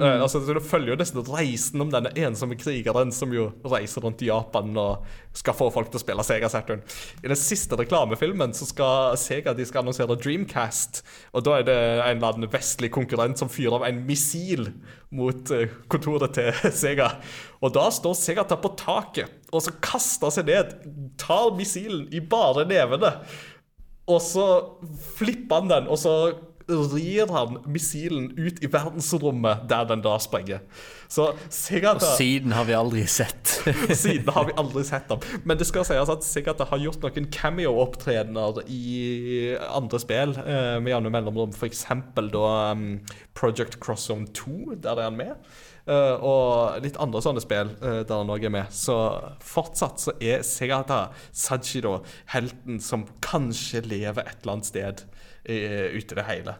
Eh, altså, Du følger jo nesten reisen om denne ensomme krigeren som jo reiser rundt i Japan og skal få folk til å spille Sega Saturn. I den siste reklamefilmen så skal Sega de skal annonsere Dreamcast. Og da er det en eller annen vestlig konkurrent som fyrer av en missil mot eh, kontoret til Sega. Og da står Segata på taket og så kaster seg ned, tar missilen i bare nevene. Og så flipper han den, og så rir han missilen ut i verdensrommet der den da sprenger. Så Og siden har vi aldri sett. Siden har vi aldri sett ham. Men det skal sies at Sigata har gjort noen cameo-opptredener i andre spill eh, med jevne mellomrom. Eksempel da um, Project Crosszone 2, der er han med. Uh, og litt andre sånne spill uh, der han òg er med. Så fortsatt så er Segata Sanshiro helten som kanskje lever et eller annet sted uh, ute i det hele.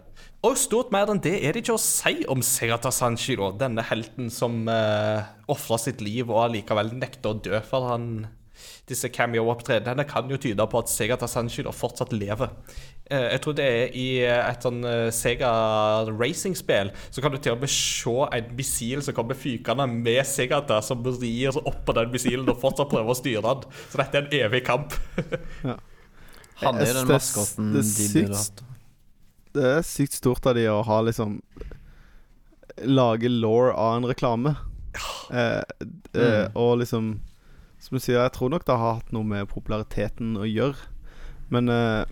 Og stort mer enn det er det ikke å si om Segata Sanchiro, denne helten som uh, ofra sitt liv og allikevel nekter å dø for han disse cameo-opptredenene kan jo tyde på at Segata Sanshiro fortsatt lever. Eh, jeg tror det er i et sånn eh, Sega racing-spill så kan du til og med se en missil som kommer fykende med Segata, som rir opp på den missilen og fortsatt prøver å styre den. Så dette er en evig kamp. Han er den synes det maskoten det er de sykt. Det er sykt stort av de å ha liksom Lage law av en reklame. Eh, eh, Mm. og liksom Som du sier, jeg tror nok det har hatt noe med populariteten å gjøre. Men, eh,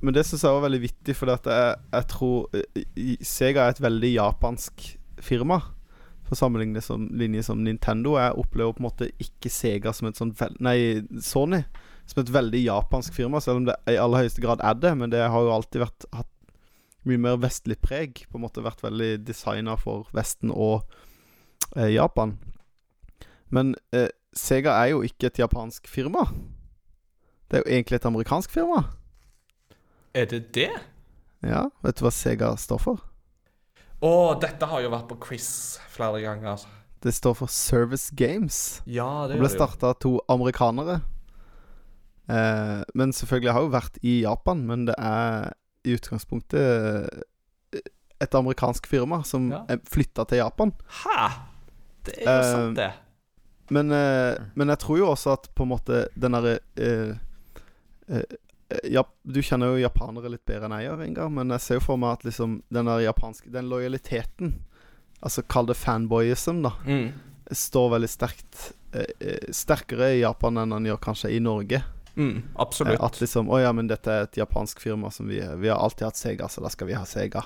men det syns jeg var veldig vittig, for jeg, jeg tror Sega er et veldig japansk firma. For å sammenligne det som linje som Nintendo. Jeg opplever på en måte ikke Sega som et sånt Nei, Sony som et veldig japansk firma, selv om det i aller høyeste grad er det. Men det har jo alltid vært hatt mye mer vestlig preg. På en måte vært veldig designa for Vesten og eh, Japan. Men eh, Sega er jo ikke et japansk firma. Det er jo egentlig et amerikansk firma. Er det det? Ja, Vet du hva Sega står for? Å, dette har jo vært på quiz flere ganger. Det står for Service Games. Ja, det Det ble starta av to amerikanere. Eh, men selvfølgelig har jo vært i Japan, men det er i utgangspunktet eh, et amerikansk firma som Ja. flytta til Japan. Hæ? Det er jo Eh, sant, det. Men, eh, men jeg tror jo også at på en måte den derre eh, eh, ja, Du kjenner jo japanere litt bedre enn jeg gjør, Ingar, men jeg ser jo for meg at liksom den der japanske Den lojaliteten, altså kall det fanboyism, da, Mm. står veldig sterkt eh, eh, Sterkere i Japan enn den gjør kanskje i Norge. Mm, absolutt. Eh, At liksom Å ja, men dette er et japansk firma som vi Vi har alltid hatt Sega, så da skal vi ha Sega.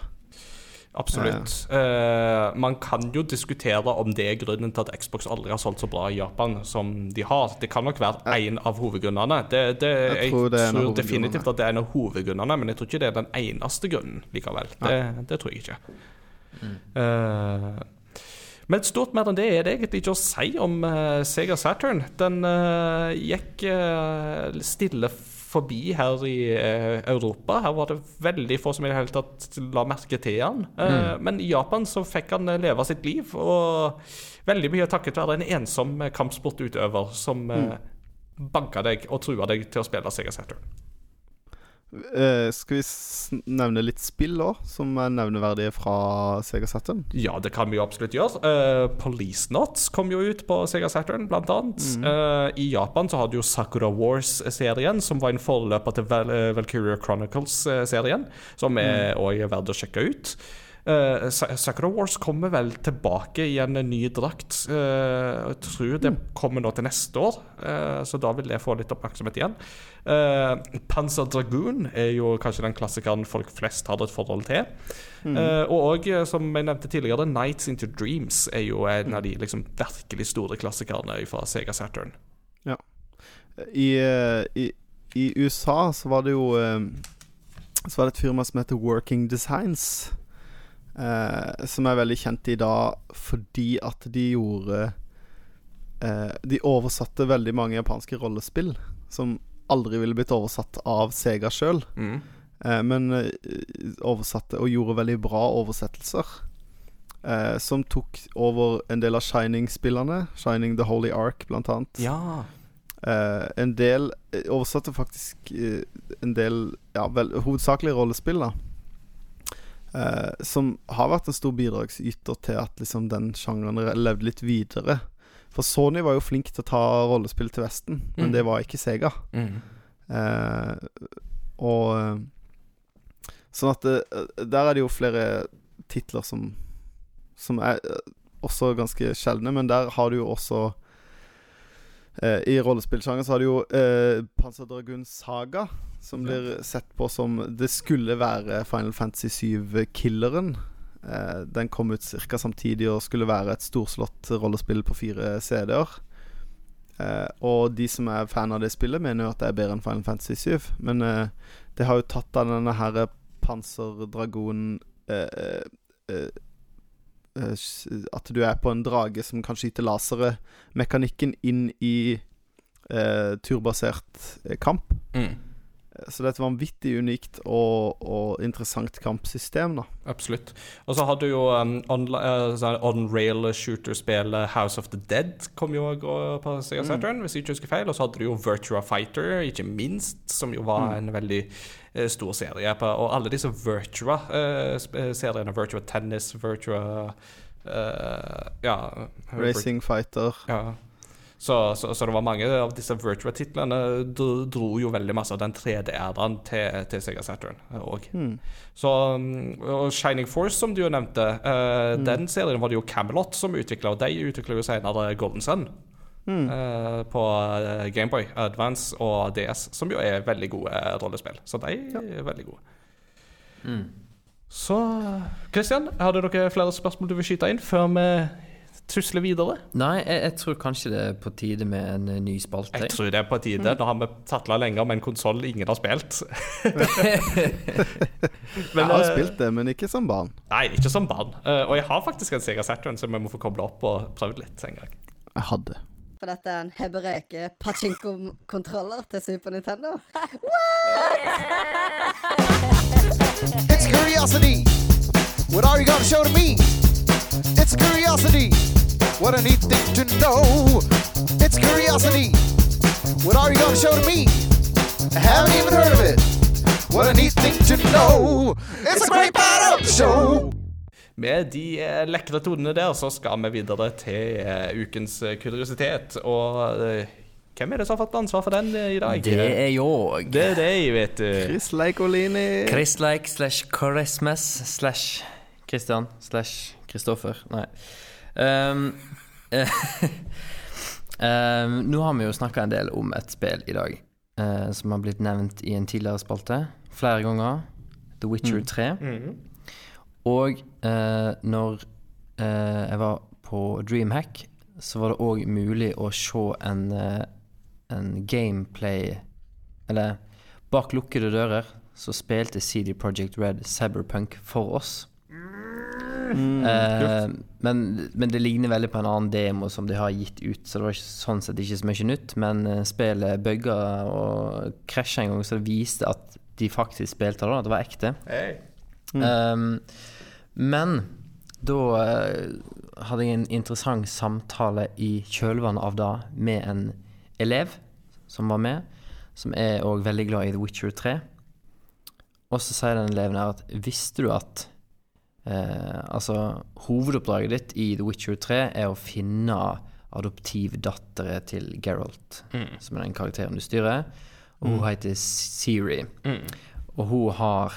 Absolutt. Eh, man kan jo diskutere om det er grunnen til at Xbox aldri har solgt så bra i Japan som de har. Det kan nok være en av hovedgrunnene. Det, det, jeg, Jeg tror definitivt at det er en av hovedgrunnene, men jeg tror ikke det er den eneste grunnen likevel. Det, det tror jeg ikke. Eh, men stort mer enn det er det egentlig ikke å si om uh, Sega Saturn. Den uh, gikk uh, stille forbi her i Europa. Her var det veldig få som i det hele tatt la merke til han. Mm. Men i Japan så fikk han leve sitt liv, og veldig mye takket være en ensom kampsportutøver som mm. banka deg og trua deg til å spille Sega Saturn. Eh, skal vi nevne litt spill òg, som er nevneverdige fra Sega Saturn? Ja, det kan vi jo absolutt gjøre. Uh, Police Knots kom jo ut på Sega Saturn, blant annet. uh, I Japan så hadde jo Sakura Wars-serien, som var en forløper til Val Valkyria Chronicles-serien, som er òg verdt å sjekke ut. Eh, Sa- Sakura Wars kommer vel tilbake i en ny drakt. Uh, jeg tror det kommer nå til neste år, uh, så da vil det få litt oppmerksomhet igjen. Uh, Panzer Dragoon er jo kanskje den klassikeren folk flest har et forhold til. Eh, og òg, som jeg nevnte tidligere, Nights Into Dreams er jo en av de liksom, virkelig store klassikerne fra Sega Saturn. I, eh, i, I USA så var det jo eh, Så var det et firma som heter Working Designs. Eh, som er veldig kjent i dag fordi at de gjorde eh, De oversatte veldig mange japanske rollespill som aldri ville blitt oversatt av Sega sjøl. Mm. Eh, men eh, oversatte og gjorde veldig bra oversettelser. Eh, som tok over en del av Shining-spillene. Shining The Holy Ark, blant annet. Ja. Eh, en del Oversatte faktisk eh, en del Ja, vel, hovedsakelig rollespill, da. Eh, som har vært en stor bidragsyter til at liksom den sjangeren levde litt videre. For Sony var jo flink til å ta rollespill til Vesten, men Mm. det var ikke Sega. Mm. Eh, og eh, Sånn at det, der er det jo flere titler som Som er eh, også ganske sjeldne, men der har du jo også eh, I rollespillsjangeren så har du jo eh, Panzer Dragoon Saga, som blir sett på som Det skulle være Final Fantasy 7-killeren. Eh, den kom ut ca. samtidig og skulle være et storslått rollespill på fire CD-er. Eh, og de som er fan av det spillet, mener jo at det er bedre enn Final Fantasy 7. Men eh, det har jo tatt av denne her panserdragonen eh, eh, eh, eh, At du er på en drage som kan skyte lasere. Mekanikken inn i eh, turbasert eh, kamp. Mm. Så det er et vanvittig unikt og, og interessant kampsystem, da. Absolutt. Og så hadde du jo um, eh, sånn on-rail shooter-spillet House of the Dead kom jo på Sega Saturn, hvis jeg ikke husker feil. Og så hadde du jo Virtua Fighter, ikke minst, som jo var en veldig eh, stor serie. På, og alle disse Virtua-seriene, Virtua Tennis, Virtua eh, Ja Racing Fighter. Ja. Så, så, så det var mange av disse Virtua-titlene dro, dro jo veldig masse av den 3D-æraen til, til Sega Saturn òg. Så mm, og Shining Force, som du jo nevnte, eh, den serien var det jo Camelot som utvikla, og de utvikla jo senere Golden Sun. Eh, på eh, Gameboy Advance og DS, som jo er veldig gode eh, rollespill. Så de er veldig gode. Så Christian, hadde dere flere spørsmål du vil skyte inn før vi tusler videre? Nei, jeg, jeg tror kanskje det er på tide med en ny spalte. Jeg tror det er på tide. Nå har vi tatla lenger med en konsoll ingen har spilt. Jeg har spilt det, men ikke som barn. Nei, ikke som barn. Eh, og jeg har faktisk en Sega Saturn som jeg må få koble opp og prøvd litt en gang. Jeg hadde. For dette er en hebreke pachinko-kontroller til Super Nintendo. It's curiosity. What are you gonna show to me? It's curiosity. What a neat thing to know. It's curiosity. What are you gonna show to me? I haven't even heard of it. What a neat thing to know. It's a great the show. Med de eh, lekre tonene der, så skal vi videre til eh, ukens eh, kuriositet. Og hvem er det som har fått ansvar for den i dag? Det er jeg. Det er deg, vet du. Chris Leikolini. Christlike slash Christmas slash Christian slash Kristoffer. Nei. Um, um, nå har vi jo snakka en del om et spill i dag uh, som har blitt nevnt i en tidligere spalte flere ganger. The Witcher 3. Og eh, når eh, jeg var på Dreamhack, så var det òg mulig å se en, eh, en gameplay Eller bak lukkede dører så spilte CD Projekt Red Cyberpunk for oss. Eh, men, men det ligner veldig på en annen demo som de har gitt ut, så det var ikke, sånn sett ikke så mye nytt. Men eh, spillet bugga og krasja en gang, så det viste at de faktisk spilte det. At det var ekte. Um, men da eh, hadde jeg en interessant samtale i kjølvannet av det med en elev som var med, som er òg veldig glad i The Witcher 3. Og så sier den eleven her at visste du at eh, altså hovedoppdraget ditt i The Witcher 3 er å finne adoptivdatteren til Geralt, som er den karakteren du styrer. Og hun heter Siri. Og hun har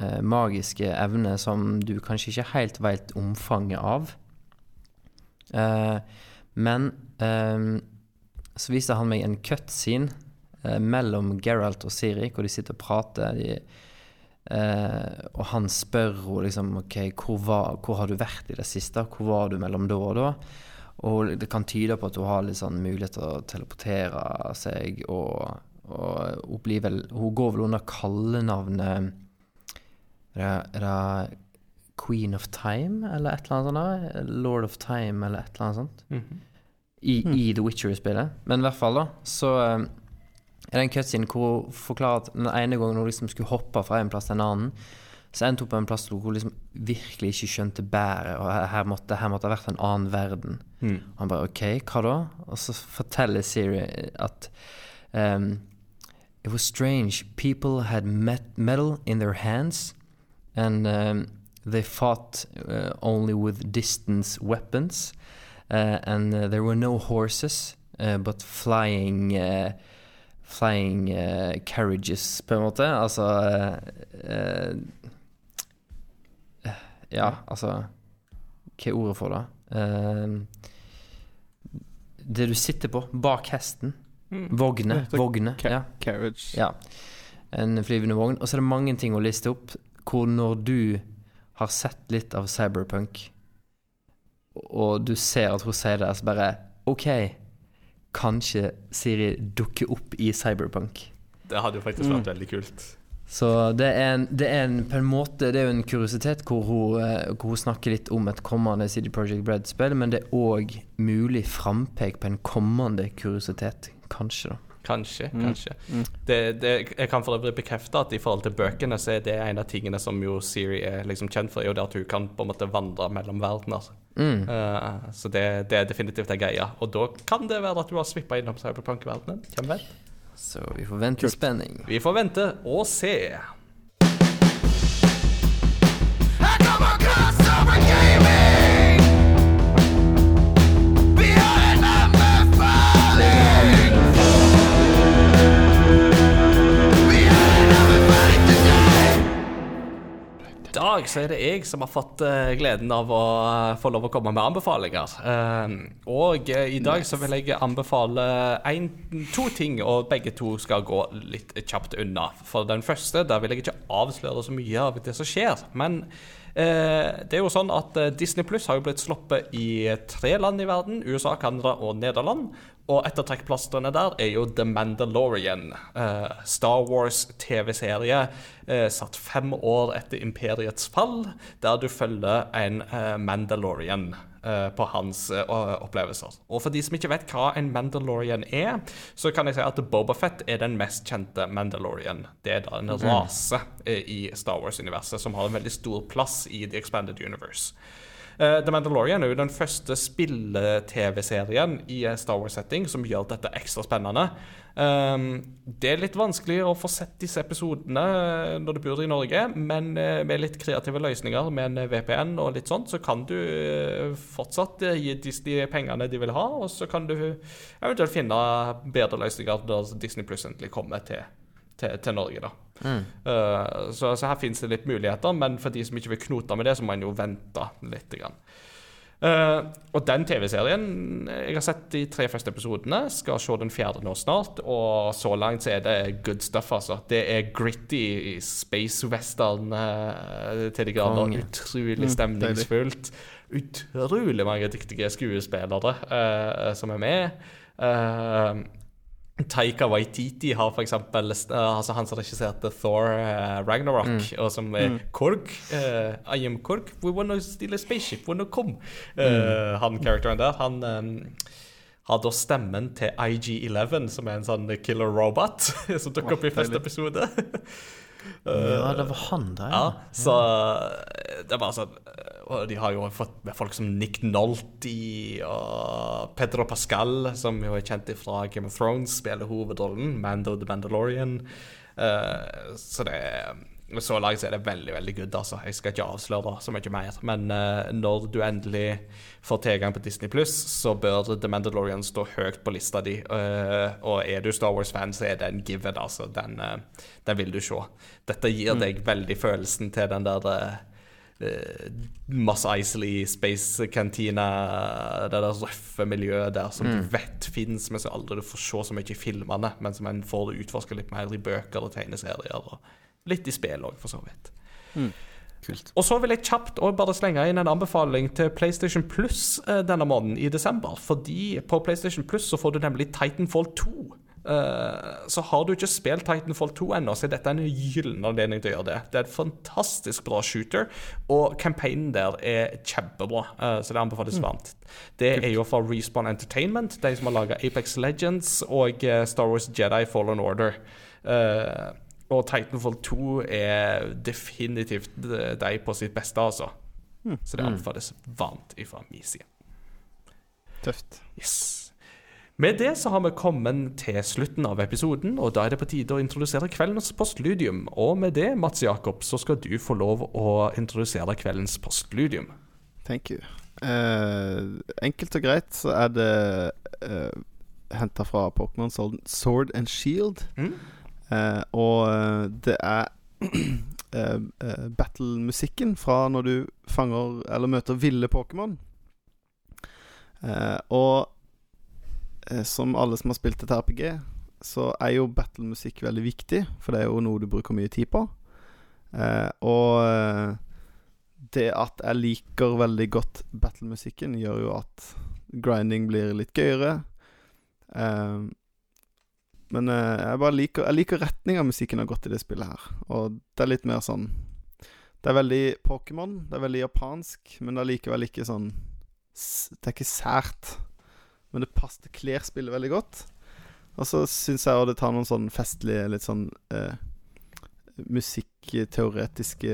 eh, magiske evne som du kanskje ikke helt vet omfanget av. Eh, men eh, så viste han meg en cutscene eh, mellom Geralt og Siri, hvor de sitter og prater. De, eh, og han spør henne liksom OK, hvor, var, hvor har du vært i det siste? Hvor var du mellom da og da? Og det kan tyde på at hun har litt sånn mulighet til å teleportere seg, og, og hun vel Hun går vel under kallenavnet Er det, Queen of Time, eller et eller annet sånt? da? Lord of Time, eller et eller annet sånt? I, I The Witcher-spillet. Men i hvert fall, da, så um, er det en cutscene hvor hun forklarer at den ene gangen hun liksom skulle hoppe fra en plass til en annen, så endte hun på en plass hvor hun liksom virkelig ikke skjønte bæret, og her- måtte, her måtte ha vært en annen verden. Og han bare OK, hva da? Og så forteller Siri at um, It was strange. People had met metal in their hands, and um, they fought uh, only with distance weapons. Uh, and uh, there were no horses, uh, but flying uh, Flying uh, carriages, på en måte. Altså Ja, altså Hva er ordet for det? Uh, det du sitter på, bak hesten. Vogne. Vogne. Ca Ja. Carriage. Ja. En flyvende vogn. Og så er det mange ting å liste opp hvor når du har sett litt av Cyberpunk, og du ser at hun sier det, så bare OK, kanskje Siri dukker opp i Cyberpunk. Det hadde jo faktisk vært veldig kult. Så det er, en, det er en, på en måte Det er jo en kuriositet hvor hun, eh, hvor hun snakker litt om et kommende CD Projekt Red-spill, men det er òg mulig frampek på en kommende kuriositet. Kanskje, da. Kanskje, kanskje. Det, det, jeg kan for øvrig bekrefte at i forhold til bøkene, så er det en av tingene som jo Siri er liksom kjent for, er jo det at hun kan på en måte vandre mellom verdener. Eh, så det, det er definitivt en greie. Og da kan det være at du har svippa innom cyberpunk-verdenen. Hvem vet? Så vi får vente Kult. spenning. Vi får vente og se. I come across over gaming. Dag så er det jeg som har fått eh, gleden av å eh, få lov å komme med anbefalinger. Eh, og i dag så vil jeg anbefale en, to ting, og begge to skal gå litt kjapt unna. For den første, der vil jeg ikke avsløre så mye av det som skjer. Men det er jo sånn at eh, Disney Pluss har jo blitt sluppet i tre land i verden. USA, Canada og Nederland. Og et av trekkplastrene der er jo The Mandalorian. eh, Star Wars-TV-serie eh, satt fem år etter imperiets fall, der du følger en eh, Mandalorian eh, på hans eh, opplevelser. Og for de som ikke vet hva en Mandalorian er, så kan jeg si at Boba Fett er den mest kjente Mandalorian. Det er da en rase eh, i Star Wars-universet som har en veldig stor plass i The Expanded Universe. Eh, The Mandalorian er jo den første spille-TV-serien i Star Wars-setting som gjør dette ekstra spennende. Um, det er litt vanskelig å få sett disse episodene eh, når du bor i Norge, men eh, med litt kreative løsninger med en VPN og litt sånt, så kan du eh, fortsatt eh, gi Disney pengene de vil ha, og så kan du eventuelt finne bedre løsninger når Disney Pluss endelig kommer til, til, til Norge, da. Eh, så, så her finnes det litt muligheter, men for de som ikke vil knote med det, så må en jo vente litt. Grann. Eh, og den TV-serien Jeg har sett de tre første episodene. Skal se den fjerde nå snart. Og så langt så er det good stuff, altså. Det er gritty space western uh, til de grader. Utrolig stemningsfullt. Utrolig mange dyktige skuespillere uh, som er med. Eh, Taika Waititi har for eksempel uh, altså Han som regisserte Thor uh, Ragnarok, og som er Korg. Uh, I am Korg. We wanna steal a spaceship, wanna come. Eh, Han karakteren der, han um, har da stemmen til IG-11, som er en sånn killer robot, som dukker opp i første episode. Ja, det var han der. Ja, så eh, det var sånn Og de har jo fått med folk som Nick Nolte og Pedro Pascal, som jo er kjent fra Game of Thrones, spiller hovedrollen. Mando the Mandalorian. Eh, så det så langt er det veldig veldig good. altså Jeg skal ikke avsløre så mye mer. Men uh, når du endelig får tilgang på Disney Pluss, så bør The Mandalorian stå høyt på lista di. Uh, og er du Star Wars-fan, så er det en given. altså Den, uh, den vil du se. Dette gir deg veldig følelsen til den der Moss Isley Space Cantina, det der røffe miljøet der som du vet fins, men som aldri du får se så mye i filmene, men som en får utforske litt mer i bøker og tegneserier, og litt i spill òg, for så vidt. Kult. Og så vil jeg kjapt også bare slenge inn en anbefaling til PlayStation Plus eh, denne måneden, i desember. Fordi på PlayStation Plus så får du nemlig Titanfall 2. Eh, så har du ikke spilt Titanfall 2 ennå, så er dette en gyllen anledning til å gjøre det. Det er et fantastisk bra shooter, og campaignen der er kjempebra. eh, så det anbefales varmt. Det er jo fra Respawn Entertainment, de som har laga Apex Legends og eh, Star Wars Jedi Fallen Order. Eh, og Titanfall 2 er definitivt de på sitt beste, altså. Så det anbefales varmt ifra min side. Tøft. Yes. Med det så har vi kommet til slutten av episoden, og da er det på tide å introdusere kveldens postludium. Og med det, Mats Jakob, så skal du få lov å introdusere kveldens postludium. Thank you. Uh, enkelt og greit så er det uh, henta fra Pokémon Sword and Shield. Mm. Eh, og eh, det er eh, battle-musikken fra når du fanger eller møter ville Pokémon. Eh, og som alle som har spilt et RPG, så er jo battle-musikk veldig viktig, for det er jo noe du bruker mye tid på. Eh, og det at jeg liker veldig godt battle-musikken, gjør jo at grinding blir litt gøyere. Eh, men eh, jeg bare liker Jeg liker retninga musikken har gått i det spillet her. Og det er litt mer sånn Det er veldig Pokémon. Det er veldig japansk, men det er likevel ikke sånn Det er ikke sært. Men det passer Det kler spillet veldig godt. Og så syns jeg òg det tar noen sånn festlige, litt sånn eh, musikkteoretiske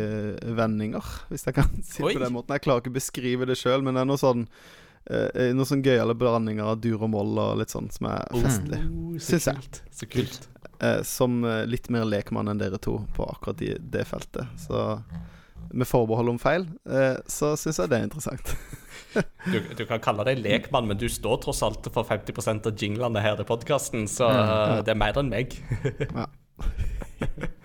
vendinger, hvis jeg kan si det på den måten. Jeg klarer ikke å beskrive det sjøl, men det er noe sånn eh, noen sånn gøyale blandinger av dur og moll og litt sånn som er festlig. så Syns jeg. Så kult. Eh, som eh, litt mer lekmann enn dere to på akkurat de, det feltet. Så med forbehold om feil, eh, så syns jeg det er interessant. Du, du kan kalle deg lekmann, men du står tross alt for 50% av jinglene her i podkasten, så eh, det er mer enn meg. Og,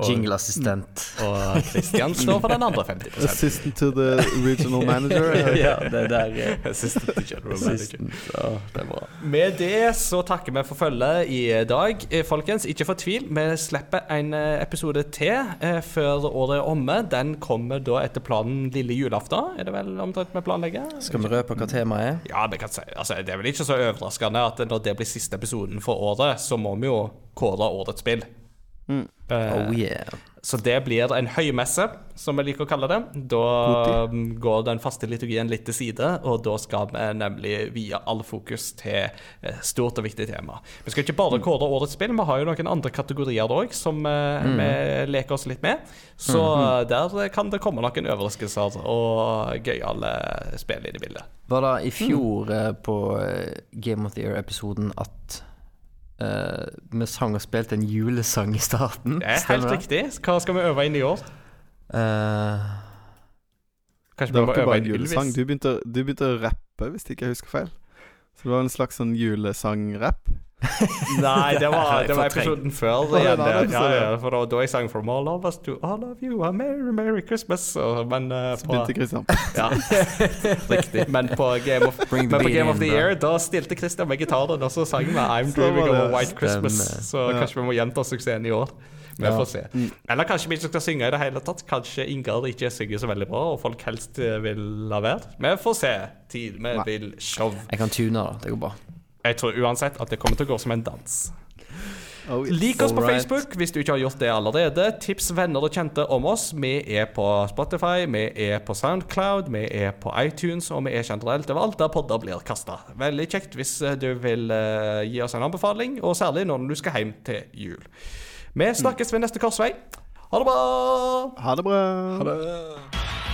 Jingle-assistent. og Christian står for den andre 50 Assistant to the regional manager. ja, det der er Assistant to general manager. Ja, det er bra. Med det så takker vi for følget i dag. Eh, Folkens, ikke fortvil. Vi slipper en eh, episode til eh, før året er omme. Den kommer da etter planen lille julaften. Er det vel omtrent vi planlegger? Skal vi røpe hva temaet er? Ja, vi kan si altså, Det er vel ikke så overraskende at når det blir siste episoden for året, så må vi jo kåre årets spill. Mm. Eh, Oh yeah. Så det blir en høymesse, som vi liker å kalle det. Da går den faste liturgien litt til side, og da skal vi nemlig vie all fokus til stort og viktig tema. Vi skal ikke bare kåre årets spill, vi har jo noen andre kategorier òg som mm. vi leker oss litt med. Så der kan det komme noen overraskelser og gøyale spill i det bildet. Var det i fjor mm. på eh, Game of the Year-episoden at eh, vi sang og spilte en julesang i starten? Det er helt riktig. Hva skal vi øve inn i år? Uh, Kanskje Det vi var ikke bare en julesang. Du begynte, du begynte å rappe, hvis ikke jeg husker feil. Så det var en slags sånn julesang-rapp. Nei, det var, det var episoden før. Var det igjen, en ja, ja, for da, da jeg sang 'From all of us to all of you, a merry, merry Christmas'. Og, men, Så på, begynte Christian. ja, riktig. Men på Game of, the men på Game of the. Year Da stilte Christian med gitaren, og så sang vi 'I'm dreaming of a white Christmas'. Så Ja. kanskje vi må gjenta suksessen i år. Vi får se. Eller kanskje vi ikke skal synge i det hele tatt. Kanskje Ingar ikke synger så veldig bra, og folk helst eh, vil la være. Vi får se. Tid vi vil show. jeg kan tune da. det går bra. Jeg tror uansett at det kommer til å gå som en dans. Oh, yes. Lik oss på right. Facebook hvis du ikke har gjort det allerede. Tips venner og kjente om oss. Vi er på Spotify, vi er på Soundcloud, vi er på iTunes, og vi er generelt overalt der podder blir kasta. Veldig kjekt hvis eh, du vil uh, gi oss en anbefaling, og særlig når du skal hjem til jul. Vi snakkes ved neste korsvei. Ha det bra! Ha det bra. Ha det.